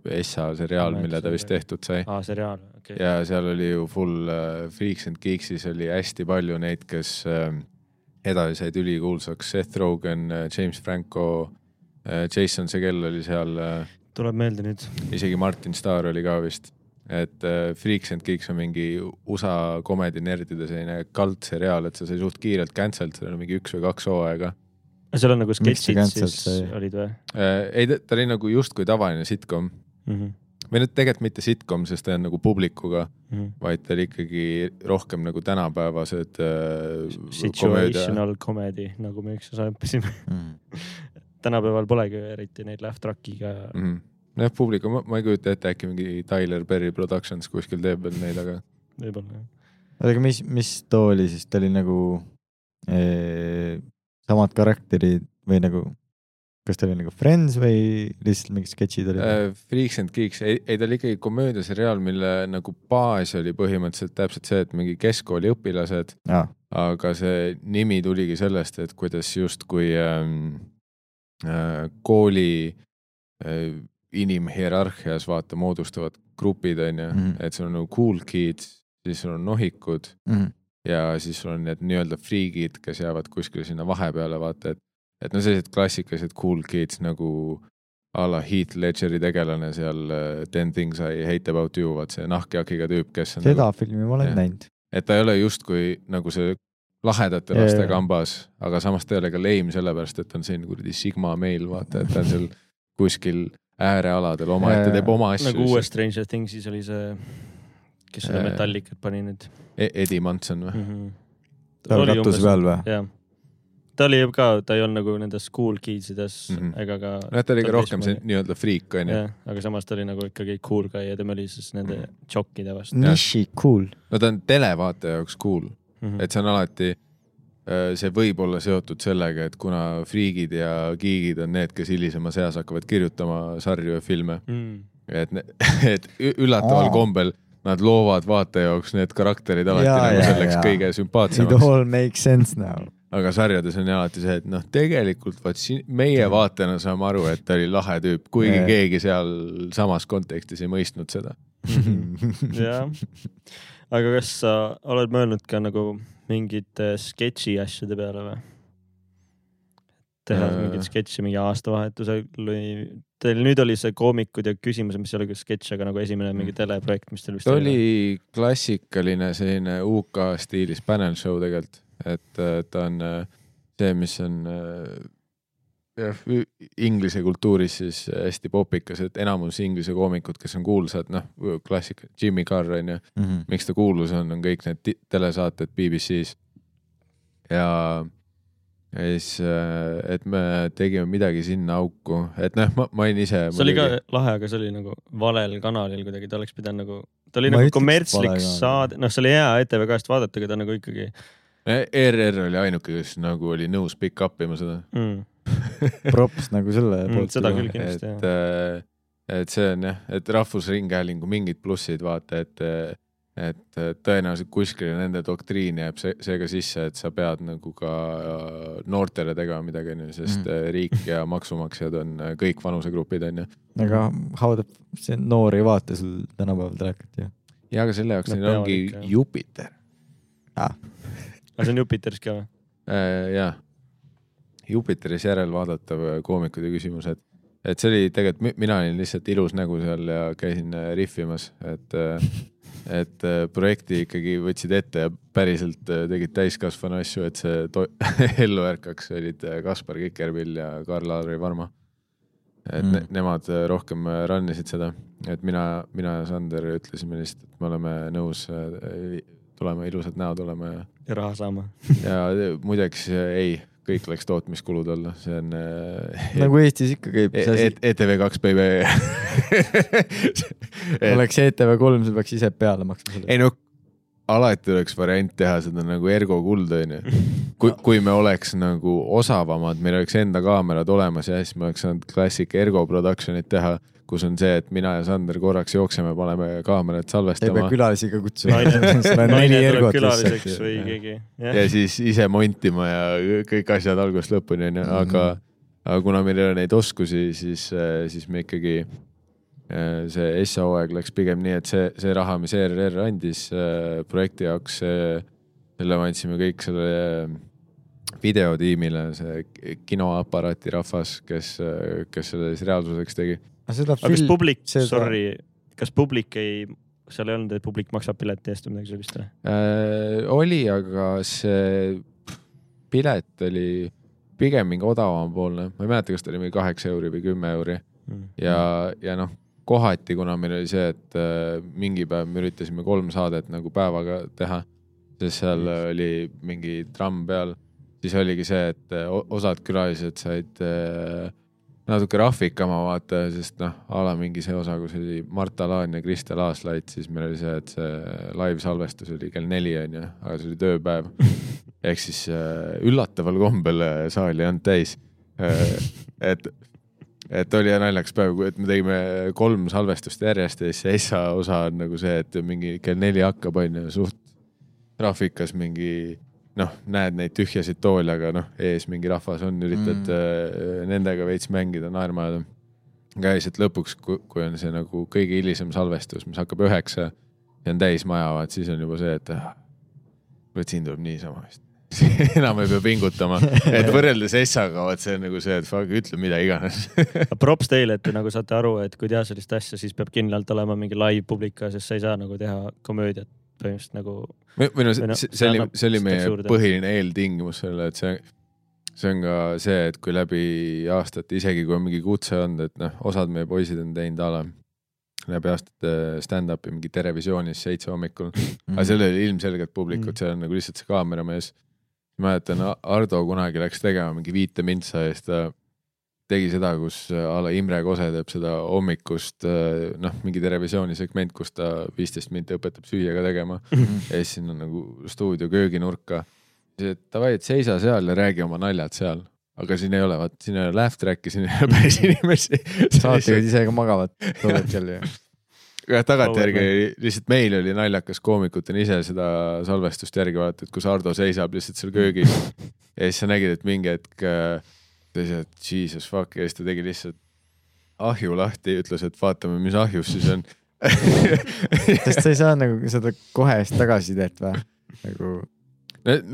Essa seriaal, mille ta vist tehtud sai. aa, seriaal, okei. ja seal oli ju full äh, Freaks and Geeks'is oli hästi palju neid, kes äh, edasi said ülikuulsaks, Seth Rogen, James Franco, Jason Segel oli seal äh,, tuleb meelde nüüd. isegi Martin Starr oli ka vist. Et äh, Freaks and Geeks on mingi USA komedinerdide selline kaldseriaal, et see sai suht kiirelt cancelled, seal oli mingi üks või kaks hooaega. seal on nagu sketšid siis sai? olid või Äh, ei, ta oli nagu justkui tavaline sitcom mm? -hmm. või nüüd tegelikult mitte sitcom, sest ta on nagu publikuga, Mm -hmm. vaid ta oli ikkagi rohkem nagu tänapäevased äh. Situational comedy, nagu me üksteise õppisime. mm.. tänapäeval polegi eriti neid laugh track'iga mm. -hmm. jah, publiku, ma ei kujuta ette, äkki mingi Tyler Perry Productions kuskil teeb veel neid, aga võib-olla jah. oota, aga mis, mis too oli siis, ta oli nagu eh, samad karakterid või nagu, kas ta oli nagu Friends või lihtsalt mingid sketšid olid äh, Freaks and Geeks, ei, ei ta oli ikkagi komöödiaseriaal, mille nagu baas oli põhimõtteliselt täpselt see, et mingi keskkooli õpilased, ah,? aga see nimi tuligi sellest, et kuidas justkui ähm, äh, kooli äh, inimhierarhias vaata moodustavad grupid onju mm. -hmm. et sul on nagu cool kids, siis sul on nohikud mm. ja siis sul on need nii-öelda friigid, kes jäävad kuskile sinna vahepeale, vaata, et, et no sellised klassikalised cool kids nagu a la Heath Ledgeri tegelane seal äh, Ten Things I Hate About You, vaat see nahkjakiga tüüp, kes on seda nagu, filmi ma olen jah. näinud. et ta ei ole justkui nagu see lahedate laste jaa. kambas, aga samas ta ei ole ka lame sellepärast, et ta on selline kuradi sigma meil, vaata, et ta on seal kuskil äärealadel omaette, teeb oma asju nagu uues Stranger Things'is oli see, kes seda metallikat pani nüüd E- Eddie Munson või? mm. -hmm. ta on katuse peal või? jah, ta oli ju ka, ta ei olnud nagu nendes cool kidsides mm Mhm. -hmm. ega ka. nojah, ta oli ka rohkem see nii-öelda friik onju. jah, aga samas ta oli nagu ikkagi cool guy ja tema oli siis nende Mhm. tšokkide vastu Niši cool. no ta on televaataja jaoks cool, mm. -hmm. et see on alati, see võib olla seotud sellega, et kuna friigid ja giigid on need, kes hilisemas eas hakkavad kirjutama sarju ja filme, mm.. et, (laughs) et üllataval kombel nad loovad vaataja jaoks need karakterid alati Jaa, nagu selleks jaa. kõige It sümpaatsemaks, all makes sense now. aga sarjades on ju alati see, et noh, tegelikult vaat siin meie vaatajana saame aru, et ta oli lahe tüüp, kuigi Jaa. keegi seal samas kontekstis ei mõistnud seda. (laughs) jah, aga kas sa oled mõelnud ka nagu mingite sketši asjade peale või? teha Äh. mingit sketši mingi aastavahetusel või teil nüüd oli see koomikud ja küsimused, mis ei ole küll sketš, aga nagu esimene mingi teleprojekt, mis teil vist ta oli klassikaline selline UK stiilis panel show tegelikult, et äh, ta on äh, see, mis on äh, jah, inglise kultuuris siis hästi popikas, et enamus inglise koomikud, kes on kuulsad, noh, klassika, Jimmy Carr on ju, miks ta kuulus on, on kõik need telesaated BBC-s. ja, ja siis, et me tegime midagi sinna auku, et noh, ma, ma olin ise. see oli ka lahe, aga see oli nagu valel kanalil kuidagi, ta oleks pidanud nagu, ta oli Ma nagu kommertslik saade, noh, see oli hea ETV2-st vaadata, aga ta nagu ikkagi ERR oli ainuke, kes nagu oli nõus pick up ima seda. mm,. (laughs) props nagu selle Mm, poolt. seda küll. Kindlasti,, et see on jah, et Rahvusringhäälingu mingid plussid vaata, et, et tõenäoliselt kuskile nende doktriini jääb see, see ka sisse, et sa pead nagu ka noortele tegema midagi, onju, sest mm. riik ja maksumaksjad on kõik vanusegrupid, onju. aga how the, see noor ei vaata sul tänapäeval telekat ju. ja aga selle jaoks neil ongi. Jupiter aga see on Jupiteris ka või? äh,. jah, Jupiteris järelvaadatav koomikute küsimus, et, et see oli tegelikult, mina olin lihtsalt ilus nägu seal ja käisin äh, rihvimas, et, et äh, projekti ikkagi võtsid ette ja päriselt äh, tegid täiskasvanu asju, et see (laughs) ellu ärkaks, olid äh, Kaspar Kikerpill ja Karl-Lari Varma. et mm. ne, nemad äh, rohkem äh, run isid seda, et mina, mina ja Sander ütlesime lihtsalt, et me oleme nõus äh, tulema, ilusad näod olema ja ja raha saama. (laughs) ja muideks ei, kõik läks tootmiskulud alla, see on äh, nagu Eestis ikka käib e see asi. e ETV2 baby. oleks ETV3, sa peaks ise peale maksma selle. ei no alati oleks variant teha seda nagu Ergo kuld onju. kui, kui me oleks nagu osavamad, meil oleks enda kaamerad olemas ja siis me oleks saanud klassik Ergo production'it teha, kus on see, et mina ja Sander korraks jookseme, paneme kaamerad ei pea salvestama külalisi ka kutsuma. naine, tuleb külaliseks või keegi. ja siis ise montima ja kõik asjad algusest lõpuni onju, aga, aga kuna meil ei ole neid oskusi, siis, siis me ikkagi see Essa hooaeg läks pigem nii, et see, see raha, mis ERR andis äh, projekti jaoks, selle me andsime kõik sellele videotiimile, see kinoaparaati rahvas, kes, kes selle siis reaalsuseks tegi. Aga aga kas film, publik, seda- sorry, kas publik ei, seal ei olnud, et publik maksab pileti eest või midagi sellist või? äh,. oli, aga see pilet oli pigem mingi odavamapoolne, ma ei mäleta, kas ta oli mingi kaheksa euri või kümme euri ja, ja noh, kohati, kuna meil oli see, et äh, mingi päev me üritasime kolm saadet nagu päevaga teha, sest seal oli mingi tramm peal, siis oligi see, et äh, osad külalised said äh, natuke rahvikama vaata, sest noh, a la mingi see osa, kus oli Marta Laan ja Kristel Aaslait, siis meil oli see, et see live salvestus oli kell neli onju, aga see oli tööpäev. (laughs) ehk siis äh, üllataval kombel äh, saal ei olnud täis äh,. et, et oli naljakas päev, et me tegime kolm salvestust järjest ja siis see Essa osa on nagu see, et mingi kell neli hakkab onju, suht graafikas mingi noh, näed neid tühjasid toole, aga noh, ees mingi rahvas on, üritad mm. nendega veits mängida, naerma ajada. aga lihtsalt lõpuks, kui on see nagu kõige hilisem salvestus, mis hakkab üheksa ja on täis maja, vaat siis on juba see, et ah, kuule, siin tuleb niisama vist. (laughs) enam ei pea pingutama, et võrreldes Essaga, vot see on nagu see, et fuck, ütle mida iganes. (laughs) props teile, et te nagu saate aru, et kui teha sellist asja, siis peab kindlalt olema mingi live publik ka, sest sa ei saa nagu teha komöödiat põhimõtteliselt nagu. Või või no see, oli see oli meie teeks juurde. põhiline eeltingimus sellele, et see, see on ka see, et kui läbi aastate, isegi kui on mingi kutse olnud, et noh, osad meie poisid on teinud a la läbi aastate stand-up'i mingi Terevisioonis seitse hommikul, Mhm. aga seal oli ilmselgelt publikut Mm., seal on nagu lihtsalt see kaameramees. mäletan, Ardo kunagi läks tegema mingi viite mintsa ja siis ta tegi seda, kus a la Imre Kose teeb seda hommikust, noh, mingi Terevisiooni segment, kus ta viisteist minti õpetab süüa ka tegema ja siis sinna nagu stuudio kööginurka. siis, et davai, et seisa seal ja räägi oma naljad seal, aga siin ei ole, vaat siin ei ole laugh track'i, siin ei ole (laughs) päris inimesi. saatejuhid ise ka magavad tol hetkel ju. jah, tagantjärgi lihtsalt meil oli naljakas koomikutena ise seda salvestust järgi vaadata, et kus Ardo seisab lihtsalt seal köögis (laughs) ja siis sa nägid, et mingi hetk äh, ta lihtsalt jesus fuck ja siis ta tegi lihtsalt ahju lahti, ütles, et vaatame, mis ahjus siis on. (laughs) sest sa ei saa nagu seda kohest tagasisidet või? nagu.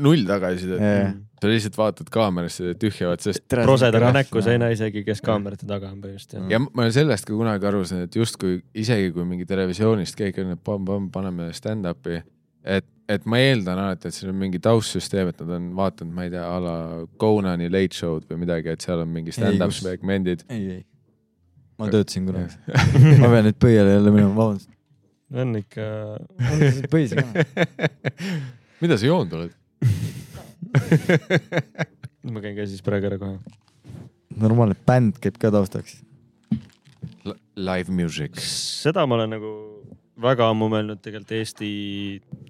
null tagasisidet Jaa. sa lihtsalt vaatad kaamerasse tühjavad, sest prosedaga näkku sa ei näe isegi, kes kaamerate taga on põhimõtteliselt ja ma olen sellest ka kunagi aru saanud, et justkui isegi kui mingi televisioonist keegi on, et pamm-pamm, paneme stand-up'i, et, et ma eeldan alati, et seal on mingi taustsüsteem, et nad on vaadanud, ma ei tea, a la Conani Late Show'd või midagi, et seal on mingi stand-up segmendid. ei, ei. ma töötasin kunagi. ma pean nüüd põiele jälle minema, vabandust. on ikka, põis ka. (laughs) mida sa joonud oled? (laughs) ma käin ka siis praegu ära kohe. normaalne bänd käib ka taustaks. Live music. seda ma olen nagu väga ammu mõelnud tegelikult Eesti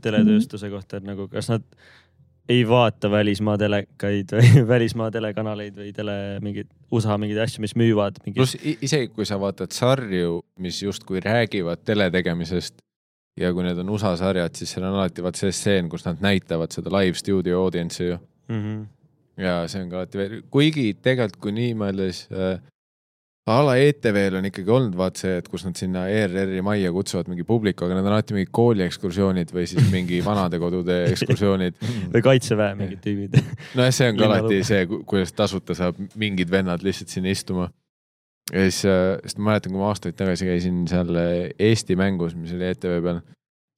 teletööstuse kohta, et nagu kas nad ei vaata välismaa telekaid või (laughs) välismaa telekanaleid või tele mingeid USA mingeid asju, mis müüvad mingi pluss isegi kui sa vaatad sarju, mis justkui räägivad teletegemisest ja kui need on USA sarjad, siis seal on alati vaat see stseen, kus nad näitavad seda live stuudio audience'i ju. mm. -hmm. ja see on ka alati kuigi tegelikult kui nii mõeldes äh,, a la ETV-l on ikkagi olnud vaat see, et kus nad sinna ERR-i majja kutsuvad mingi publiku, aga need on alati mingid kooliekskursioonid või siis mingi (laughs) vanadekodude ekskursioonid. või kaitseväe mingid tüübid. nojah, see on ka alati see, kuidas tasuta saab mingid vennad lihtsalt sinna istuma. ja siis, sest ma mäletan, kui ma aastaid tagasi käisin seal äh, Eesti mängus, mis oli ETV peal,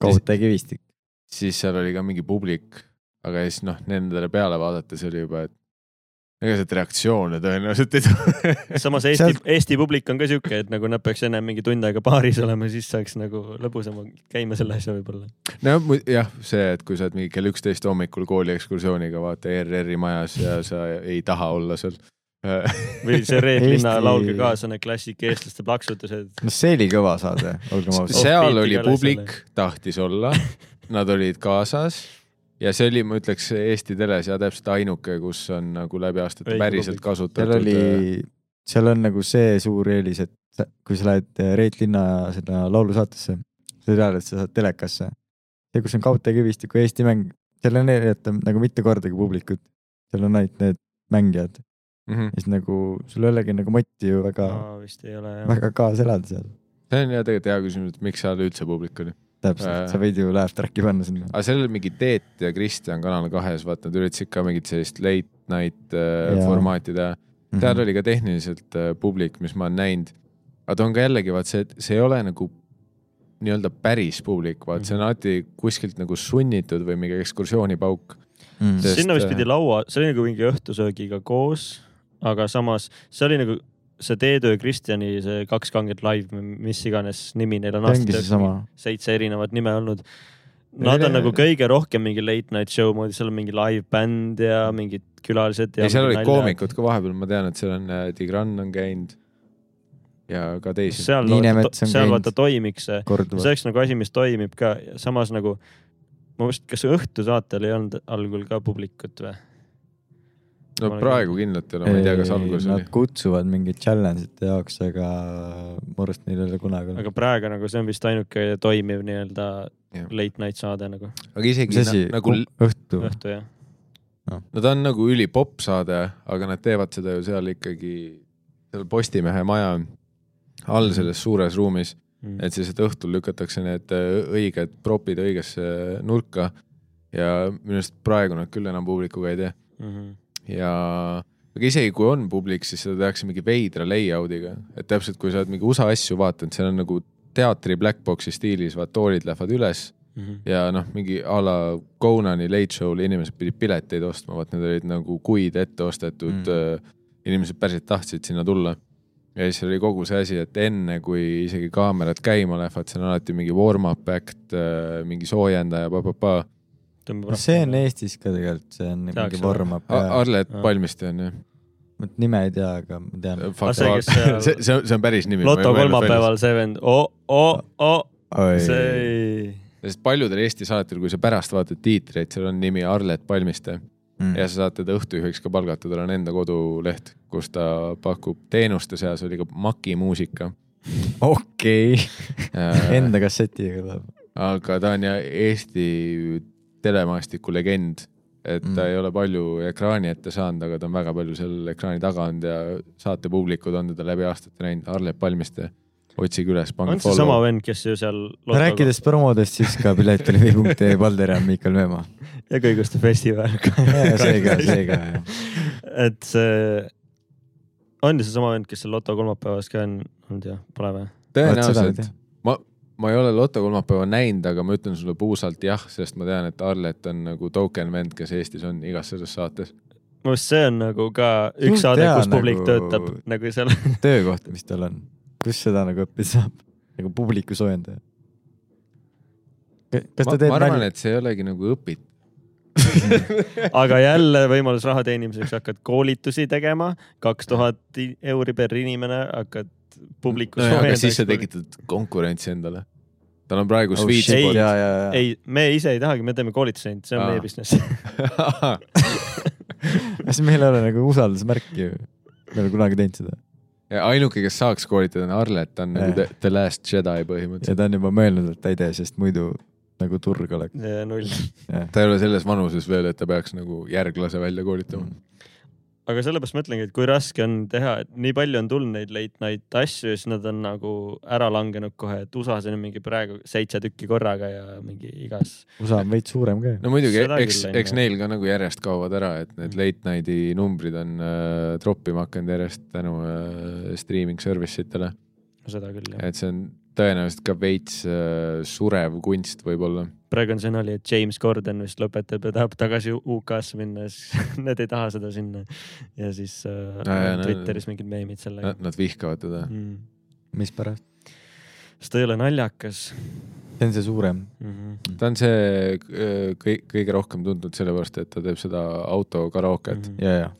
kaudtäie kivistik. siis seal oli ka mingi publik, aga siis noh, nendele peale vaadates oli juba, et ega sealt reaktsioone tõenäoliselt ei tule. samas Eesti Sealt-, Eesti publik on ka sihuke, et nagu nad peaks ennem mingi tund aega baaris olema, siis saaks nagu lõbusamalt käima selle asja võib-olla. no jah, see, et kui sa oled mingi kell üksteist hommikul kooliekskursiooniga, vaata ERR-i majas ja sa ei taha olla seal. või see Reet Linna Eesti- laul ka kaasa, need klassik eestlaste plaksutused. no see oli kõva saade, olgem ausad. seal oli publik tahtis olla, nad olid kaasas ja see oli, ma ütleks, Eesti teles ja täpselt ainuke, kus on nagu läbi aastate päriselt publik. kasutatud. seal oli, seal on nagu see suur eelis, et kui sa lähed eh, Reet Linna seda laulusaatesse, sa tead, et sa saad telekasse. see, kus on Kaudtee kivistiku Eesti mäng, seal on näidata nagu mitte kordagi publikut. seal on ainult need mängijad mm. -hmm. ja siis nagu sul ei olegi nagu motti ju väga, ma vist ei ole jah. väga kaasa elada seal. see on jah tegelikult hea küsimus, et miks seal üldse publik oli. Täpselt Äh., sa võid ju laugh track'i panna sinna. aga seal oli mingi Teet ja Kristjan Kanal kahes, vaata nad üritasid ka mingit sellist late night äh, formaati teha. Mhm. seal oli ka tehniliselt äh, publik, mis ma olen näinud. aga ta on ka jällegi, vaat see, see ei ole nagu nii-öelda päris publik, vaat see on alati kuskilt nagu sunnitud või mingi ekskursioonipauk. mm.. Sinna vist pidi laua, see oli nagu mingi õhtusöögiga koos, aga samas see oli nagu see Teetöö Kristjani see Kaks kanget live, mis iganes nimi neil on seitse erinevat nime olnud. Nad on Ei, nagu kõige rohkem mingi late night show moodi, seal on mingi live bänd ja mingid külalised. ja seal olid koomikud ka vahepeal, ma tean, et seal on äh, Tigran on käinud ja ka teisi. seal vaata, seal vaata toimiks see, see oleks nagu asi, mis toimib ka, samas nagu ma vist, kas õhtusaatel ei olnud algul ka publikut või? No praegu kindlalt ei ole, ma ei tea, kas alguses Nad oli. kutsuvad mingeid challenge'ite jaoks, aga arvan, et neil ei ole kunagi olnud. aga praegu nagu see on vist ainuke toimiv nii-öelda late night saade nagu aga isegi mis asi na-, nagu õhtu? õhtu jah. no ta on nagu ülipopp saade, aga nad teevad seda ju seal ikkagi, seal Postimehe maja all selles suures ruumis, Mm. et siis, et õhtul lükatakse need äh, õiged propid õigesse nurka ja minu arust praegu nad küll enam publikuga ei tee Mhm. Ja aga isegi kui on publik, siis seda tehakse mingi veidra layout'iga, et täpselt kui sa oled mingi USA asju vaadanud, seal on nagu teatri black box'i stiilis, vaat toolid lähevad üles Mhm. ja noh, mingi a la Conani Late Show'l inimesed pidid pileteid ostma, vaat need olid nagu kuid ette ostetud Mm. mm., inimesed päriselt tahtsid sinna tulla. ja siis oli kogu see asi, et enne kui isegi kaamerad käima lähevad, seal on alati mingi warm-up act, mingi soojendaja, pa-pa-pa. Tõmbab see on Eestis ka tegelikult, see on mingi vorm-up. Arlet. Palmiste on ju. ma nime ei tea, aga ma tean. See, see, see on, päris nimi. Loto kolmapäeval see vend, oo, oo, oo, see ei. sest paljudel Eesti saadetel, kui sa pärast vaatad tiitreid, seal on nimi Arlet Palmiste Mm. ja sa saad teda õhtujuhiks ka palgata, tal on enda koduleht, kus ta pakub teenuste seas oli ka Maki muusika. okei, enda kassetiga tuleb. aga ta on ja Eesti telemaastiku legend, et ta Mm. ei ole palju ekraani ette saanud, aga ta on väga palju seal ekraani taga olnud ja saatepublikud on teda läbi aastate näinud, Arlet Palmiste, otsige üles, pange on seesama vend, kes ju seal rääkides promodest, siis ka piletilivi.ee Valder ja Miikal Meemaa. ja kõiguste festival (laughs) see ka, see ka jah. et see on ju seesama vend, kes seal Loto kolmapäevas ka on olnud jah, pole või? tõenäoliselt, ma, ma ei ole Loto kolmapäeva näinud, aga ma ütlen sulle puusalt jah, sest ma tean, et Arlet on nagu token vend, kes Eestis on igas selles saates. minu arust see on nagu ka üks Suht saade, kus publik nagu- töötab nagu seal. (laughs) töökoht, mis tal on, kus seda nagu õppida saab, nagu publiku soojendaja. kas ma, ta teeb ma arvan, nalja? et see ei olegi nagu õpitud. (laughs) aga jälle võimalus raha teenimiseks hakkad koolitusi tegema, kaks tuhat euri per inimene, hakkad publiku no,. aga siis sa tekitad konkurentsi endale. tal on praegu Oh, sweet shit. spot. ja, ja, ja. ei, me ise ei tahagi, me teeme koolitusi ainult, see on Aa. meie business. (laughs) (laughs) kas meil ei ole nagu usaldusmärki ju? me ei ole kunagi teinud seda. ainuke, kes saaks koolitada, on Arlet, ta on nagu Jah. the, the last jedi ja põhimõtteliselt. ta on juba mõelnud, et ta ei tee, sest muidu nagu turg oleks. null. ta ei ole selles vanuses veel, et ta peaks nagu järglase välja koolitama. Aga sellepärast ma ütlengi, et kui raske on teha, et nii palju on tulnud neid late night asju ja siis nad on nagu ära langenud kohe, et USA-s on mingi praegu seitse tükki korraga ja mingi igas. USA on veits suurem ka no muidugi, eks eks neil ka nagu järjest kaovad ära, et need late night'i numbrid on äh, troppima hakanud järjest tänu äh, streaming service itele. seda küll jah. et see on tõenäoliselt ka veits äh, surev kunst võib-olla. Praegu on see nali, et James Gordon vist lõpetab ja tahab tagasi UK-sse minna, siis (laughs) nad ei taha seda sinna. ja siis äh, jaa, no- Twitteris mingid meemid sellega Nad vihkavad teda. mm.. mispärast? sest ta ei ole naljakas see on see suurem. mm. -hmm. ta on see äh, kõik, kõige rohkem tuntud sellepärast, et ta teeb seda autokarooket Mm mm. -hmm. ja, ja.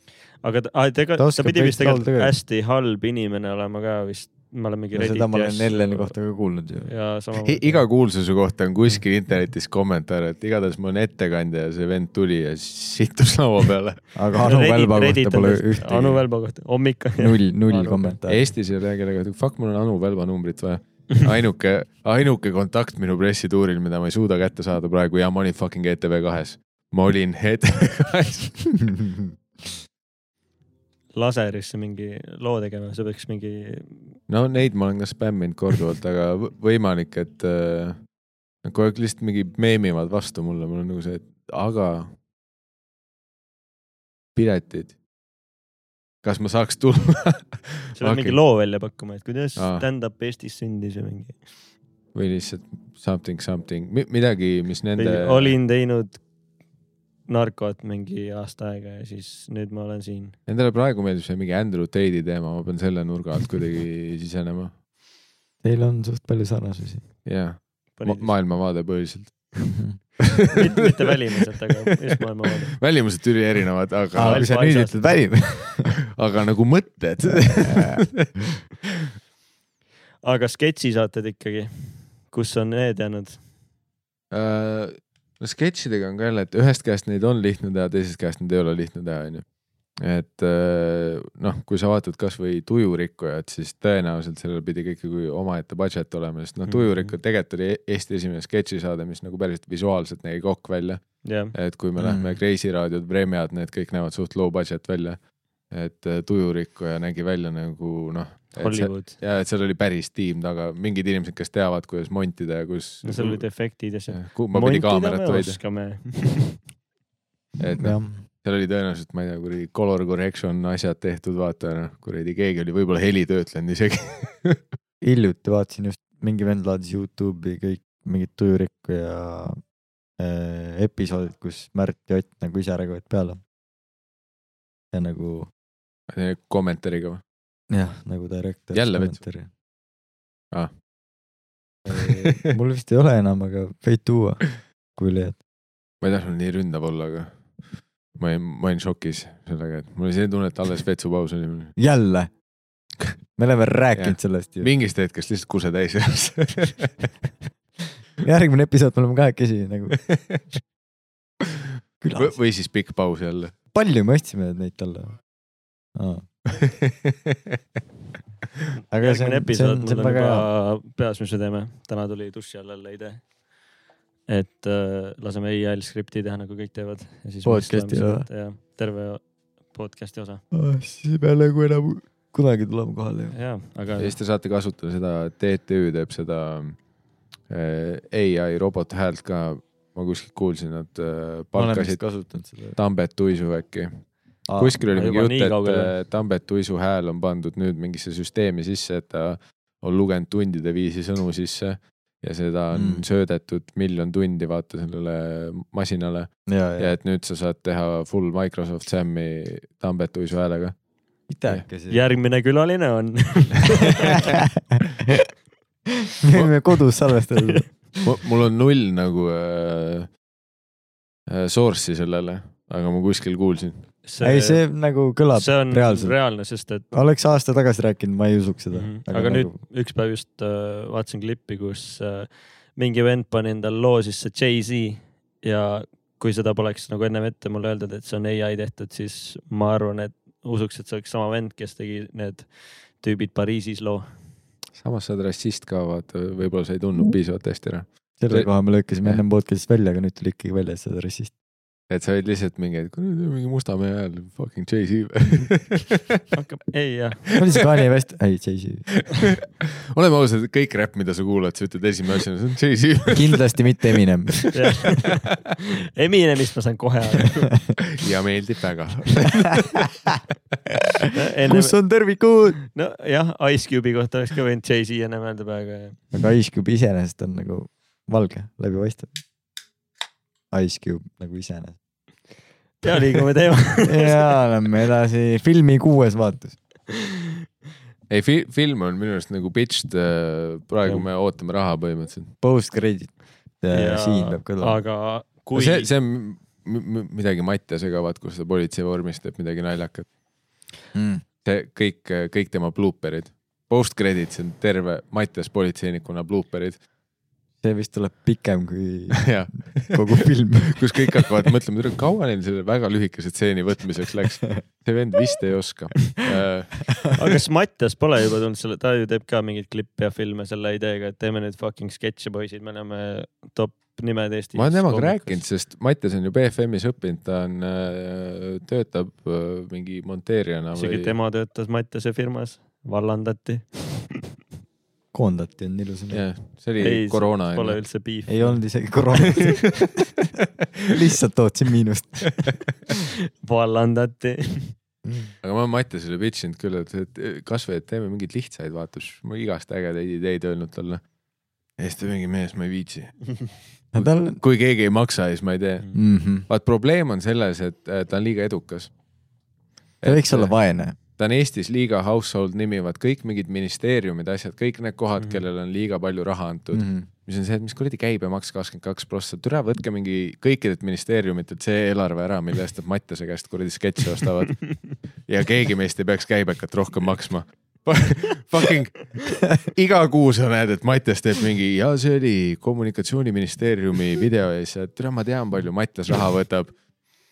aga ta, tega, Ta ta, pidi vist tegelikult hästi halb inimene olema ka vist, me oleme mingi no seda ma olen Elleni kohta ka kuulnud ju. ja samamoodi. iga kuulsuse kohta on kuskil internetis kommentaar, et igatahes ma olen ettekandja ja see vend tuli ja sittus laua peale. aga Anu Välba kohta pole ühtegi. Anu Välba kohta, hommik null, null kommentaari. Eestis ei ole kellega, fuck, mul on Anu Välba numbrit vaja. ainuke, ainuke kontakt minu pressituuril, mida ma ei suuda kätte saada praegu ja ma olin fucking ETV kahes. ma olin ETV kahes. (laughs) laserisse mingi loo tegema, see peaks mingi no neid ma olen ka spämminud korduvalt, aga võ- võimalik, et äh, nad kogu aeg lihtsalt mingi meemivad vastu mulle, mul on nagu see, et aga piletid. kas ma saaks tulla (laughs) sa pead mingi loo välja pakkuma, et kuidas stand-up Eestis sündis või mingi. või lihtsalt something, something, midagi, mis nende. olin teinud narkot mingi aasta aega ja siis nüüd ma olen siin. Nendele praegu meeldib see mingi Andrew Tate'i teema, ma pean selle nurga alt kuidagi (laughs) sisenema. Teil on suht palju sarnasusi. jah, maailmavaade põhiliselt. (laughs) mitte, mitte välimuselt, aga just (laughs) maailmavaade. välimuselt ülierinevad, aga kui sa nüüd ütled välim. aga nagu mõtted. aga sketšisaated ikkagi, kus on need jäänud? No sketšidega on ka jälle, et ühest käest neid on lihtne teha, teisest käest neid ei ole lihtne teha, onju. et äh, noh, kui sa vaatad kasvõi Tujurikkujat, siis tõenäoliselt sellel pidi ka ikkagi omaette budget olema, sest noh, Mhm. Tujurikkud tegelikult oli Eesti esimene sketšisaade, mis nagu päriselt visuaalselt nägi kokk välja. jah, et kui me Mm. mm. lähme Kreisi raadiod, Vremjad, need kõik näevad suht low budget välja. Et äh, Tujurikkuja nägi välja nagu noh. Hollywood. ja et seal oli päris tiim taga, mingid inimesed, kes teavad, kuidas montida ja kus. no seal olid efektid ja see. kumba pidi kaamerat hoida, (laughs) et noh, seal oli tõenäoliselt, ma ei tea, kuradi color correction asjad tehtud, vaata noh, kuradi keegi oli võib-olla heli töötlenud isegi. (laughs) hiljuti vaatasin just, mingi vend laadis Youtube'i kõik mingid tujurikku ja äh, episoodid, kus Märt ja Ott nagu ise räägivad peale. ja nagu kommentaariga või? jah, nagu direktor. Jälle vets. Aa. mul vist ei ole enam, aga võid tuua, kui leiad. ma ei tahtnud nii ründav olla, aga ma olin, ma olin šokis sellega, et mul oli selline tunne, et alles vetsupaus oli. jälle. me oleme rääkinud sellest ju. mingist hetkest lihtsalt kuse täis järs. (laughs) järgmine episood me oleme kahekesi nagu (laughs) külas. või siis pikk paus jälle. palju me ostsime neid talle? (laughs) aga see on, see episood, on, see on väga hea. peas, mis me teeme. täna tuli duši all jälle idee. et äh, laseme EIL skripti teha, nagu kõik teevad. Podcasti või? jah, terve podcast'i osa. siis ei pea nagu enam kunagi tulema kohale ju. ja, aga ja siis te saate kasutada seda, TTÜ teeb seda äh, ai robot häält ka. ma kuskilt kuulsin, nad äh, palkasid kasutanud seda. Tambet Uisu äkki. Kuskil oli mingi jutt, et äh, Tambet Uisu hääl on pandud nüüd mingisse süsteemi sisse, et ta on lugenud tundide viisi sõnu sisse ja seda on Mm. söödetud miljon tundi vaata sellele masinale ja, ja et nüüd sa saad teha full Microsoft Sam'i Tambet Uisu häälega. järgmine külaline on (laughs) me võime kodus salvestada. mul on null nagu äh, äh, source'i sellele, aga ma kuskil kuulsin. ei, see nagu kõlab see on reaalselt. reaalne, sest et oleks aasta tagasi rääkinud, ma ei usuks seda Mhm. aga nüüd üks päev just äh, vaatasin klippi, kus äh, mingi vend pani endale loo sisse Jay-Z ja kui seda poleks nagu ennem ette mulle öeldud, et see on ai tehtud, siis ma arvan, et usuks, et see oleks sama vend, kes tegi need tüübid Pariisis loo. samas sa oled rassist ka, vaata, võib-olla sa ei tundnud piisavalt hästi ära. selle see- koha me lõikasime ennem podcast'ist välja, aga nüüd tuli ikkagi välja, et sa oled rassist. Et sa olid lihtsalt mingi, et kuule, mingi musta mehe hääl, fucking Jay-Z. (laughs) hakkab, ei jah, oli see Kanye West? ei, Jay-Z. (laughs) oleme ausad, kõik räpp, mida sa kuulad, sa ütled esimene asjana, see on Jay-Z. (laughs) kindlasti mitte Eminem. Eminemist ma saan kohe aru. ja meeldib väga. kus on tervikud? nojah, Ice Cube'i kohta oleks ka võinud Jay-Z ennem öelda praegu. aga Ice Cube iseenesest on nagu valge, läbipaistev. Ice Cube nagu iseenesest. ja liigume teema. (laughs) ja lähme edasi, filmi kuues vaatus. ei, film on minu arust nagu pitched, praegu Jah. me ootame raha põhimõtteliselt. Post credit. siin peab kõlama. aga kui... kui see, see on midagi Mattiasega, vaat kus ta politsei vormis teeb midagi naljakat. Mm. see kõik, kõik tema blooperid, post credits on terve Mattias politseinikuna blooperid. See vist tuleb pikem kui (laughs) kogu film. (laughs) kus kõik hakkavad mõtlema, kaua neil selle väga lühikese stseeni võtmiseks läks. see vend vist ei oska. aga kas Mattias pole juba tulnud selle, ta ju teeb ka mingeid klippe ja filme selle ideega, et teeme nüüd fucking sketš'e, poisid, me oleme top nimed Eestis. ma olen temaga rääkinud, sest Mattias on ju BFM-is õppinud, ta on, töötab äh, mingi monteerijana isegi või. tema töötas Mattiase firmas, vallandati. (laughs) koondati on ilusam. jah, see oli ei, koroona pole üldse beef. ei olnud isegi koroona. (laughs) lihtsalt tootsin miinust. (laughs) vallandati. aga ma olen Mattiasele pitch inud küll, et, et kasvõi, et teeme mingeid lihtsaid, vaata, ma igast ägedaid ideid öelnud talle. ja siis ta mingi mees, ma ei viitsi. tal kui keegi ei maksa, siis ma ei tee. mm. -hmm. vaat probleem on selles, et ta on liiga edukas. ta võiks olla vaene. Ta on Eestis liiga household nimi, vaat kõik mingid ministeeriumid, asjad, kõik need kohad mm. -hmm. kellele on liiga palju raha antud mm. -hmm. mis on see, et mis kuradi käibemaks kakskümmend kaks prossa, türa võtke mingi kõikidelt ministeeriumitelt see eelarve ära, mille eest nad Mattiase käest kuradi sketše ostavad. (laughs) ja keegi meist ei peaks käibekat rohkem maksma. (laughs) Fucking iga kuu sa näed, et Mattias teeb mingi ja see oli kommunikatsiooniministeeriumi video ja siis, et türa ma tean, palju Mattias raha võtab.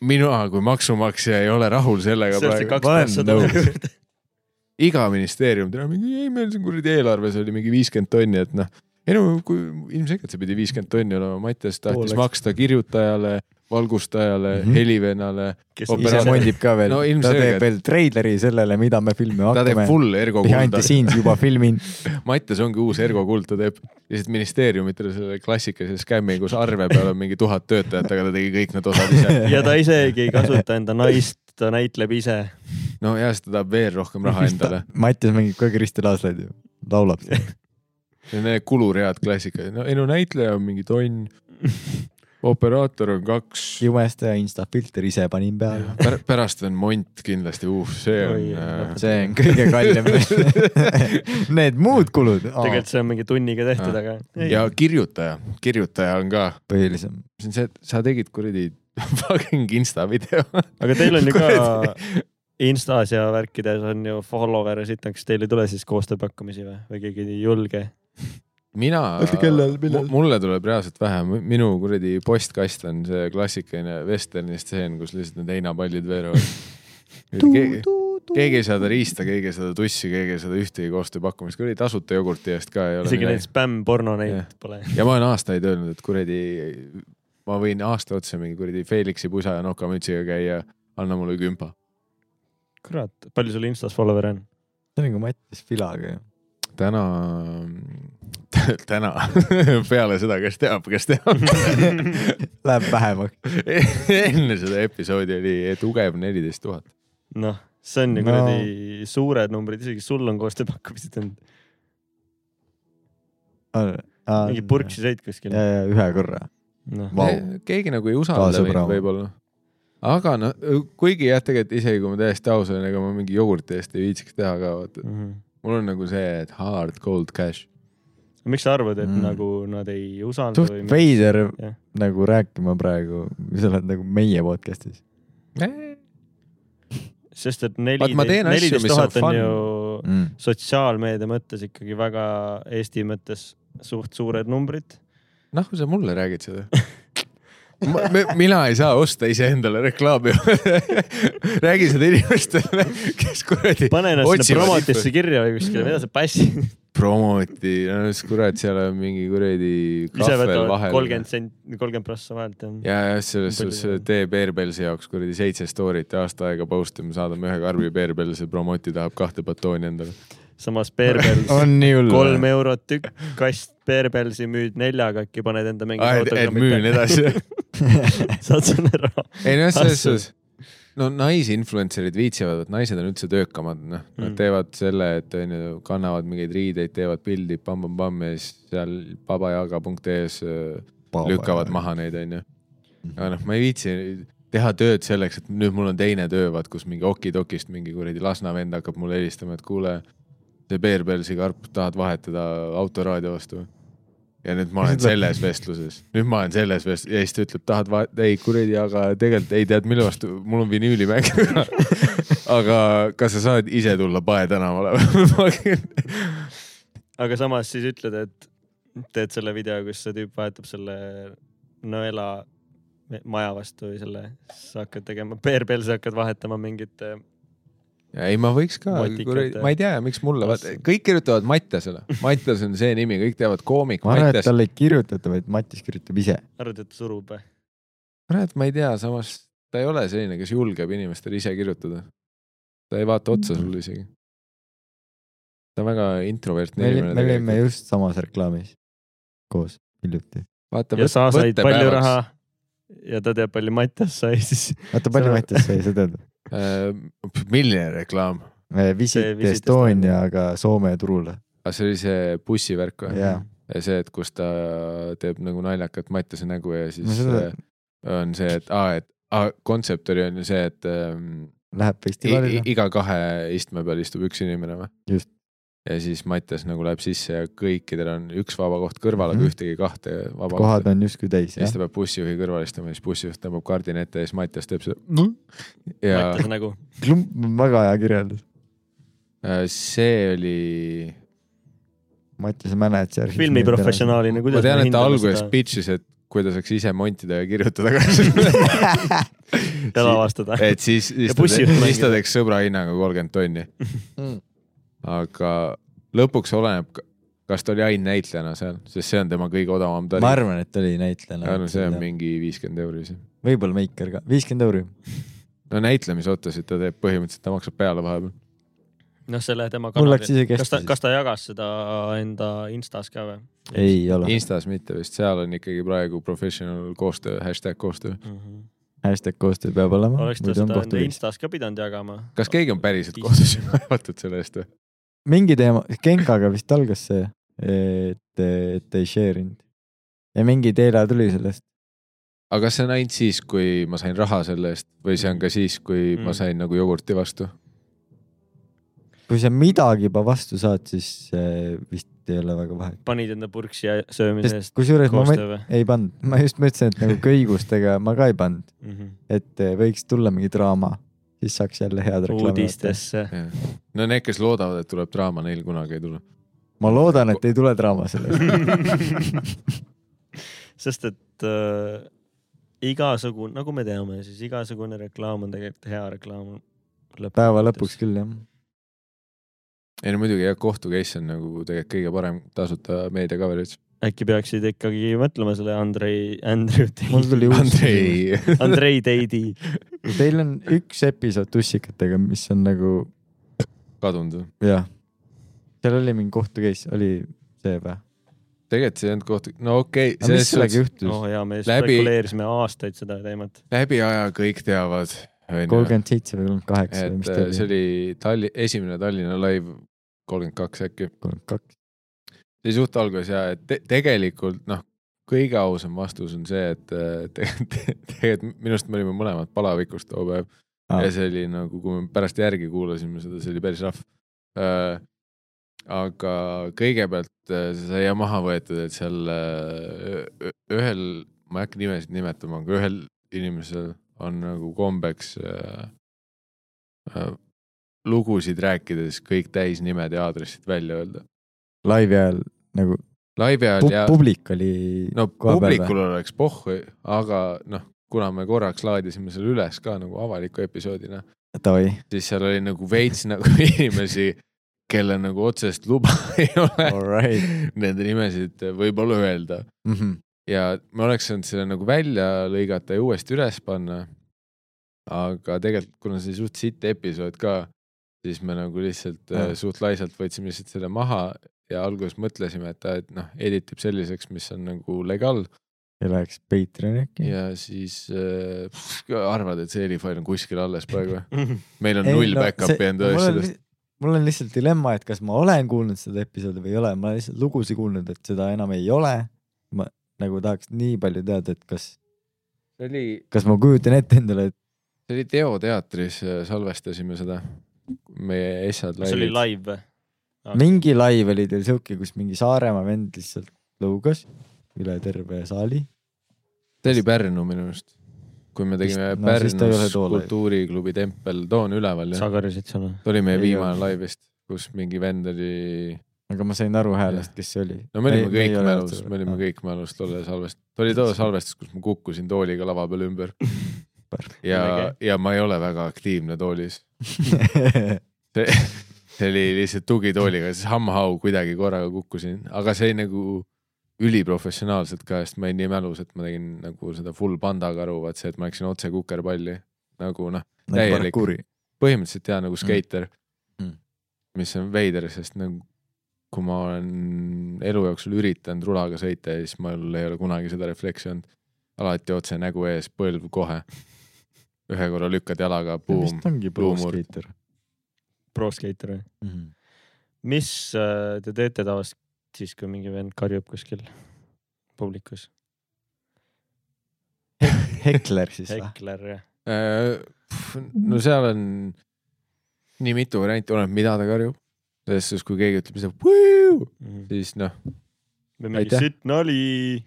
Mina kui maksumaksja ei ole rahul sellega praegu iga ministeerium, täna mingi, ei meil siin kuradi eelarves oli mingi viiskümmend tonni, et noh. ei no kui ilmselgelt see pidi viiskümmend tonni olema, Mattias tahtis Pooleks. maksta kirjutajale, valgustajale mm. -hmm. helivennale. kes Opera- ise mondib ka veel No ta teeb veel treileri sellele, mida me filmima ta teeb hakkame. full Ergo Behind kulda the. scenes juba filmin. (laughs) Mattias ongi uus Ergo kuld, ta teeb lihtsalt ministeeriumitele selle klassikalise skämmi, kus arve peal on mingi tuhat töötajat, aga ta tegi kõik need osad ise. (laughs) ja ta isegi ei kasuta enda naist, ta näitleb ise. no ja siis ta tahab veel rohkem raha endale. Mattias mängib ka Kristi Laaslaid ju, laulab. (laughs) Need kuluread klassika, no ei no näitleja on mingi tonn, operaator on kaks. jumestaja Insta filter ise panin peale. Pär, pärast on Mont kindlasti, uh, see on äh, see on kõige kallim. (laughs) Need muud kulud. tegelikult see on mingi tunniga tehtud, aga. ja kirjutaja, kirjutaja on ka, põhilisem. see on see, et sa tegid kuradi (laughs) fucking insta video. aga teil on ju ka Instas ja värkides on ju follower'e siit, kas teil ei tule siis koostööpakkumisi või, või keegi ei julge? Mina mulle tuleb reaalselt vähe, minu kuradi postkast on see klassikaline vesterni stseen, kus lihtsalt need heinapallid veerevad. (laughs) keegi, keegi ei saa ta riista, keegi ei saa ta tussi, keegi ei saa ta ühtegi koostööpakkumist, kuradi tasuta jogurti eest ka ei ole isegi neid spämm-porno neid pole. ja ma olen aastaid öelnud, et kuradi, ma võin aasta otsa mingi kuradi Felixi pusa ja nokamütsiga käia, anna mulle kümpa. kurat, palju sul Instas follower'e on? see on nagu Mattias Filaga ju. täna, (laughs) täna (laughs) peale seda, kes teab, kes teab. (laughs) Läheb vähemaks. enne seda episoodi oli tugev neliteist tuhat. noh, see on ju No. kuradi suured numbrid, isegi sul on koostööpakkumised olnud. mingi purksi sõit kuskil. ühe korra. noh, Vau. keegi nagu ei usalda mind võib-olla. aga no kuigi jah, tegelikult isegi kui ma täiesti aus olen, ega ma mingi jogurti eest ei viitsiks teha ka, vaata. Mhm. mul on nagu see, et hard cold cash. Miks sa arvad, et Mm. nagu nad ei usalda suht või? veider Jah. nagu rääkima praegu, sa oled nagu meie podcast'is. sest et Vaat ma teen neliteist, on tuhat on fun. ju Mm. sotsiaalmeedia mõttes ikkagi väga Eesti mõttes suht suured numbrid. noh, kui sa mulle räägid seda. (laughs) mina ei saa osta iseendale reklaami. (laughs) räägi seda inimestele, kes kuradi pane ennast sinna promotisse kirja või kuskile, mida sa passid. (laughs) promoti, no siis kurat, seal on mingi kuradi ise võtavad kolmkümmend sent, kolmkümmend prossa vahelt jah. ja, ja selles suhtes teeb Airbelsi jaoks kuradi seitse story't ja aasta aega post ima, saadame ühe karbi Airbelsi, promoti tahab kahte batooni endale. samas Bearbells (laughs) kolm eurot tükk, kast Bearbellsi müüd neljaga, äkki paned enda mingi müün edasi. (laughs) saad selle raha. ei noh, selles suhtes, no naisinfluencer'id viitsivad, et naised on üldse töökamad, noh, nad Mm. teevad selle, et onju, kannavad mingeid riideid, teevad pildi, pamm-pamm-pamm ja siis seal babajaga.ee-s äh, lükkavad maha neid, onju. aga noh, ma ei viitsi teha tööd selleks, et nüüd mul on teine töö, vaat kus mingi okidokist mingi kuradi Lasna vend hakkab mulle helistama, et kuule, see Bearbellsi karp tahad vahetada autoraadio vastu. Ja nüüd ma olen selles vestluses, nüüd ma olen selles vest- ja siis ta ütleb, tahad vahet-, ei kuradi, aga tegelikult ei tead, mille vastu, mul on vinüülimäng. (laughs) aga kas sa saad ise tulla Pae tänavale? (laughs) Aga samas siis ütled, et teed selle video, kus see tüüp vahetab selle nõela maja vastu või selle, sa hakkad tegema, (laughs) Bearbellsi hakkad vahetama mingit ja ei, ma võiks ka ma ei tea, miks mulle, kõik kirjutavad Mattiasele, Mattias on see nimi, kõik teavad koomik ma arvan, et Mattias. talle ei kirjutata, vaid Mattis kirjutab ise. arvad, et surub või? kurat, ma ei tea, samas ta ei ole selline, kes julgeb inimestele ise kirjutada. ta ei vaata otsa sulle isegi. ta on väga introvertne inimene me olime. just samas reklaamis koos hiljuti. ja sa said palju raha ja ta teab, palju Mattias sai siis. oota, palju Mattias sai, sa tead? Milline reklaam? Visit Estoniaga Soome turule. aga see oli see bussivärk või? jaa, ja see, et kus ta teeb nagu naljakat Mattiase nägu ja no siis seda äh, on see, et aa, et aa, kontsept oli on ju see, et ähm, läheb festivalile. iga kahe istme peal istub üks inimene või? Just. Ja siis Mattias nagu läheb sisse ja kõikidel on üks vaba koht kõrval, aga Mhm. ühtegi kahte vaba kohad kohta. on justkui täis, ja siis ta peab bussijuhi kõrval istuma siis bussijuht tõmbab kardina ette ja siis Mattias teeb seda. ja Mattiase nägu. väga hea kirjeldus. äh, see oli, Mattiase mänedžer. filmiprofessionaalina, ma kuidas tean, me et ta alguses seda pitch'is, et kui ta saaks ise montida ja kirjutada ka ja lavastada. et siis, siis ta, teeks sõbra hinnaga kolmkümmend tonni. Mm. aga lõpuks oleneb, kas ta oli ainult näitlejana seal, sest see on tema kõige odavam tari. ma arvan, et oli näitlejana. no see on mingi viiskümmend euri siis. võib-olla meiker ka, viiskümmend euri. no näitlemisotsuseid ta teeb põhimõtteliselt, ta maksab peale vahepeal. noh, selle tema kanali. kas ta, kas ta jagas seda enda Instas ka või? ei ole. Instas mitte vist, seal on ikkagi praegu professional koostöö, hashtag koostöö. hashtag koostöö peab olema. oleks ta seda enda Instas ka pidanud jagama. kas keegi on päriselt kohtus kaevatud (laughs) selle eest või? Mingi teema, Genkaga vist algas see, et, et ei share inud. ja mingi teela tuli sellest. aga kas see on ainult siis, kui ma sain raha selle eest või see on ka siis, kui Mm. ma sain nagu jogurti vastu? kui sa midagi juba vastu saad, siis eh, vist ei ole väga vahet. panid enda purksi ja söömise eest kusjuures ma ei pannud, ma just mõtlesin, et nagu kõigustega ma ka ei pannud, Mhm. et eh, võiks tulla mingi draama, siis saaks jälle head reklaami. uudistesse. no need, kes loodavad, et tuleb draama, neil kunagi ei tule. ma loodan, et ei tule draama sellest. (laughs) sest et äh, igasugune, nagu me teame, siis igasugune reklaam on tegelikult hea reklaam. päeva lõpuks küll jah. ei no muidugi jah, kohtu case on nagu tegelikult kõige parem tasuta meedia coverage. Äkki peaksid ikkagi mõtlema selle Andrei, Andrew mul tuli uus. Andrei, Andrei Teidi. Teil on üks episood tussikatega, mis on nagu kadunud või? jah, seal oli mingi kohtu case, oli see või? tegelikult see ei olnud kohtu, no okei aga mis sellega okay,, juhtus oh? jaa, me Läbi- spekuleerisime aastaid seda teemat. läbi aja kõik teavad, kolmkümmend seitse või kolmkümmend kaheksa või et mis ta äh, see oli? oli Talli-, esimene Tallinna live kolmkümmend kaks äkki. kolmkümmend kaks. See oli suht alguses ja et te tegelikult noh, kõige ausam vastus on see, et äh, (laughs) te- te- tegelikult minu arust me olime mõlemad palavikus too päev ja see oli nagu, kui me pärast järgi kuulasime seda, see oli päris rahv äh,. aga kõigepealt äh, see sai maha võetud, et seal äh, ühel, ma ei hakka nimesid nimetama, aga ühel inimesel on nagu kombeks äh, äh, lugusid rääkides kõik täisnimed ja aadressid välja öelda. Laivi ajal nagu laivi ajal pu ja publik oli no koha peal publikul oleks pohhu, aga noh, kuna me korraks laadisime selle üles ka nagu avaliku episoodina, siis seal oli nagu veits nagu (laughs) inimesi, kelle nagu otsest luba (laughs) ei ole alright. nende nimesid võib-olla öelda Mhm. ja ma oleks saanud selle nagu välja lõigata ja uuesti üles panna. aga tegelikult, kuna see suht sitt episood ka, siis me nagu lihtsalt äh, suht laisalt võtsime lihtsalt selle maha ja alguses mõtlesime, et ta, et noh, edit ib selliseks, mis on nagu legaal ja läheks Patreoni äkki? ja siis äh, arvad, et see helifail on kuskil alles praegu või? (laughs) meil on Ei, null no back-up'i enda mul on asjadest. mul on lihtsalt dilemma, et kas ma olen kuulnud seda episoodi või ei ole, ma olen lihtsalt lugusid kuulnud, et seda enam ei ole. ma nagu tahaks nii palju teada, et kas, see oli, kas ma kujutan ette endale, et see oli Teo teatris, salvestasime seda, meie Essad see oli live või? Mingi laiv oli teil siuke, kus mingi Saaremaa vend lihtsalt lõugas üle terve saali. see oli Pärnu minu arust, kui me tegime no ole Pärnus kultuuriklubi tempel, too on üleval jah. sa karjusid seal või? see oli meie Ei viimane olnud. live vist, kus mingi vend oli, aga ma sain aru häälest, kes see oli. no me olime kõik mälus, me olime kõik mälus tolle salvest, ta oli too salvestus, kus ma kukkusin tooliga lava peal ümber (laughs) ja ja ma ei ole väga aktiivne toolis (laughs) see, see oli lihtsalt tugitooliga, siis hammahau kuidagi korraga kukkusin, aga see nagu üliprofessionaalselt ka, sest ma olin nii mälus, et ma tegin nagu seda full pandakaru, vaat see, et ma läksin otse kukerpalli nagu noh, täielik. parkuuri. põhimõtteliselt ja nagu skeiter Mm. mis on veider, sest nagu kui ma olen elu jooksul üritanud rulaga sõita siis mul ei ole kunagi seda refleksi olnud. alati otse nägu ees, põlv kohe. ühe korra lükkad jalaga, buum vist, ongi pro luumurd. Skater pro skater või? mm. -hmm. mis äh, te teete tavaliselt siis, kui mingi vend karjub kuskil publikus? (laughs) Hekler siis või? Hekler jah? Äh, no seal on nii mitu varianti, oleneb, mida ta karjub. selles suhtes, kui keegi ütleb lihtsalt, siis noh, või mingi sitt nali.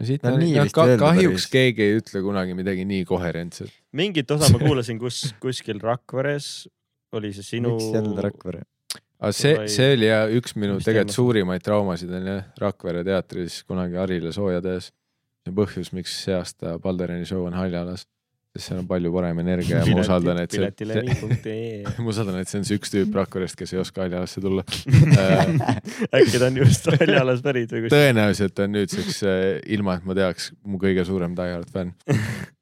no siit No on nii ka, kahjuks päris. keegi ei ütle kunagi midagi nii koherentset. mingit osa ma kuulasin, kus kuskil Rakveres oli see sinu. miks jälle Rakvere? aga see see oli jah üks minu mis tegelikult suurimaid traumasid on jah Rakvere teatris kunagi Harile sooja tehes. see on põhjus, miks see aasta Balderini show on Haljalas, sest seal on palju parem energia ja ma usaldan, et see, (laughs) ma usaldan, et see on see üks tüüp Rakverest, kes ei oska Haljalasse tulla. (laughs) äkki ta on just Haljalas pärit või kus? tõenäoliselt on nüüdseks, ilma et ma teaks, mu kõige suurem Die Hard fänn. (laughs)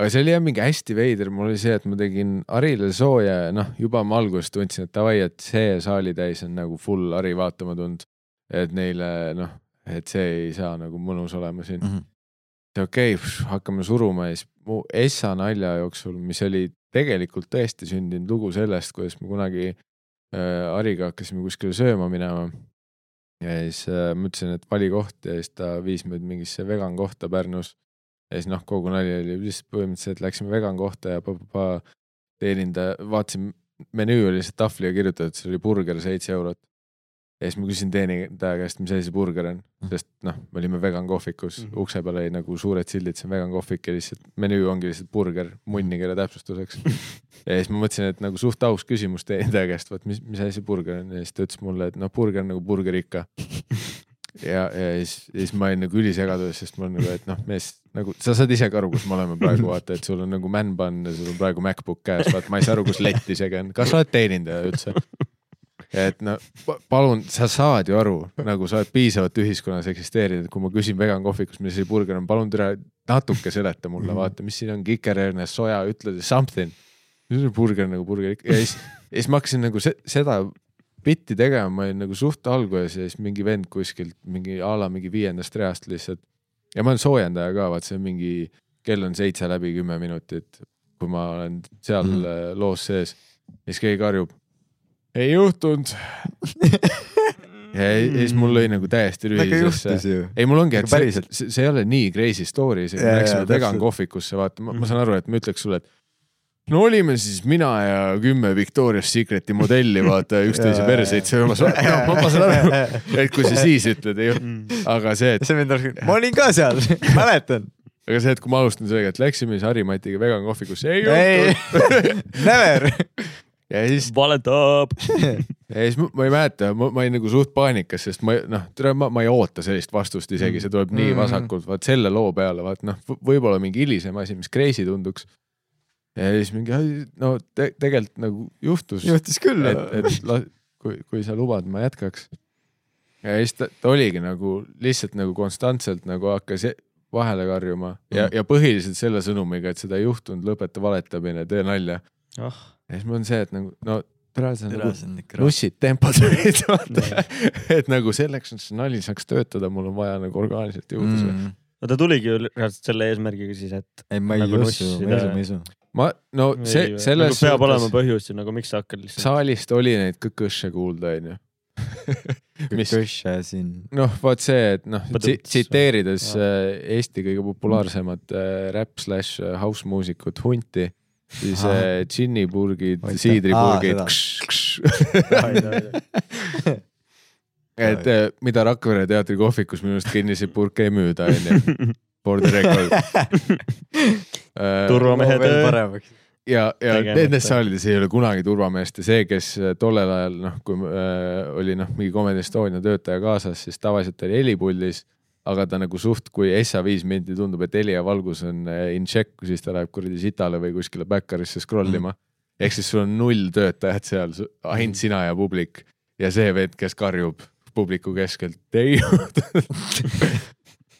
aga see oli jah mingi hästi veider, mul oli see, et ma tegin Harile sooja ja noh, juba ma alguses tundsin, et davai, et see saalitäis on nagu full Hari vaatama tulnud. et neile noh, et see ei saa nagu mõnus olema siin. Mhm. okei okay,, hakkame suruma ja siis mu Essa nalja jooksul, mis oli tegelikult tõesti sündinud lugu sellest, kuidas me kunagi äh, Hariga hakkasime kuskile sööma minema. ja siis äh, ma ütlesin, et vali koht ja siis ta viis meid mingisse vegan kohta Pärnus. Ja siis noh, kogu nali oli lihtsalt põhimõtteliselt läksime vegan kohta ja pa-pa-pa teenindaja, vaatasin, menüü oli lihtsalt tahvliga kirjutatud, see oli burger seitse eurot. ja siis ma küsisin teenindaja käest, mis asi see burger on, sest noh, me olime vegan kohvikus mm, Mhm. -hmm. ukse peal oli nagu suured sildid, see on vegan kohvik ja lihtsalt menüü ongi lihtsalt burger munnikeele täpsustuseks. ja siis ma mõtlesin, et nagu suht aus küsimus teenindaja käest, vot mis, mis asi see burger on ja siis ta ütles mulle, et noh, burger nagu burger ikka. ja, ja siis, siis ma olin nagu ülisegaduses, sest ma olen nagu, et noh, mees nagu sa saad ise ka aru, kus me oleme praegu, vaata, et sul on nagu man-bun ja sul on praegu MacBook käes, vaata, ma ei saa aru, kus lett isegi on, kas sa oled teenindaja üldse? et no pa- palun, sa saad ju aru, nagu sa oled piisavalt ühiskonnas eksisteerinud, kui ma küsin vegan kohvikus, mis asi burger on, palun tere natuke seleta mulle, vaata, mis siin on, kikerhernes, soja, ütle something. mis on burger nagu burger ja siis, ja siis ma hakkasin nagu se seda bitti tegema, ma olin nagu suht alguses ja siis mingi vend kuskilt mingi a la mingi viiendast reast lihtsalt. ja ma olen soojendaja ka, vaat see on mingi, kell on seitse läbi kümme minutit, kui ma olen seal Mhm. mm -hmm. loos sees. ja siis keegi karjub. ei juhtunud. ja siis mul lõi nagu täiesti ju. ei, mul ongi, et see, see, see ei ole nii crazy story, see, me läksime vegan kohvikusse, vaata, ma, ma saan aru, et ma ütleks sulle, et no olime siis mina ja kümme Victoria's Secreti modelli, vaata üksteise perseid söömas, ma, saan aru, et kui sa siis ütled, ei Mm. aga see, et see vend oleks, ma olin ka seal, (laughs) mäletan. aga see, et kui ma alustan sellega, et läksime siis Harimatiga vegan kohvikusse, ei juhtunud. (laughs) never. (laughs) ja siis, valetab. ja siis ma, ei mäleta, ma, ma olin nagu suht paanikas, sest ma noh, tere, ma, ma ei oota sellist vastust isegi, see tuleb nii Mhm. vasakult, vaat selle loo peale, vaat noh, võib-olla mingi hilisem asi, mis crazy tunduks. Ja siis mingi, no te, tegelikult nagu juhtus, juhtus küll. et, et la, kui, kui sa lubad, ma jätkaks. ja siis ta, ta oligi nagu lihtsalt nagu konstantselt nagu hakkas vahele karjuma ja Mhm., ja põhiliselt selle sõnumiga, et seda ei juhtunud, lõpeta valetamine, tee nalja. ah, ja siis mul on see, et nagu no tere, see on nagu on ikka nussid, tempod (laughs) olid, vaata. et nagu selleks, et see nali saaks töötada, mul on vaja nagu orgaaniliselt jõuda mm.. mm.. no ta tuligi ju reaalselt selle eesmärgiga siis, et ei, ma ei Nagu usu, ma ei usu, ma ei usu. ma, no see, Ei, selles nagu peab olema põhjus, nagu miks sa hakkad lihtsalt. saalist oli neid kõkõše kuulda, onju. (laughs) mis, Kõša siin. noh, vaat see, et noh, tsiteerides äh, Eesti kõige populaarsemat äh, räpp slaš äh, house muusikut Hunti, siis äh, džinnipurgid, siidripurgid et äh, mida Rakvere teatri kohvikus minu arust kinniseid purke ei müüda, onju. (laughs) For the record. (laughs) turvamehed. veel paremaks. ja, ja nendes saalides ei ole kunagi turvameest ja see, kes äh, tollel ajal noh, kui äh, oli noh, mingi Comedy Estonia töötaja kaasas, siis tavaliselt oli helipuldis, aga ta nagu suht, kui Essa viis minti tundub, et heli ja valgus on äh, in check, siis ta läheb kuradi sitale või kuskile backerisse scroll ima. ehk siis sul on null töötajat seal, ainult sina ja publik ja see vend, kes karjub publiku keskelt, (laughs) (laughs) ei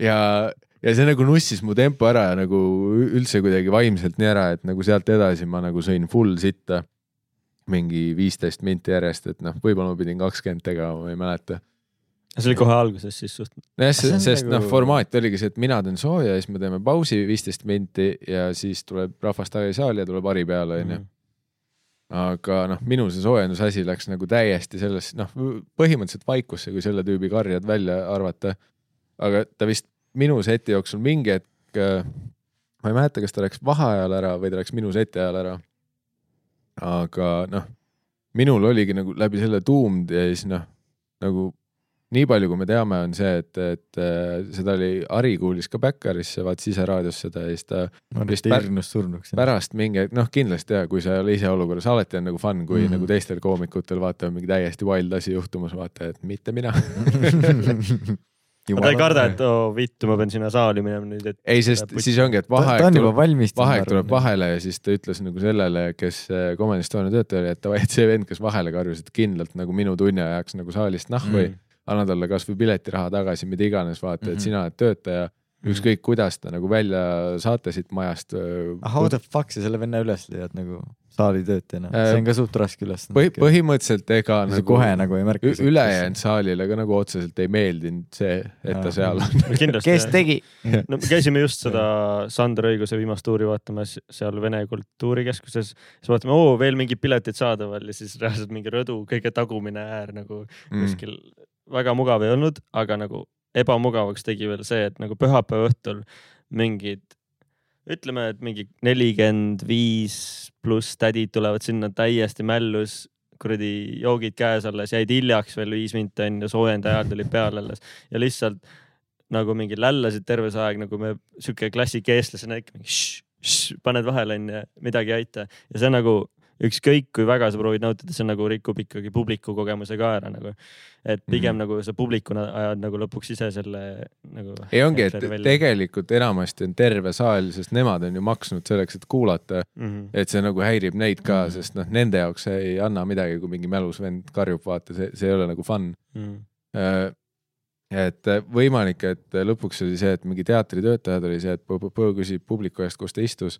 ja, ja see nagu nussis mu tempo ära ja nagu üldse kuidagi vaimselt nii ära, et nagu sealt edasi ma nagu sõin full sitta. mingi viisteist minti järjest, et noh, võib-olla ma pidin kakskümmend tegema, ma ei mäleta. see oli kohe alguses siis suht. nojah, sest nagu- noh, formaat oligi see, et mina teen sooja ja siis me teeme pausi viisteist minti ja siis tuleb rahvas tagasi saali ja tuleb hari peale, onju. aga noh, minu see soojendusasi läks nagu täiesti selles, noh, põhimõtteliselt vaikusse, kui selle tüübi karjad välja arvata. aga ta vist minu seti jooksul mingi hetk, ma ei mäleta, kas ta läks vaheajal ära või ta läks minu seti ajal ära. aga noh, minul oligi nagu läbi selle tuumd ja siis noh, nagu nii palju, kui me teame, on see, et, et äh, seda oli, Ari kuulis ka Backerisse, vaatas ise raadios seda ja siis ta pär- hirmus surnuks. pärast mingi, noh, kindlasti ja kui sa ei ole ise olukorras, alati on nagu fun, kui mm. -hmm. nagu teistel koomikutel vaata on mingi täiesti wild asi juhtumas, vaata, et mitte mina. (laughs) ta ei karda, et oo vittu, ma pean sinna saali minema nüüd, et ei, sest siis ongi, et vaheaeg tuleb, valmis. vaheaeg tuleb. vahele ja siis ta ütles nagu sellele, kes äh, Comedy Estonia töötaja oli, et davai, et see vend, kes vahele karjus, et kindlalt nagu minu tunni ajaks nagu saalist nahku või mm. anna talle kasvõi piletiraha tagasi, mida iganes, vaata, Mhm. et sina oled töötaja, ükskõik kuidas ta nagu välja saate siit majast. äh, How the fuck sa selle venna üles leiad nagu saali töötajana, Äh, see on ka suht raske ülesanne põhi, põhimõtteliselt ega nagu.... nagu kohe nagu ei märka. ülejäänud saalile ka nagu otseselt ei meeldinud see, et ta seal (laughs) on. kindlasti. kes tegi? no me käisime just (laughs) seda Sander Õiguse viimast tuuri vaatamas seal Vene Kultuurikeskuses, siis vaatame, oo veel mingid piletid saadaval ja siis reaalselt mingi rõdu kõige tagumine äär nagu Mm. kuskil väga mugav ei olnud, aga nagu ebamugavaks tegi veel see, et nagu pühapäeva õhtul mingid, ütleme, et mingi nelikümmend viis pluss tädid tulevad sinna täiesti mällus, kuradi joogid käes alles, jäid hiljaks veel viis minti onju, soojendajad tulid peale alles. Ja lihtsalt nagu mingi lällasid terve see aeg, nagu me sihuke klassik eestlasena ikka mingi šš, šš, paned vahele onju, midagi ei aita. Ja see nagu ükskõik kui väga sa proovid nautida, see nagu rikub ikkagi publiku kogemuse ka ära nagu. et pigem mm. -hmm. nagu sa publikuna ajad nagu lõpuks ise selle nagu. ei ongi, et tegelikult enamasti on terve saal, sest nemad on ju maksnud selleks, et kuulata, mm. -hmm. et see nagu häirib neid ka, Mhm. sest noh, nende jaoks see ei anna midagi, kui mingi mälus vend karjub, vaata, see, see ei ole nagu fun. Mm Äh, et võimalik, et lõpuks oli see, et mingi teatritöötajad oli see, et Põõ küsib publiku eest, kus ta istus.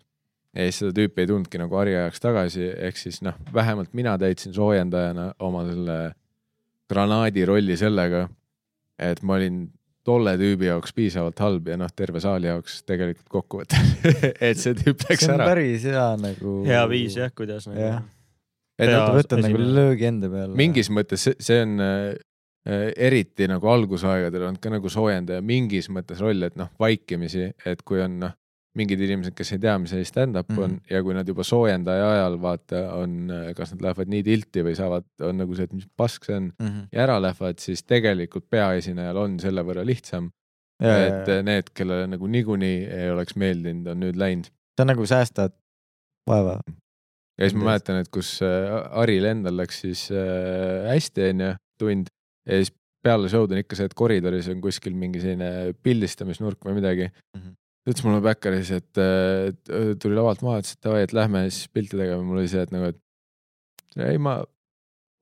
Ja siis seda tüüpi ei tulnudki nagu hari ajaks tagasi, ehk siis noh, vähemalt mina täitsin soojendajana oma selle granaadi rolli sellega, et ma olin tolle tüübi jaoks piisavalt halb ja noh, terve saali jaoks tegelikult kokkuvõttes, (laughs) et see tüüp läks see on ära. päris hea nagu. hea viis jah, kuidas nagu Jah. et Hea noh, ta võtab nagu löögi enda peale. mingis mõttes see, see on äh, eriti nagu algusaegadel olnud ka nagu soojendaja mingis mõttes roll, et noh, vaikimisi, et kui on noh, mingid inimesed, kes ei tea, mis asi stand-up mm -hmm. on Mhm. ja kui nad juba soojendaja ajal vaata on, kas nad lähevad nii tilti või saavad, on nagu see, et mis pask see on mm. -hmm. ja ära lähevad, siis tegelikult peaesinejal on selle võrra lihtsam, et äh, need, kellele nagu niikuinii ei oleks meeldinud, on nüüd läinud. see on nagu säästad vaeva. ja siis ma mäletan, et kus äh, Haril endal läks siis äh, hästi, onju, tund ja siis peale show'd on ikka see, et koridoris on kuskil mingi selline pildistamisnurk või midagi mm. -hmm. Ta ütles mulle Backeris, et äh, et, äh, tuli lavalt maha, ütles, et davai, et lähme siis pilti tegema, mul oli see, et nagu, et ei, ma,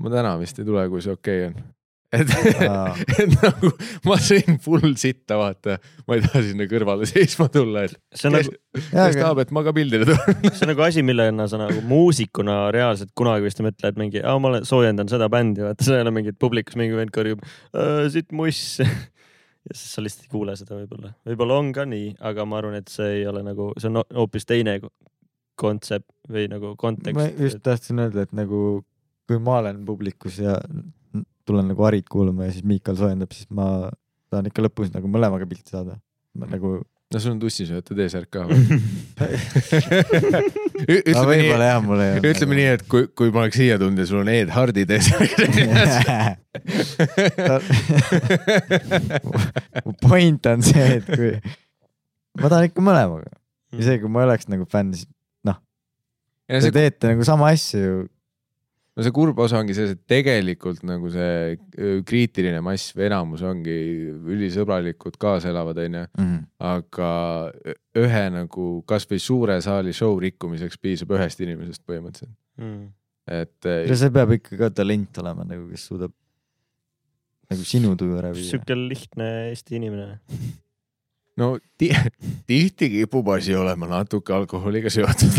ma täna vist ei tule, kui see okei okay on. et, (laughs) et nagu ma sõin full sitta, vaata, ma ei taha sinna kõrvale seisma tulla, et see on kes, nagu, kes tahab, et ma ka pildile tulen. see on nagu asi, millena sa nagu muusikuna reaalselt kunagi vist ei mõtle, et mingi, ma olen soojendan seda bändi, vaata, seal on mingid publikus mingi vend karjub siit muss. Ja siis sa lihtsalt ei kuule seda võib-olla, võib-olla on ka nii, aga ma arvan, et see ei ole nagu, see on hoopis teine kontsept või nagu kontekst. ma just tahtsin öelda, et nagu kui ma olen publikus ja tulen nagu Harit kuulama ja siis Miikal soojendab, siis ma tahan ikka lõpus nagu mõlemaga pilti saada. nagu, no sul on tussisööta T-särk ka või? (laughs) (laughs) ütleme nii, võib-olla jah, ütleme nii, et kui, kui ma oleks siia tulnud ja sul on Ed Hardi mu (laughs) point on see, et kui ma tahan ikka mõlemaga, isegi kui ma oleks nagu fänn, siis ja te see, teete nagu sama asja ju. No see kurb osa ongi selles, et tegelikult nagu see öö, kriitiline mass või enamus ongi ülisõbralikud, kaasaelavad, onju. aga ü- ühe nagu kasvõi suure saali show rikkumiseks piisab ühest inimesest põhimõtteliselt, Mm. et ja see peab ikka ka talent olema nagu, kes suudab nagu sinu tuju ära viia. sihuke lihtne Eesti inimene. no ti (laughs) tihti kipub asi olema natuke alkoholiga seotud.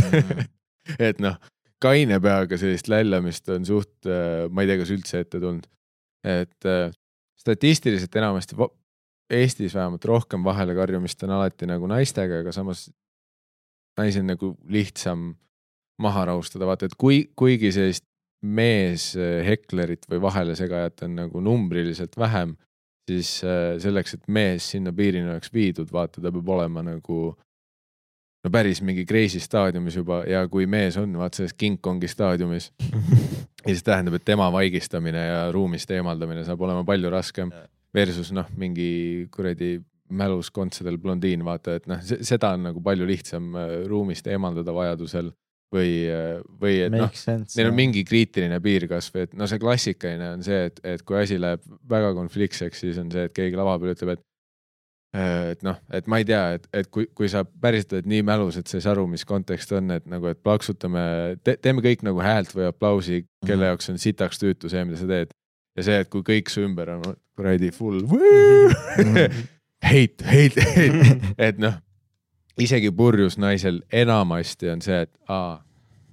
(laughs) et noh, kaine peaga sellist läljamist on suht, ma ei tea, kas üldse ette tulnud. et äh, statistiliselt enamasti Eestis vähemalt rohkem vahele karjumist on alati nagu naistega, aga samas naisi on nagu lihtsam maha rahustada, vaata, et kui, kuigi sellist meesheklerit või vahelesegajat on nagu numbriliselt vähem, siis äh, selleks, et mees sinna piirini oleks viidud, vaata, ta peab olema nagu no päris mingi crazy staadiumis juba ja kui mees on, vaat selles King Kongi staadiumis, (laughs) siis tähendab, et tema vaigistamine ja ruumist eemaldamine saab olema palju raskem versus noh, mingi kuradi mälus kontsadel blondiin, vaata, et noh, seda on nagu palju lihtsam äh, ruumist eemaldada vajadusel või, või et noh, neil on mingi kriitiline piir kasvõi, et no see klassikaline on see, et, et kui asi läheb väga konfliktseks, siis on see, et keegi lava peal ütleb, et et noh, et ma ei tea, et, et kui, kui sa päriselt oled nii mälus, et sa ei saa aru, mis kontekst on, et nagu, et plaksutame te,, teeme kõik nagu häält või aplausi, kelle Mhm. jaoks on sitaks tüütu see, mida sa teed. ja see, et kui kõik su ümber on kuradi full (laughs) hate, hate, hate, (laughs) et noh, isegi purjus naisel enamasti on see, et aa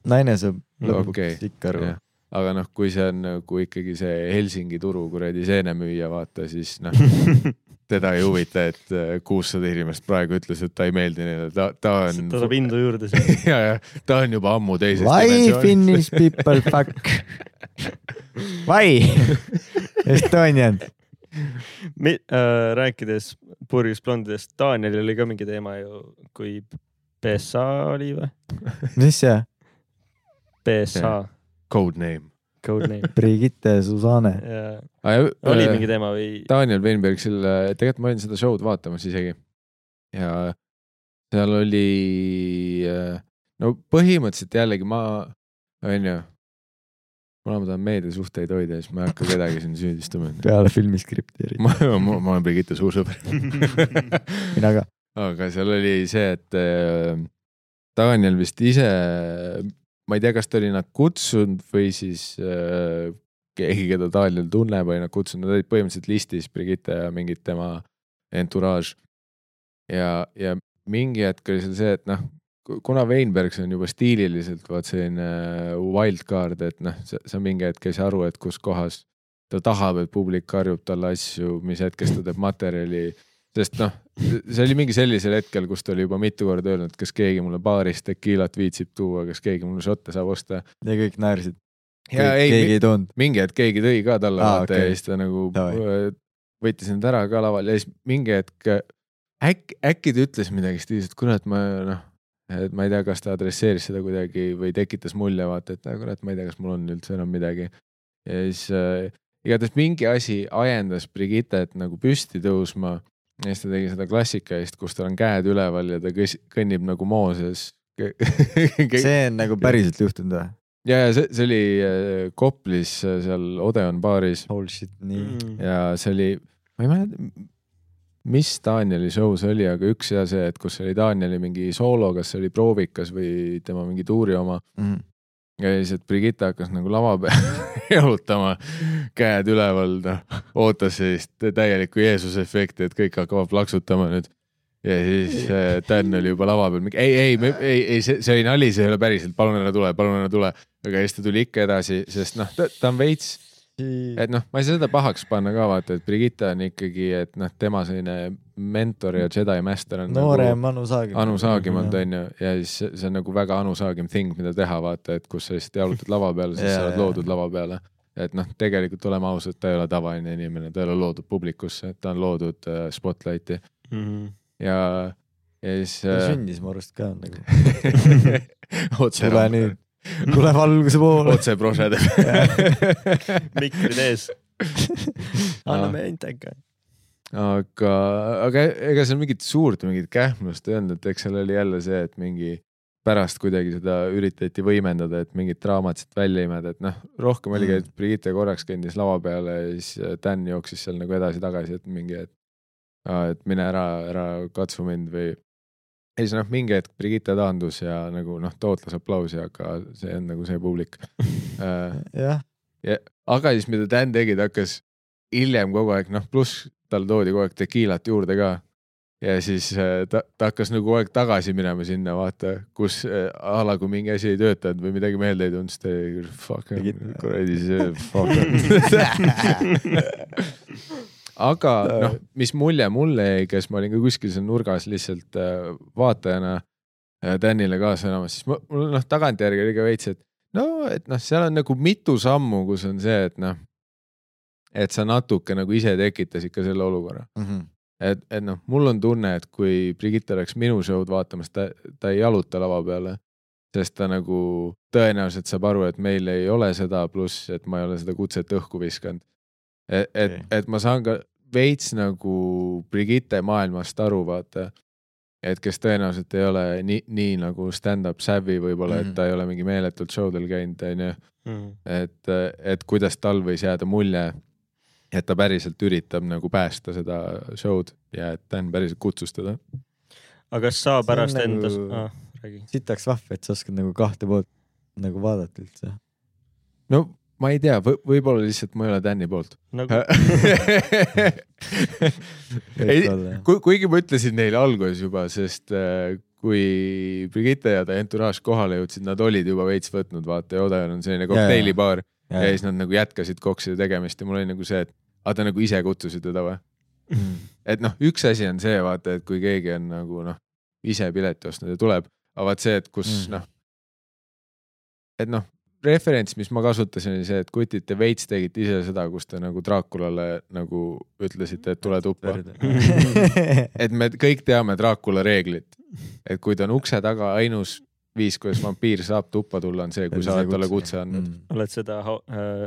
naine saab lõpuks ikka aru jah.. aga noh, kui see on nagu ikkagi see Helsingi turu kuradi seenemüüja, vaata siis noh, (laughs) teda ei huvita, et äh, kuussada inimest praegu ütles, et ta ei meeldi neile, ta, ta on. ta saab indu juurde (laughs) seal. ja, ja ta on juba ammu teises Why Finnish people fuck? Why? Estonian. Äh, rääkides purjus blondidest, Danielil oli ka mingi teema ju, kui BSA oli või? mis see? BSA, Code name. code name. Brigitte Susanne. oli mingi teema või? Daniel Weinberg selle, tegelikult ma olin seda show'd vaatamas isegi ja seal oli, no põhimõtteliselt jällegi ma, onju, kuna ma tahan meediasuhteid hoida, siis ma ei hakka kedagi siin süüdistama. peale filmiskripti eriti. ma, ma, ma olen Brigitte suur sõber. (laughs) mina ka. aga seal oli see, et äh, Daniel vist ise, ma ei tea, kas ta oli nad kutsunud või siis äh, keegi, keda Daniel tunneb, oli nad kutsunud, nad olid põhimõtteliselt listis, Brigitte ja mingid tema entourage. ja, ja mingi hetk oli seal see, et noh, kuna Weinbergs on juba stiililiselt vaat selline äh, wildcard, et noh, sa mingi hetk ei saa aru, et kus kohas ta tahab, et publik karjub talle asju, mis hetkest ta teeb materjali sest noh, see oli mingi sellisel hetkel, kus ta oli juba mitu korda öelnud, kas keegi mulle baarist tekiilat viitsib tuua, kas keegi mulle šotte saab osta. ja kõik naersid. ja ei, keegi ei toonud. mingi hetk keegi tõi ka talle Aa, vaata okei. ja siis ta nagu Davai. võttis need ära ka laval ja siis mingi hetk äkki, äkki ta ütles midagi stiilis, et kurat, ma noh, et ma ei tea, kas ta adresseeris seda kuidagi või tekitas mulje, vaata, et "Ah, kurat, ma ei tea, kas mul on üldse enam midagi. ja siis äh, igatahes mingi asi ajendas Brigittet nagu püsti tõusma ja siis ta tegi seda klassikalist, kus tal on käed üleval ja ta kõs- kõnnib nagu Mooses. (laughs) see on nagu päriselt juhtunud või? ja, ja see, see oli äh, Koplis äh, seal Odeon baaris Holy shit, nii. Mm. ja see oli, ma ei mäleta, mis Danieli show see oli, aga üks ja see, et kus oli Danieli mingi soolo, kas see oli proovikas või tema mingi tuuri oma Mm. Ja siis, et Brigitte hakkas nagu lava peal (laughs) jalutama, käed üleval, noh, ootas sellist täielikku Jeesuse efekti, et kõik hakkavad plaksutama nüüd. ja siis äh, Dan oli juba lava peal, ei, ei, ei, ei, see, see oli nali, see ei ole päriselt, palun ära tule, palun ära tule. aga siis ta tuli ikka edasi, sest noh, ta, on veits, et noh, ma ei saa seda pahaks panna ka vaata, et Brigitte on ikkagi, et noh, tema selline mentor ja Jedi master on noorem nagu Anu Saagim. Anu Saagimalt onju ja siis see- on nagu väga Anu Saagim thing, mida teha, vaata, et kus sa lihtsalt jalutad lava peale, siis sa oled loodud lava peale. et noh, tegelikult oleme ausad, ta ei ole tavaline inimene, ta ei ole loodud publikusse, ta on loodud äh, spotlighti Mhm. ja, ja siis ta äh, sündis mu arust ka nagu. (laughs) otse tule nüüd, (laughs) tule valguse poole. otse prošede (laughs) mikrid ees. anname intega. aga, aga ega seal mingit suurt mingit kähmlust ei olnud, et eks seal oli jälle see, et mingi pärast kuidagi seda üritati võimendada, et mingit draamat siit välja imeda, et noh, rohkem oligi, et Brigitte korraks kõndis lava peale ja siis Dan jooksis seal nagu edasi-tagasi, et mingi, et et mine ära, ära katsu mind või. Ja siis noh, mingi hetk Brigitte taandus ja nagu noh, tootlas aplausi, aga see on nagu see publik (laughs) Äh, jah, aga siis, mida Dan tegi, ta hakkas hiljem kogu aeg, noh, pluss talle toodi kogu aeg tekiilat juurde ka. ja siis äh, ta, ta hakkas nagu kogu aeg tagasi minema sinna, vaata, kus äh, a la kui mingi asi ei töötanud või midagi meelde ei tulnud, siis ta oli fuck kuradi see fuck. (laughs) (laughs) aga noh, mis mulje mulle jäi, kes ma olin ka kuskil seal nurgas lihtsalt äh, vaatajana äh, Danile kaasa elamas, siis mul noh, tagantjärgi oli ka veits, et no, et noh, seal on nagu mitu sammu, kus on see, et noh, et sa natuke nagu ise tekitasid ka selle olukorra Mhm. et, et noh, mul on tunne, et kui Brigitte oleks minu show'd vaatamas, ta, ta ei jaluta lava peale. sest ta nagu tõenäoliselt saab aru, et meil ei ole seda, pluss et ma ei ole seda kutset õhku viskanud. et, et et ma saan ka veits nagu Brigitte maailmast aru, vaata. et kes tõenäoliselt ei ole nii, nii nagu stand-up savvy võib-olla, et Mhm. ta ei ole mingi meeletult show del käinud, onju mm.. et, et kuidas tal võis jääda mulje, et ta päriselt üritab nagu päästa seda show'd ja et Dan päriselt kutsus teda. aga kas sa pärast nagu- endas ah,, räägi. sitaks vahva, et sa oskad nagu kahte poolt nagu vaadata üldse. no ma ei tea või, võib-olla lihtsalt ma ei ole Dan'i poolt. nagu (laughs) ei, ku-, kuigi ma ütlesin neile alguses juba, sest äh, kui Brigitte ja ta entourage kohale jõudsid, nad olid juba veits võtnud, vaata ja Odeon on selline kokteilibaar ja, ja siis nad nagu jätkasid kokside tegemist ja mul oli nagu see, et aga te nagu ise kutsusite ta või? et noh, üks asi on see, vaata, et kui keegi on nagu noh, ise pileti ostnud ja tuleb, aga vaat see, et kus Mm. mm. noh, et noh, referents, mis ma kasutasin, oli see, et kutid, te veits tegite ise seda, kus te nagu Draakulale nagu ütlesite, et tule tuppa. (laughs) et me kõik teame Draakula reeglit, et kui ta on ukse taga, ainus viis, kuidas vampiir saab tuppa tulla, on see, kui sa oled talle kutse andnud. Mm. oled seda uh,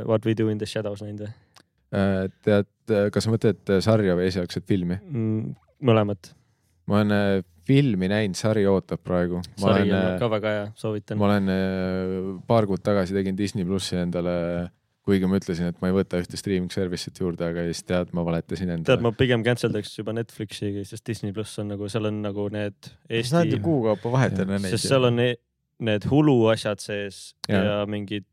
What we do in the shadows näinud või Äh, tead, kas sa mõtled äh, sarja või esialgset filmi? mm,? mõlemat. ma olen äh, filmi näinud, sari ootab praegu. ma sari olen on äh, ka väga hea, soovitan ma. olen äh, paar kuud tagasi tegin Disney plussi endale, kuigi ma ütlesin, et ma ei võta ühte streaming service'it juurde, aga siis tead, ma valetasin tead, endale. ma pigem cancel daks juba Netflixi, sest Disney pluss on nagu, seal on nagu need saad ju Eesti, kuu kaupa vahetada neid. sest seal on ne- need Hulu asjad sees ja, ja mingid.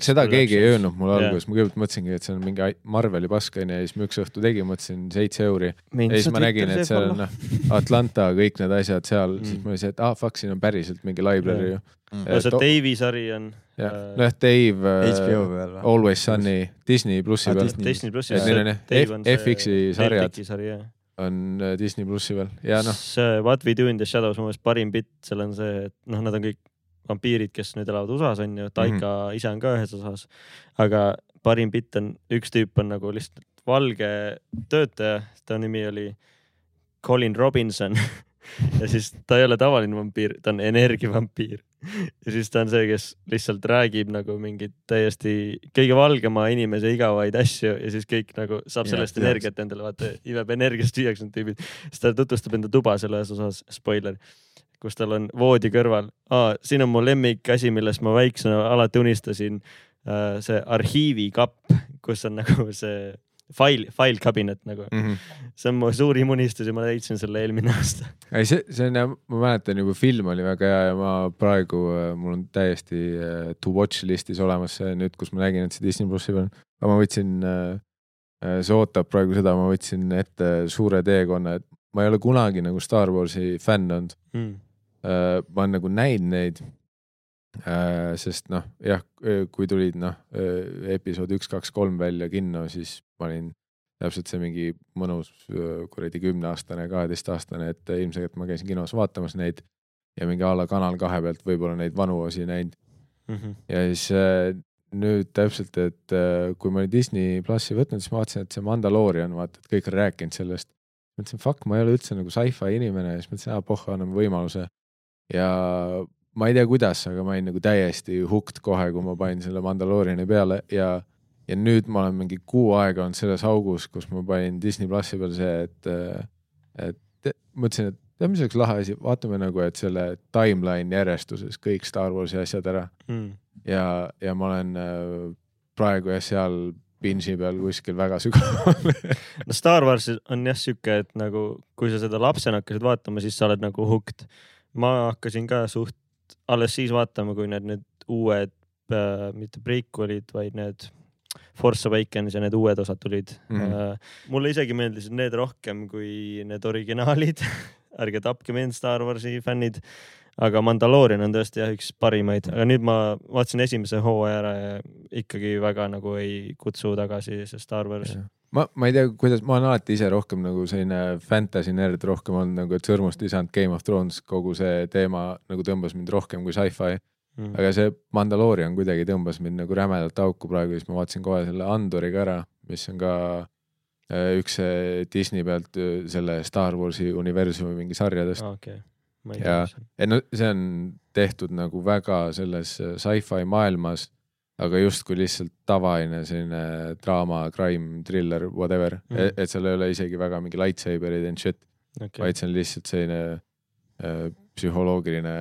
seda keegi ei öelnud mulle alguses, ma kõigepealt mõtlesingi, et see on mingi Marveli pask onju ja siis ma üks õhtu tegin, mõtlesin seitse euri ja siis ma nägin, et seal on noh, (laughs) Atlanta, kõik need asjad seal mm., siis Mm. ma see, et ah fuck, siin on päriselt mingi library ju. Mm. no see et- Dave'i sari on jah, Äh, noh Dave HBO äh, peal või? Always Sunny Disney plussi Ah, peal Disney. Disney plussi Et neil on jah, F- FX-i sarjad. on äh, Disney plussi peal ja noh, see What we do in the shadows, mu meelest parim bitt seal on see, et noh, nad on kõik vampiirid, kes nüüd elavad USA-s on ju, Taika mm -hmm. ise on ka ühes osas. aga parim bitt on, üks tüüp on nagu lihtsalt valge töötaja, ta nimi oli Colin Robinson (laughs) ja siis ta ei ole tavaline vampiir, ta on energiavampiir. ja siis ta on see, kes lihtsalt räägib nagu mingit täiesti kõige valgema inimese igavaid asju ja siis kõik nagu saab sellest teaks. energiat endale, vaata, imeb energiast tühjaks need tüübid. siis ta tutvustab enda tuba selles osas, spoiler, kus tal on voodi kõrval, siin on mu lemmikasi, millest ma väiksena alati unistasin. see arhiivikapp, kus on nagu see fail, file cabinet nagu, mm -hmm. see on mu suurim unistus ja ma leidsin selle eelmine aasta. ei see, see on jah, ma mäletan juba film oli väga hea ja ma praegu, mul on täiesti äh, to watch listis olemas see nüüd, kus ma nägin, et see Disney plussi peal, aga ma võtsin äh,, see ootab praegu seda, ma võtsin ette suure teekonna, et ma ei ole kunagi nagu Star Warsi fänn olnud Mm. äh,. ma olen nagu näinud neid äh,. sest noh, jah, kui tulid noh, episood üks, kaks, kolm välja kinno, siis ma olin täpselt see mingi mõnus kuradi kümneaastane, kaheteistaastane, et ilmselgelt ma käisin kinos vaatamas neid ja mingi a la Kanal kahe pealt võib-olla neid vanu osi näinud Mm -hmm. ja siis äh, nüüd täpselt, et äh, kui ma olin Disney plussi võtnud, siis ma vaatasin, et see Mandalorian, vaata, et kõik on rääkinud sellest. mõtlesin, fuck, ma ei ole üldse nagu sci-fi inimene ja siis mõtlesin, aa pohh, anname võimaluse. Ja ma ei tea, kuidas, aga ma olin nagu täiesti hooked kohe, kui ma panin selle Mandaloriani peale ja, ja nüüd ma olen mingi kuu aega olnud selles augus, kus ma panin Disney plussi peal see, et, et mõtlesin, et tead, mis oleks lahe asi, vaatame nagu, et selle timeline järjestuses kõik Star Warsi asjad ära Mm. ja, ja ma olen äh, praegu jah, seal binge'i peal kuskil väga sügaval (laughs) no Star Wars on jah sihuke, et nagu kui sa seda lapsena hakkasid vaatama, siis sa oled nagu hooked. Ma hakkasin ka suht alles siis vaatama, kui need, need uued äh,, mitte prequel'id, vaid need Force Awakens ja need uued osad tulid mm.. mulle isegi meeldisid need rohkem kui need originaalid. (laughs) ärge tapke mind, Star Warsi fännid. aga Mandalorian on tõesti jah üks parimaid, aga nüüd ma vaatasin esimese hooaja ära ja ikkagi väga nagu ei kutsu tagasi see Star Wars. ma, ma ei tea, kuidas, ma olen alati ise rohkem nagu selline fantasy nerd rohkem olnud nagu, et sõrmust visanud Game of Thrones, kogu see teema nagu tõmbas mind rohkem kui sci-fi. Mm. aga see Mandalorian kuidagi tõmbas mind nagu rämedalt auku praegu, siis ma vaatasin kohe selle Andori ka ära, mis on ka äh, üks äh, Disney pealt äh, selle Star Warsi universumi mingi sarjadest. ei Ja- et no see on tehtud nagu väga selles sci-fi maailmas, aga justkui lihtsalt tavaline selline draama, crime, thriller, whatever mm. Mhm., et seal ei ole isegi väga mingi lightsaber'id and shit okay., vaid see on lihtsalt selline äh, psühholoogiline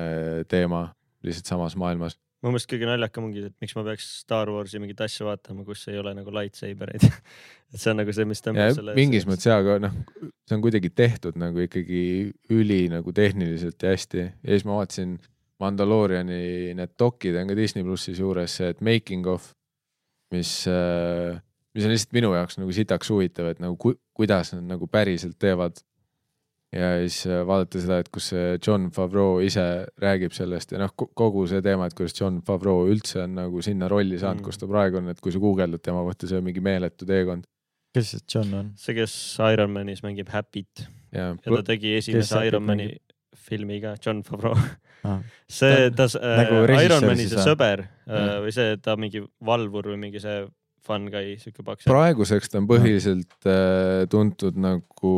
teema lihtsalt samas maailmas. mu meelest kõige naljakam ongi, et miks ma peaks Star Warsi mingit asja vaatama, kus ei ole nagu lightsaber eid. (laughs) et see on nagu see, mis tõmbab selle. mingis mõttes jaa, aga noh, see on kuidagi tehtud nagu ikkagi üli nagu tehniliselt ja hästi ja siis ma vaatasin Mandalooriani need dokid on ka Disney plussis juures, see, et making of, mis, mis on lihtsalt minu jaoks nagu sitaks huvitav, et nagu ku, kuidas nad nagu päriselt teevad. ja siis äh, vaadata seda, et kus see John Favreau ise räägib sellest ja noh, kogu see teema, et kuidas John Favreau üldse on nagu sinna rolli saanud Mm. kus ta praegu on, et kui sa guugeldad tema kohta, see on mingi meeletu teekond kes see John on? see, kes Ironmanis mängib Happy't ja, ja ta tegi esimese Ironmani filmi ka, John Favreau. (laughs) See, ta nagu äh, režissöör Ironmani see sõber äh, või see, ta mingi valvur või mingi see fun guy, siuke paks. praeguseks ta on põhiliselt äh, tuntud nagu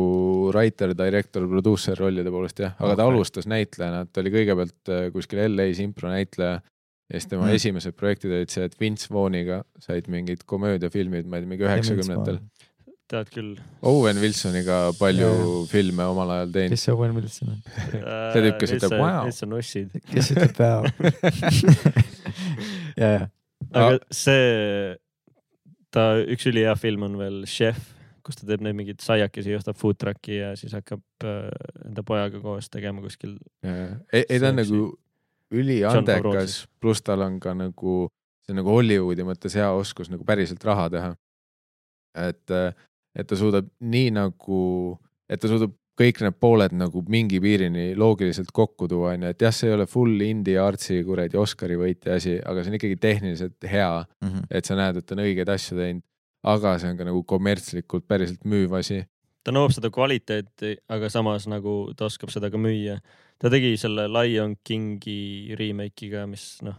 writer, director, produusser rollide poolest jah, aga ta Okei. alustas näitlejana, ta oli kõigepealt äh, kuskil LA-s impronäitleja ja siis tema Mm. esimesed projektid olid see, et Vince Vaughtoniga said mingid komöödiafilmid, ma ei tea, mingi üheksakümnendatel. Tead küll. Owen Wilsoniga palju jaa. filme omal ajal teinud. kes see Owen Wilson on? (laughs) See tüüp, (laughs) kes ütleb, "Wow." (laughs) Need on ussid. kes ütleb päev? ja, ja, aga see, ta üks ülihea film on veel Chef, kus ta teeb neid mingeid saiakesi, ostab food truck'i ja siis hakkab äh, enda pojaga koos tegema kuskil. ei, ei ta on See nagu üliandekas pluss tal on ka nagu, see on nagu Hollywoodi mõttes hea oskus nagu päriselt raha teha. et, et ta suudab nii nagu, et ta suudab kõik need pooled nagu mingi piirini loogiliselt kokku tuua, onju, et jah, see ei ole full indie artsi kuradi Oscari võitja asi, aga see on ikkagi tehniliselt hea, Mhm. et sa näed, et ta on õigeid asju teinud. aga see on ka nagu kommertslikult päriselt müüv asi. ta nõuab seda kvaliteeti, aga samas nagu ta oskab seda ka müüa. ta tegi selle Lion Kingi remake'i ka, mis noh,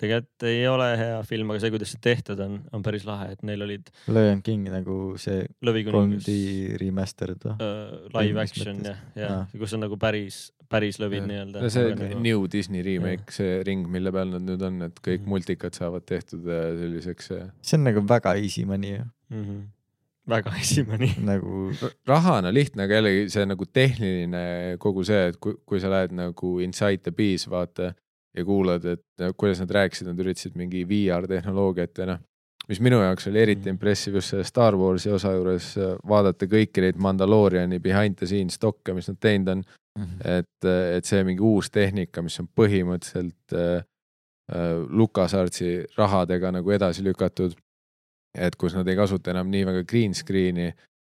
tegelikult ei ole hea film, aga see, kuidas see tehtud on, on päris lahe, et neil olid Lion King nagu see lõvikuningas 3D remastered või? äh, live action mõttes? ja, ja Aa. kus on nagu päris, päris lõvid Jah. nii-öelda. see nagu, New Disney remake, see ring, mille peal nad nüüd on, et kõik Mhm. multikad saavad tehtud äh, selliseks äh, see on nagu väga easy money ju, mm -hmm. väga esimene. (laughs) nagu rahana lihtne, aga jällegi see nagu tehniline kogu see, et kui, kui sa lähed nagu Inside the Bees vaata ja kuulad, et äh, kuidas nad rääkisid, nad üritasid mingi VR tehnoloogiat ja noh, mis minu jaoks oli eriti Mhm. impressive just selle Star Warsi osa juures äh, vaadata kõiki neid Mandalooriani behind the scenes dokke, mis nad teinud on, et, et see mingi uus tehnika, mis on põhimõtteliselt äh, äh, LucasArtsi rahadega nagu edasi lükatud. et kus nad ei kasuta enam nii väga green screen'i,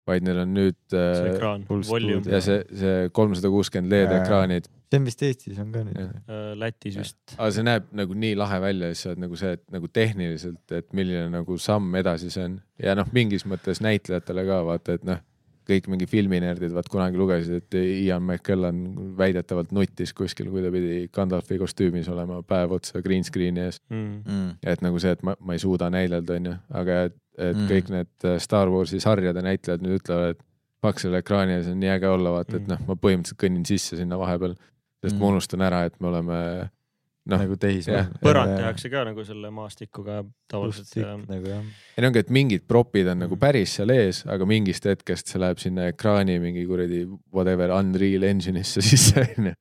vaid neil on nüüd see äh, ekraan, studio. ja see, see kolmsada kuuskümmend LED ekraanid, see on vist Eestis on ka nüüd äh, Lätis vist. aga see näeb nagu nii lahe välja ja siis sa oled nagu see, et nagu tehniliselt, et milline nagu samm edasi see on. Ja noh, mingis mõttes näitlejatele ka vaata, et noh, kõik mingi filminerdid vaat kunagi lugesid, et Ian McKellen väidetavalt nuttis kuskil, kui ta pidi Gandalfi kostüümis olema päev otsa green screen'i ees. Mm. Mm. et nagu see, et ma, ma ei suuda näidelda, onju, aga et, et mm. kõik need äh, Star Warsi sarjade näitlejad nüüd ütlevad, et fuck selle ekraani ees on nii äge olla, vaata, et Mhm. noh, ma põhimõtteliselt kõnnin sisse sinna vahepeal, sest mm. Ma unustan ära, et me oleme noh, nagu tehismäär jah.. põrand tehakse ka nagu selle maastikuga tavaliselt nagu jah. ei no ongi, et mingid propid on nagu Mhm. päris seal ees, aga mingist hetkest see läheb sinna ekraani mingi kuradi whatever Unreal Engine'isse (laughs) sisse onju.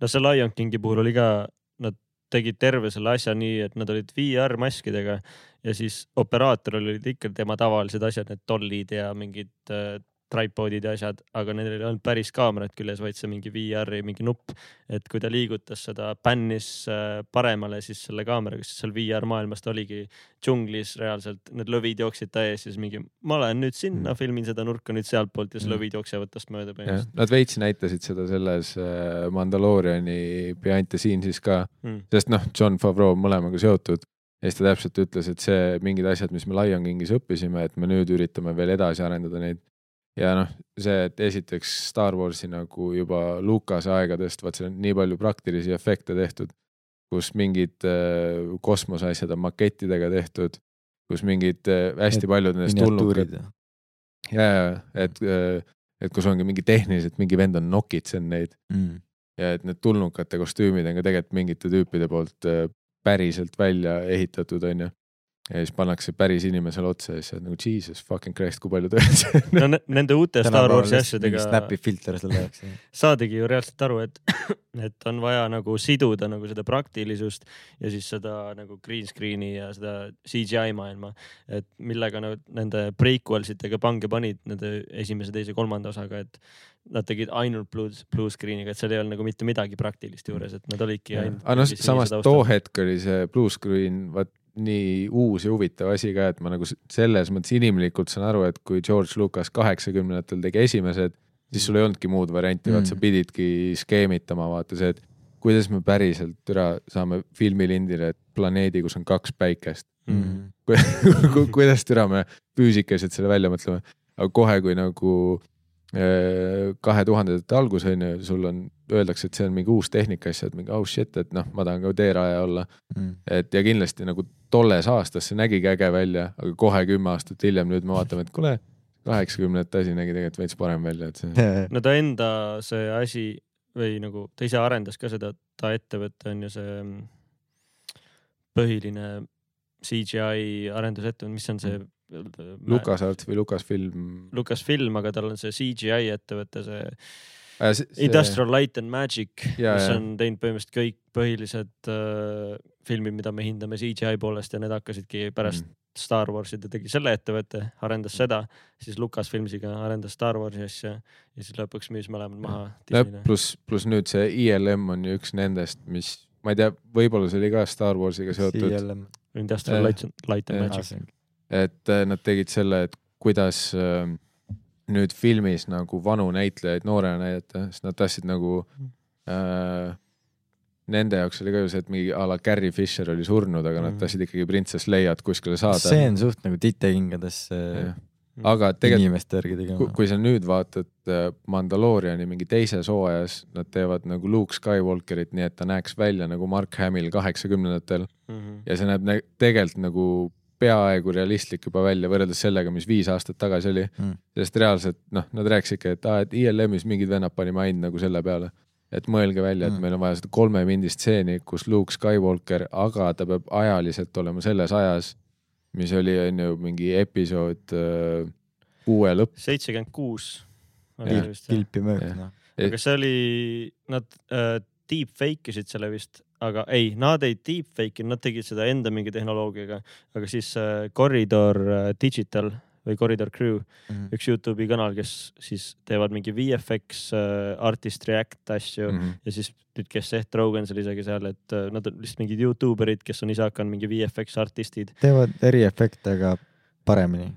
no see Lion Kingi puhul oli ka, nad tegid terve selle asja nii, et nad olid VR maskidega ja siis operaatoril olid ikka tema tavalised asjad, need tollid ja mingid äh, tripod'id ja asjad, aga neil ei olnud päris kaamerat küljes, vaid see mingi VR-i mingi nupp. et kui ta liigutas seda bännis äh, paremale, siis selle kaameraga, siis seal VR maailmas ta oligi džunglis reaalselt, need lõvid jooksid ta ees siis mingi, ma olen nüüd sinna, filmin seda nurka nüüd sealtpoolt ja siis Mm. lõvid jooksevad tast mööda põhimõtteliselt. nad veits näitasid seda selles äh, Mandalooriani behind the scenes'is ka, Mm. sest noh, John Favreau mõlemaga seotud ja siis ta täpselt ütles, et see mingid asjad, mis me Lion Kingis õppisime, et me nüüd üritame veel edasi arendada neid. Ja noh, see, et esiteks Star Warsi nagu juba Lucase aegadest, vaat seal on nii palju praktilisi efekte tehtud, kus mingid äh, kosmoseasjad on makettidega tehtud, kus mingid äh, hästi paljud nendest tulnukad ja, ja et, et kus ongi mingi tehniliselt mingi vend on nokitsenud neid Mm. ja et need tulnukate kostüümid on ka tegelikult mingite tüüpide poolt äh, päriselt välja ehitatud, onju. Ja siis pannakse päris inimesele otsa ja siis sa oled nagu jesus fucking christ, kui palju tööd see on. no ne- nende uute Star Warsi asjadega Snap'i filter selle jaoks. saadigi ju reaalselt aru, et, (clears throat) et on vaja nagu siduda nagu seda praktilisust ja siis seda nagu green screen'i ja seda CGI maailma, et millega nad nende prequel sitega pange panid nende esimese, teise, kolmanda osaga, et nad tegid ainult blue, blue screen'iga, et seal ei olnud nagu mitte midagi praktilist juures, et nad olidki ainult. aga noh, samas too hetk oli see blue screen vaat nii uus ja huvitav asi ka, et ma nagu selles mõttes inimlikult saan aru, et kui George Lucas kaheksakümnendatel tegi esimesed, siis sul ei olnudki muud varianti, vaat sa Mm. pididki skeemitama, vaata see, et kuidas me päriselt üle saame filmilindile planeedi, kus on kaks päikest. Mm. (laughs) Ku- kuidas türa me füüsikaliselt selle välja mõtleme, aga kohe, kui nagu kahe tuhandendate algus on ju, sul on, öeldakse, et see on mingi uus tehnika, siis sa oled mingi oh shit, et noh, ma tahan ka teeraja olla. Mm. et ja kindlasti nagu tolles aastas see nägigi äge välja, aga kohe kümme aastat hiljem nüüd me vaatame, et kuule, kaheksakümnendate asi nägi tegelikult veits parem välja, et see. (laughs) no ta enda see asi või nagu ta ise arendas ka seda, ta ettevõte on ju see mm, põhiline CGI arendusettevõte, mis on see? Lucasart või Lucasfilm. Lucasfilm, aga tal on see CGI ettevõte, see See... Industrial Light and Magic, mis on teinud põhimõtteliselt kõik põhilised äh, filmid, mida me hindame CGI poolest ja need hakkasidki pärast mm. Star Warsi, ta tegi selle ettevõtte, arendas seda, siis Lucasfilmsiga arendas Star Warsi asja ja siis lõpuks müüs mõlemad maha Disneyle. pluss, pluss nüüd see ILM on ju üks nendest, mis, ma ei tea, võib-olla see oli ka Star Warsiga seotud. Industrial. Light and, Light and. Magic. Et äh, nad tegid selle, et kuidas äh, nüüd filmis nagu vanu näitlejaid noorena näidata, sest nad tahtsid nagu äh, Nende jaoks oli ka ju see, et mingi a la Carrie Fisher oli surnud, aga nad Mhm. tahtsid ikkagi printsess Leiat kuskile saada. see on suht nagu titekingades aga tegelikult kui, sa nüüd vaatad äh, Mandalooriani mingi teises hooajas, nad teevad nagu Luke Skywalkerit, nii et ta näeks välja nagu Mark Hamill kaheksakümnendatel Mhm. ja see näeb nä- tegelikult nagu peaaegu realistlik juba välja võrreldes sellega, mis viis aastat tagasi oli Mm. sest reaalselt noh, nad rääkisidki, et aa, et ILM-is mingid vennad panime ainult nagu selle peale. et mõelge välja, et Mm. meil on vaja seda kolme mindi stseeni, kus Luke Skywalker, aga ta peab ajaliselt olema selles ajas, mis oli, on ju, mingi episood äh, kuue lõpp. seitsekümmend kuus. kilpi mööda noh. aga see oli, nad äh, deepfake isid selle vist, aga ei, nad ei deepfake inud, nad tegid seda enda mingi tehnoloogiaga, aga siis äh, Corridor äh, Digital või Corridor Crew, Mhm. üks Youtube'i kanal, kes siis teevad mingi VFX äh, artist react asju mm. -hmm. ja siis nüüd, kes Seth Rogans oli isegi seal, et nad on lihtsalt mingid Youtube erid, kes on ise hakanud mingi VFX artistid, teevad eriefekte, aga paremini.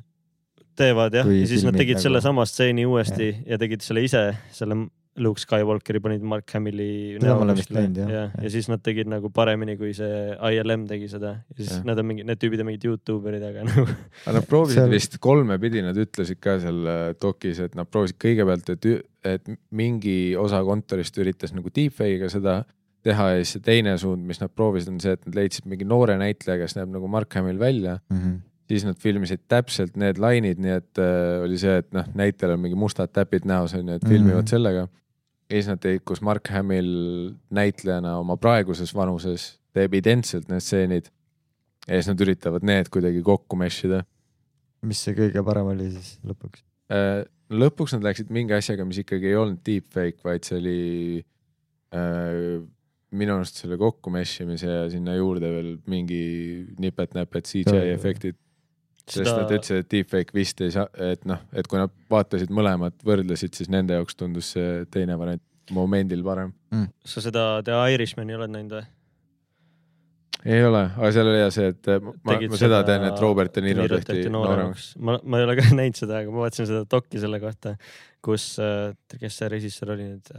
teevad jah, ja siis nad tegid nagu- sellesama stseeni uuesti ja. ja tegid selle ise, selle Luke Skywalkeri panid Mark Hamilli Seda ma olen vist kuskile. näinud, jah. ja, Jah. ja siis nad tegid nagu paremini, kui see ILM tegi seda ja siis ja. nad on mingid, need tüübid on mingid Youtube erid, aga (laughs) nagu aga nad proovisid Seal- vist kolme pidi, nad ütlesid ka seal äh, dokis, et nad proovisid kõigepealt, et, et mingi osa kontorist üritas nagu deepfake'iga seda teha ja siis see teine suund, mis nad proovisid, on see, et nad leidsid mingi noore näitleja, kes näeb nagu Mark Hamill välja, siis nad filmisid täpselt need lainid, nii et äh, oli see, et noh, näitlejal on mingi mustad täpid näos on ju, et filmivad mm. -hmm. sellega. Ja siis nad tegid, kus Mark Hamill näitlejana oma praeguses vanuses teeb identselt need stseenid. ja siis nad üritavad need kuidagi kokku mesh ida mis see kõige parem oli siis lõpuks? Äh, lõpuks nad läksid mingi asjaga, mis ikkagi ei olnud deepfake, vaid see oli äh, minu arust selle kokku mesh imise ja sinna juurde veel mingi nipet-näpet CGI Jaa, efektid. sest nad ütlesid, et deepfake vist ei saa, et noh, et kui nad vaatasid mõlemat, võrdlesid, siis nende jaoks tundus see teine variant momendil parem. sa seda The Irishmani oled näinud või? ei ole, aga seal oli hea see, et äh, ma, ma seda tean, et Robert De Niro tehti nooremaks. ma, ma ei ole ka (laughs) näinud seda, aga ma vaatasin seda dokki selle kohta, kus, kes see režissöör oli nüüd?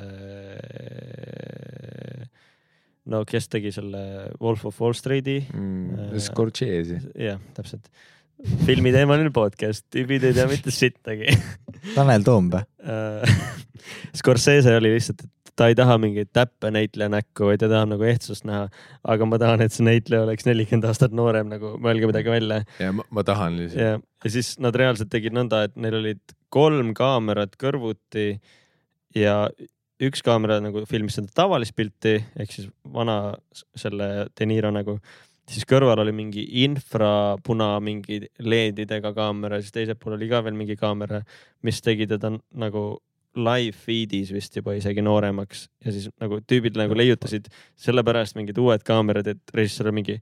no kes tegi selle Wolf of Wall Street'i? mm,. Scorsese. jah, täpselt. Filmiteemaline podcast, tüübid ei tea mitte sittagi. Tanel Toompea. (laughs) Scorsese oli lihtsalt, et ta ei taha mingeid täppe näitleja näkku, vaid ta tahab nagu ehtsust näha. aga ma tahan, et see näitleja oleks nelikümmend aastat noorem, nagu mõelge midagi välja. ja ma, ma tahan lihtsalt. ja, ja siis nad reaalselt tegid nõnda, et neil olid kolm kaamerat kõrvuti ja üks kaamera nagu filmis seda tavalist pilti ehk siis vana selle De Niro nagu, siis kõrval oli mingi infrapuna mingi LED-idega kaamera, siis teisel pool oli ka veel mingi kaamera, mis tegi teda nagu live feed'is vist juba isegi nooremaks ja siis nagu tüübid nagu leiutasid sellepärast mingid uued kaamerad, et režissöör mingi,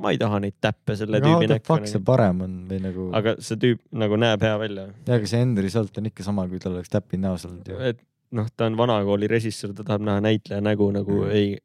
ma ei taha neid täppe selle how tüübi näkku see. parem on või nagu, aga see tüüp nagu näeb hea välja, ja aga see end result on ikka sama, kui tal oleks täpid näos olnud ju. et noh, ta on vanakooli režissöör, ta tahab näha näitleja nägu nagu Mm. ei,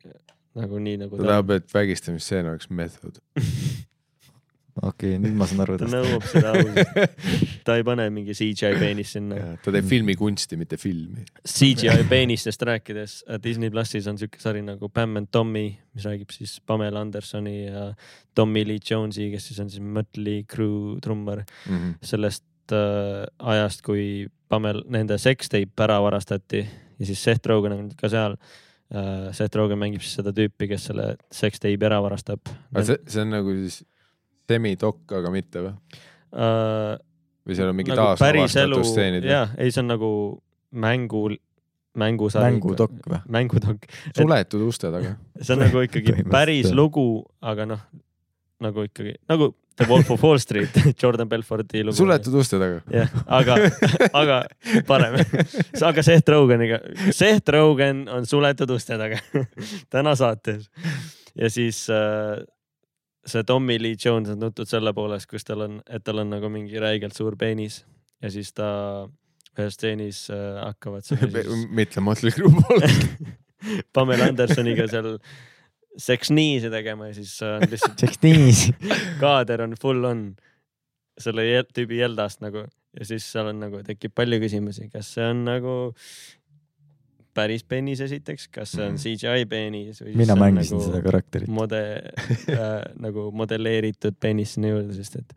nagu nii nagu ta tahab, et vägistamisstseen oleks method. (laughs) okei, nüüd ma saan aru ta tast. nõuab seda ausalt. (laughs) ta ei pane mingi CGI peenist sinna. ta teeb filmikunsti, mitte filmi. CGI peenistest rääkides, Disney plussis on siuke sari nagu Pam and Tommy, mis räägib siis Pamela Andersoni ja Tommy Lee Jones'i, kes siis on siis Mötley Crue trummar, Mhm. sellest äh, ajast, kui Pamel, nende seksteip ära varastati ja siis Seth Rogen on ka seal äh,. Seth Rogen mängib siis seda tüüpi, kes selle seksteibi ära varastab aga see, see on nagu siis semidokk, aga mitte või? äh,. või seal on mingi nagu taasavastatud, stseenid või? jah, ei, see on nagu mängu, mängusari. mängudokk või? mängudokk, suletud uste taga. (laughs) see on nagu ikkagi päris lugu, aga noh, nagu ikkagi nagu The Wolf of Wall Street, (laughs) Jordan Belforti lugu. suletud uste taga. jah, aga, aga parem, (laughs) aga Seth Rogeniga, Seth Rogen on suletud uste taga (laughs) täna saates ja siis äh, see Tommy Lee Jones on tuntud selle poolest, kus tal on, et tal on nagu mingi räigelt suur peenis ja siis ta ühes stseenis äh, hakkavad mitte Motley Crue poole. Pamela Andersoniga seal seksniisi tegema ja siis on (laughs) lihtsalt Seks niiviisi. (laughs) kaader on full on selle jel- tüübi jeldast nagu ja siis seal on nagu tekib palju küsimusi, kas see on nagu päris peenis esiteks, kas see on Mhm. CGI peenis või mina mängisin nagu seda karakterit. mode- (laughs) äh, nagu modelleeritud peenis sinna juurde, sest et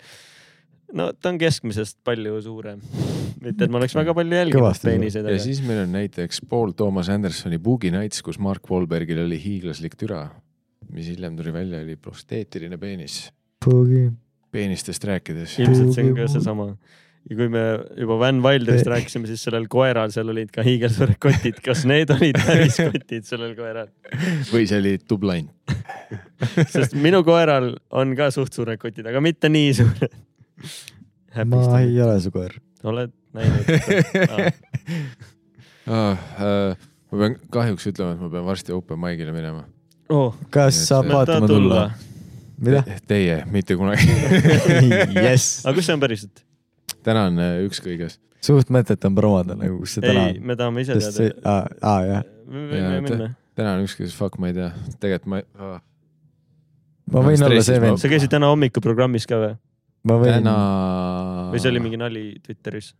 no ta on keskmisest palju suurem. mitte, et ma oleks väga palju jälginud peeniseid, ja siis meil on näiteks Paul Thomas Andersoni Boogie Nights, kus Mark Wahlbergil oli hiiglaslik türa, mis hiljem tuli välja, oli prosteetiline peenis. peenistest rääkides. ilmselt see on ka seesama. ja kui me juba Van Wilderist rääkisime, siis sellel koeral seal olid ka hiigelsuured kotid, kas need olid päris (laughs) kotid sellel koeral? või see oli dublant. (laughs) sest minu koeral on ka suht suured kotid, aga mitte nii suured. ma ei ole su koer. oled näinud? (laughs) Ah, äh, ma pean kahjuks ütlema, et ma pean varsti open mic'ile minema. oh, kas saab vaatama tulla?? mida? Teie, mitte kunagi. jess, aga kus see on päriselt? täna on äh, üks kõiges. suht mõtet on promoda nagu, kus see täna ei, on. me tahame ise teada., aa, aa jah, me võime minna. täna on üks kõiges, fuck, ma ei tea, tegelikult ma ah., ma võin olla stressis, see vend, sa käisid täna hommikuprogrammis ka või? ma võin täna, või see oli mingi nali Twitteris?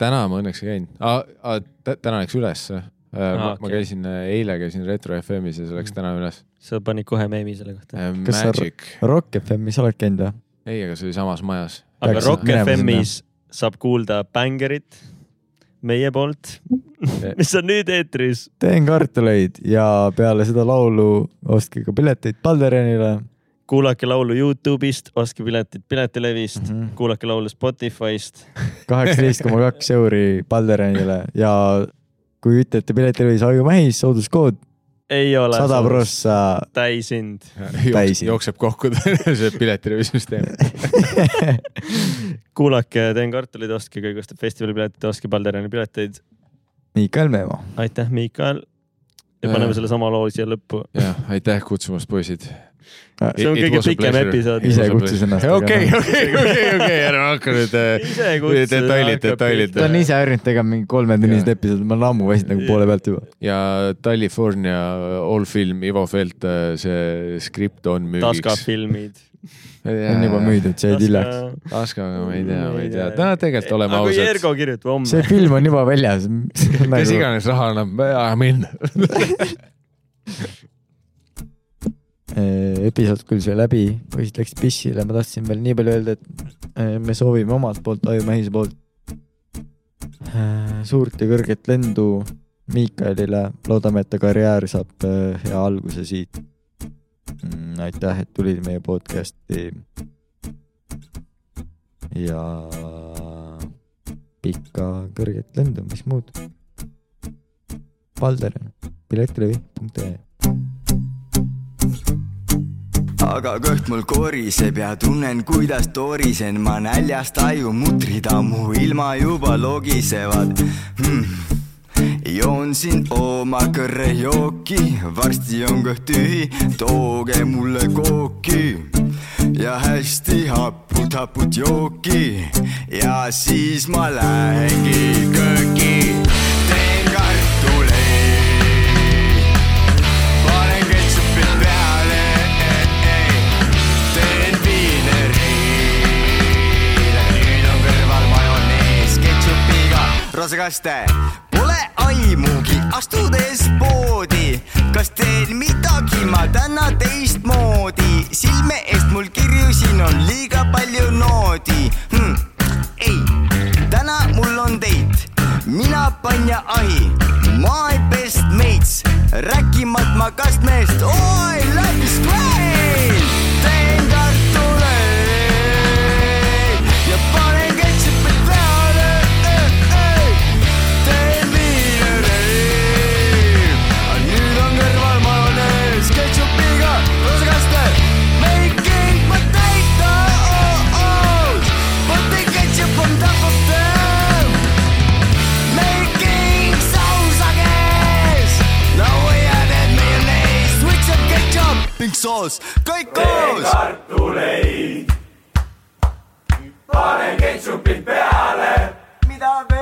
täna ma õnneks ei käinud ah,, täna läks ülesse. Aa, ma, ma okei. käisin, eile käisin Retro FM-is ja see läks täna üles. sa panid kohe meemi selle kohta. Kas sa- Magic, Rock FM-is oled käinud või? ei, aga see oli samas majas. aga Peaksid Rock FM-is saab kuulda bängerit meie poolt, mis on nüüd eetris. teen kartuleid ja peale seda laulu ostke ka pileteid Balderenile kuulake laulu Youtube'ist, ostke piletid Piletilevist mm. -hmm. kuulake laulu Spotify'st. kaheksateist koma kaks euri Balderenile ja kui ütlete Piletilevis Aju Mähis, sooduskood ei ole sada. prossa. täishind. Jookseb kokku (laughs) see piletirevisüsteem. (laughs) kuulake Teen kartuleid, ostke kõigest festivalipiletid, ostke Balderani pileteid. Miikael Meemo. aitäh, Miikal. ja paneme selle sama loo siia lõppu. jah, aitäh kutsumast, poisid. See on kõige pikem episood. ise kutsus ennast. (laughs) okei, okei, okei, okei, ära hakka nüüd kutsus. detailid, detailid ta on. ise harjunud tegema mingi kolmetunnised episoodid, ma olen ammu väsinud nagu poole pealt juba. ja California All Film, Ivo Felt, see skript on Taska müügiks. filmid. on juba müüdud, see jäi hiljaks. Taskaga ma ei tea, ma ei tea, täna tegelikult oleme aga kui ausad. Ergo kirjutab homme see. film on juba väljas. (laughs) kes iganes raha annab, amin. Eh, episood küll sai läbi, poisid läksid pissile, ma tahtsin veel nii palju öelda, et eh, me soovime omalt poolt, Ajumehise poolt eh, suurt ja kõrget lendu Miikaelile, loodame, et ta karjäär saab hea alguse siit. aitäh, et tulid meie podcast'i. ja pikka kõrget lendu, mis muud. Valder, piletilevi.ee aga kõht mul koriseb ja tunnen, kuidas torisen ma näljast ajumutrid ammu ilma juba logisevad hmm.. joon siin oma kõrrejooki, varsti on kõht tühi, tooge mulle kooki ja hästi haput, haput jooki ja siis ma lähengi kööki, roosakaste. Pole aimugi, astudes poodi, kas teen midagi ma täna teistmoodi, silme eest mul kirju siin on liiga palju noodi hm.. ei, täna mul on date, mina panja ahi, my best mates, rääkimata kastmest, oi, life is great, soos, kõik koos. kartuleid, panen ketšupit peale. mida?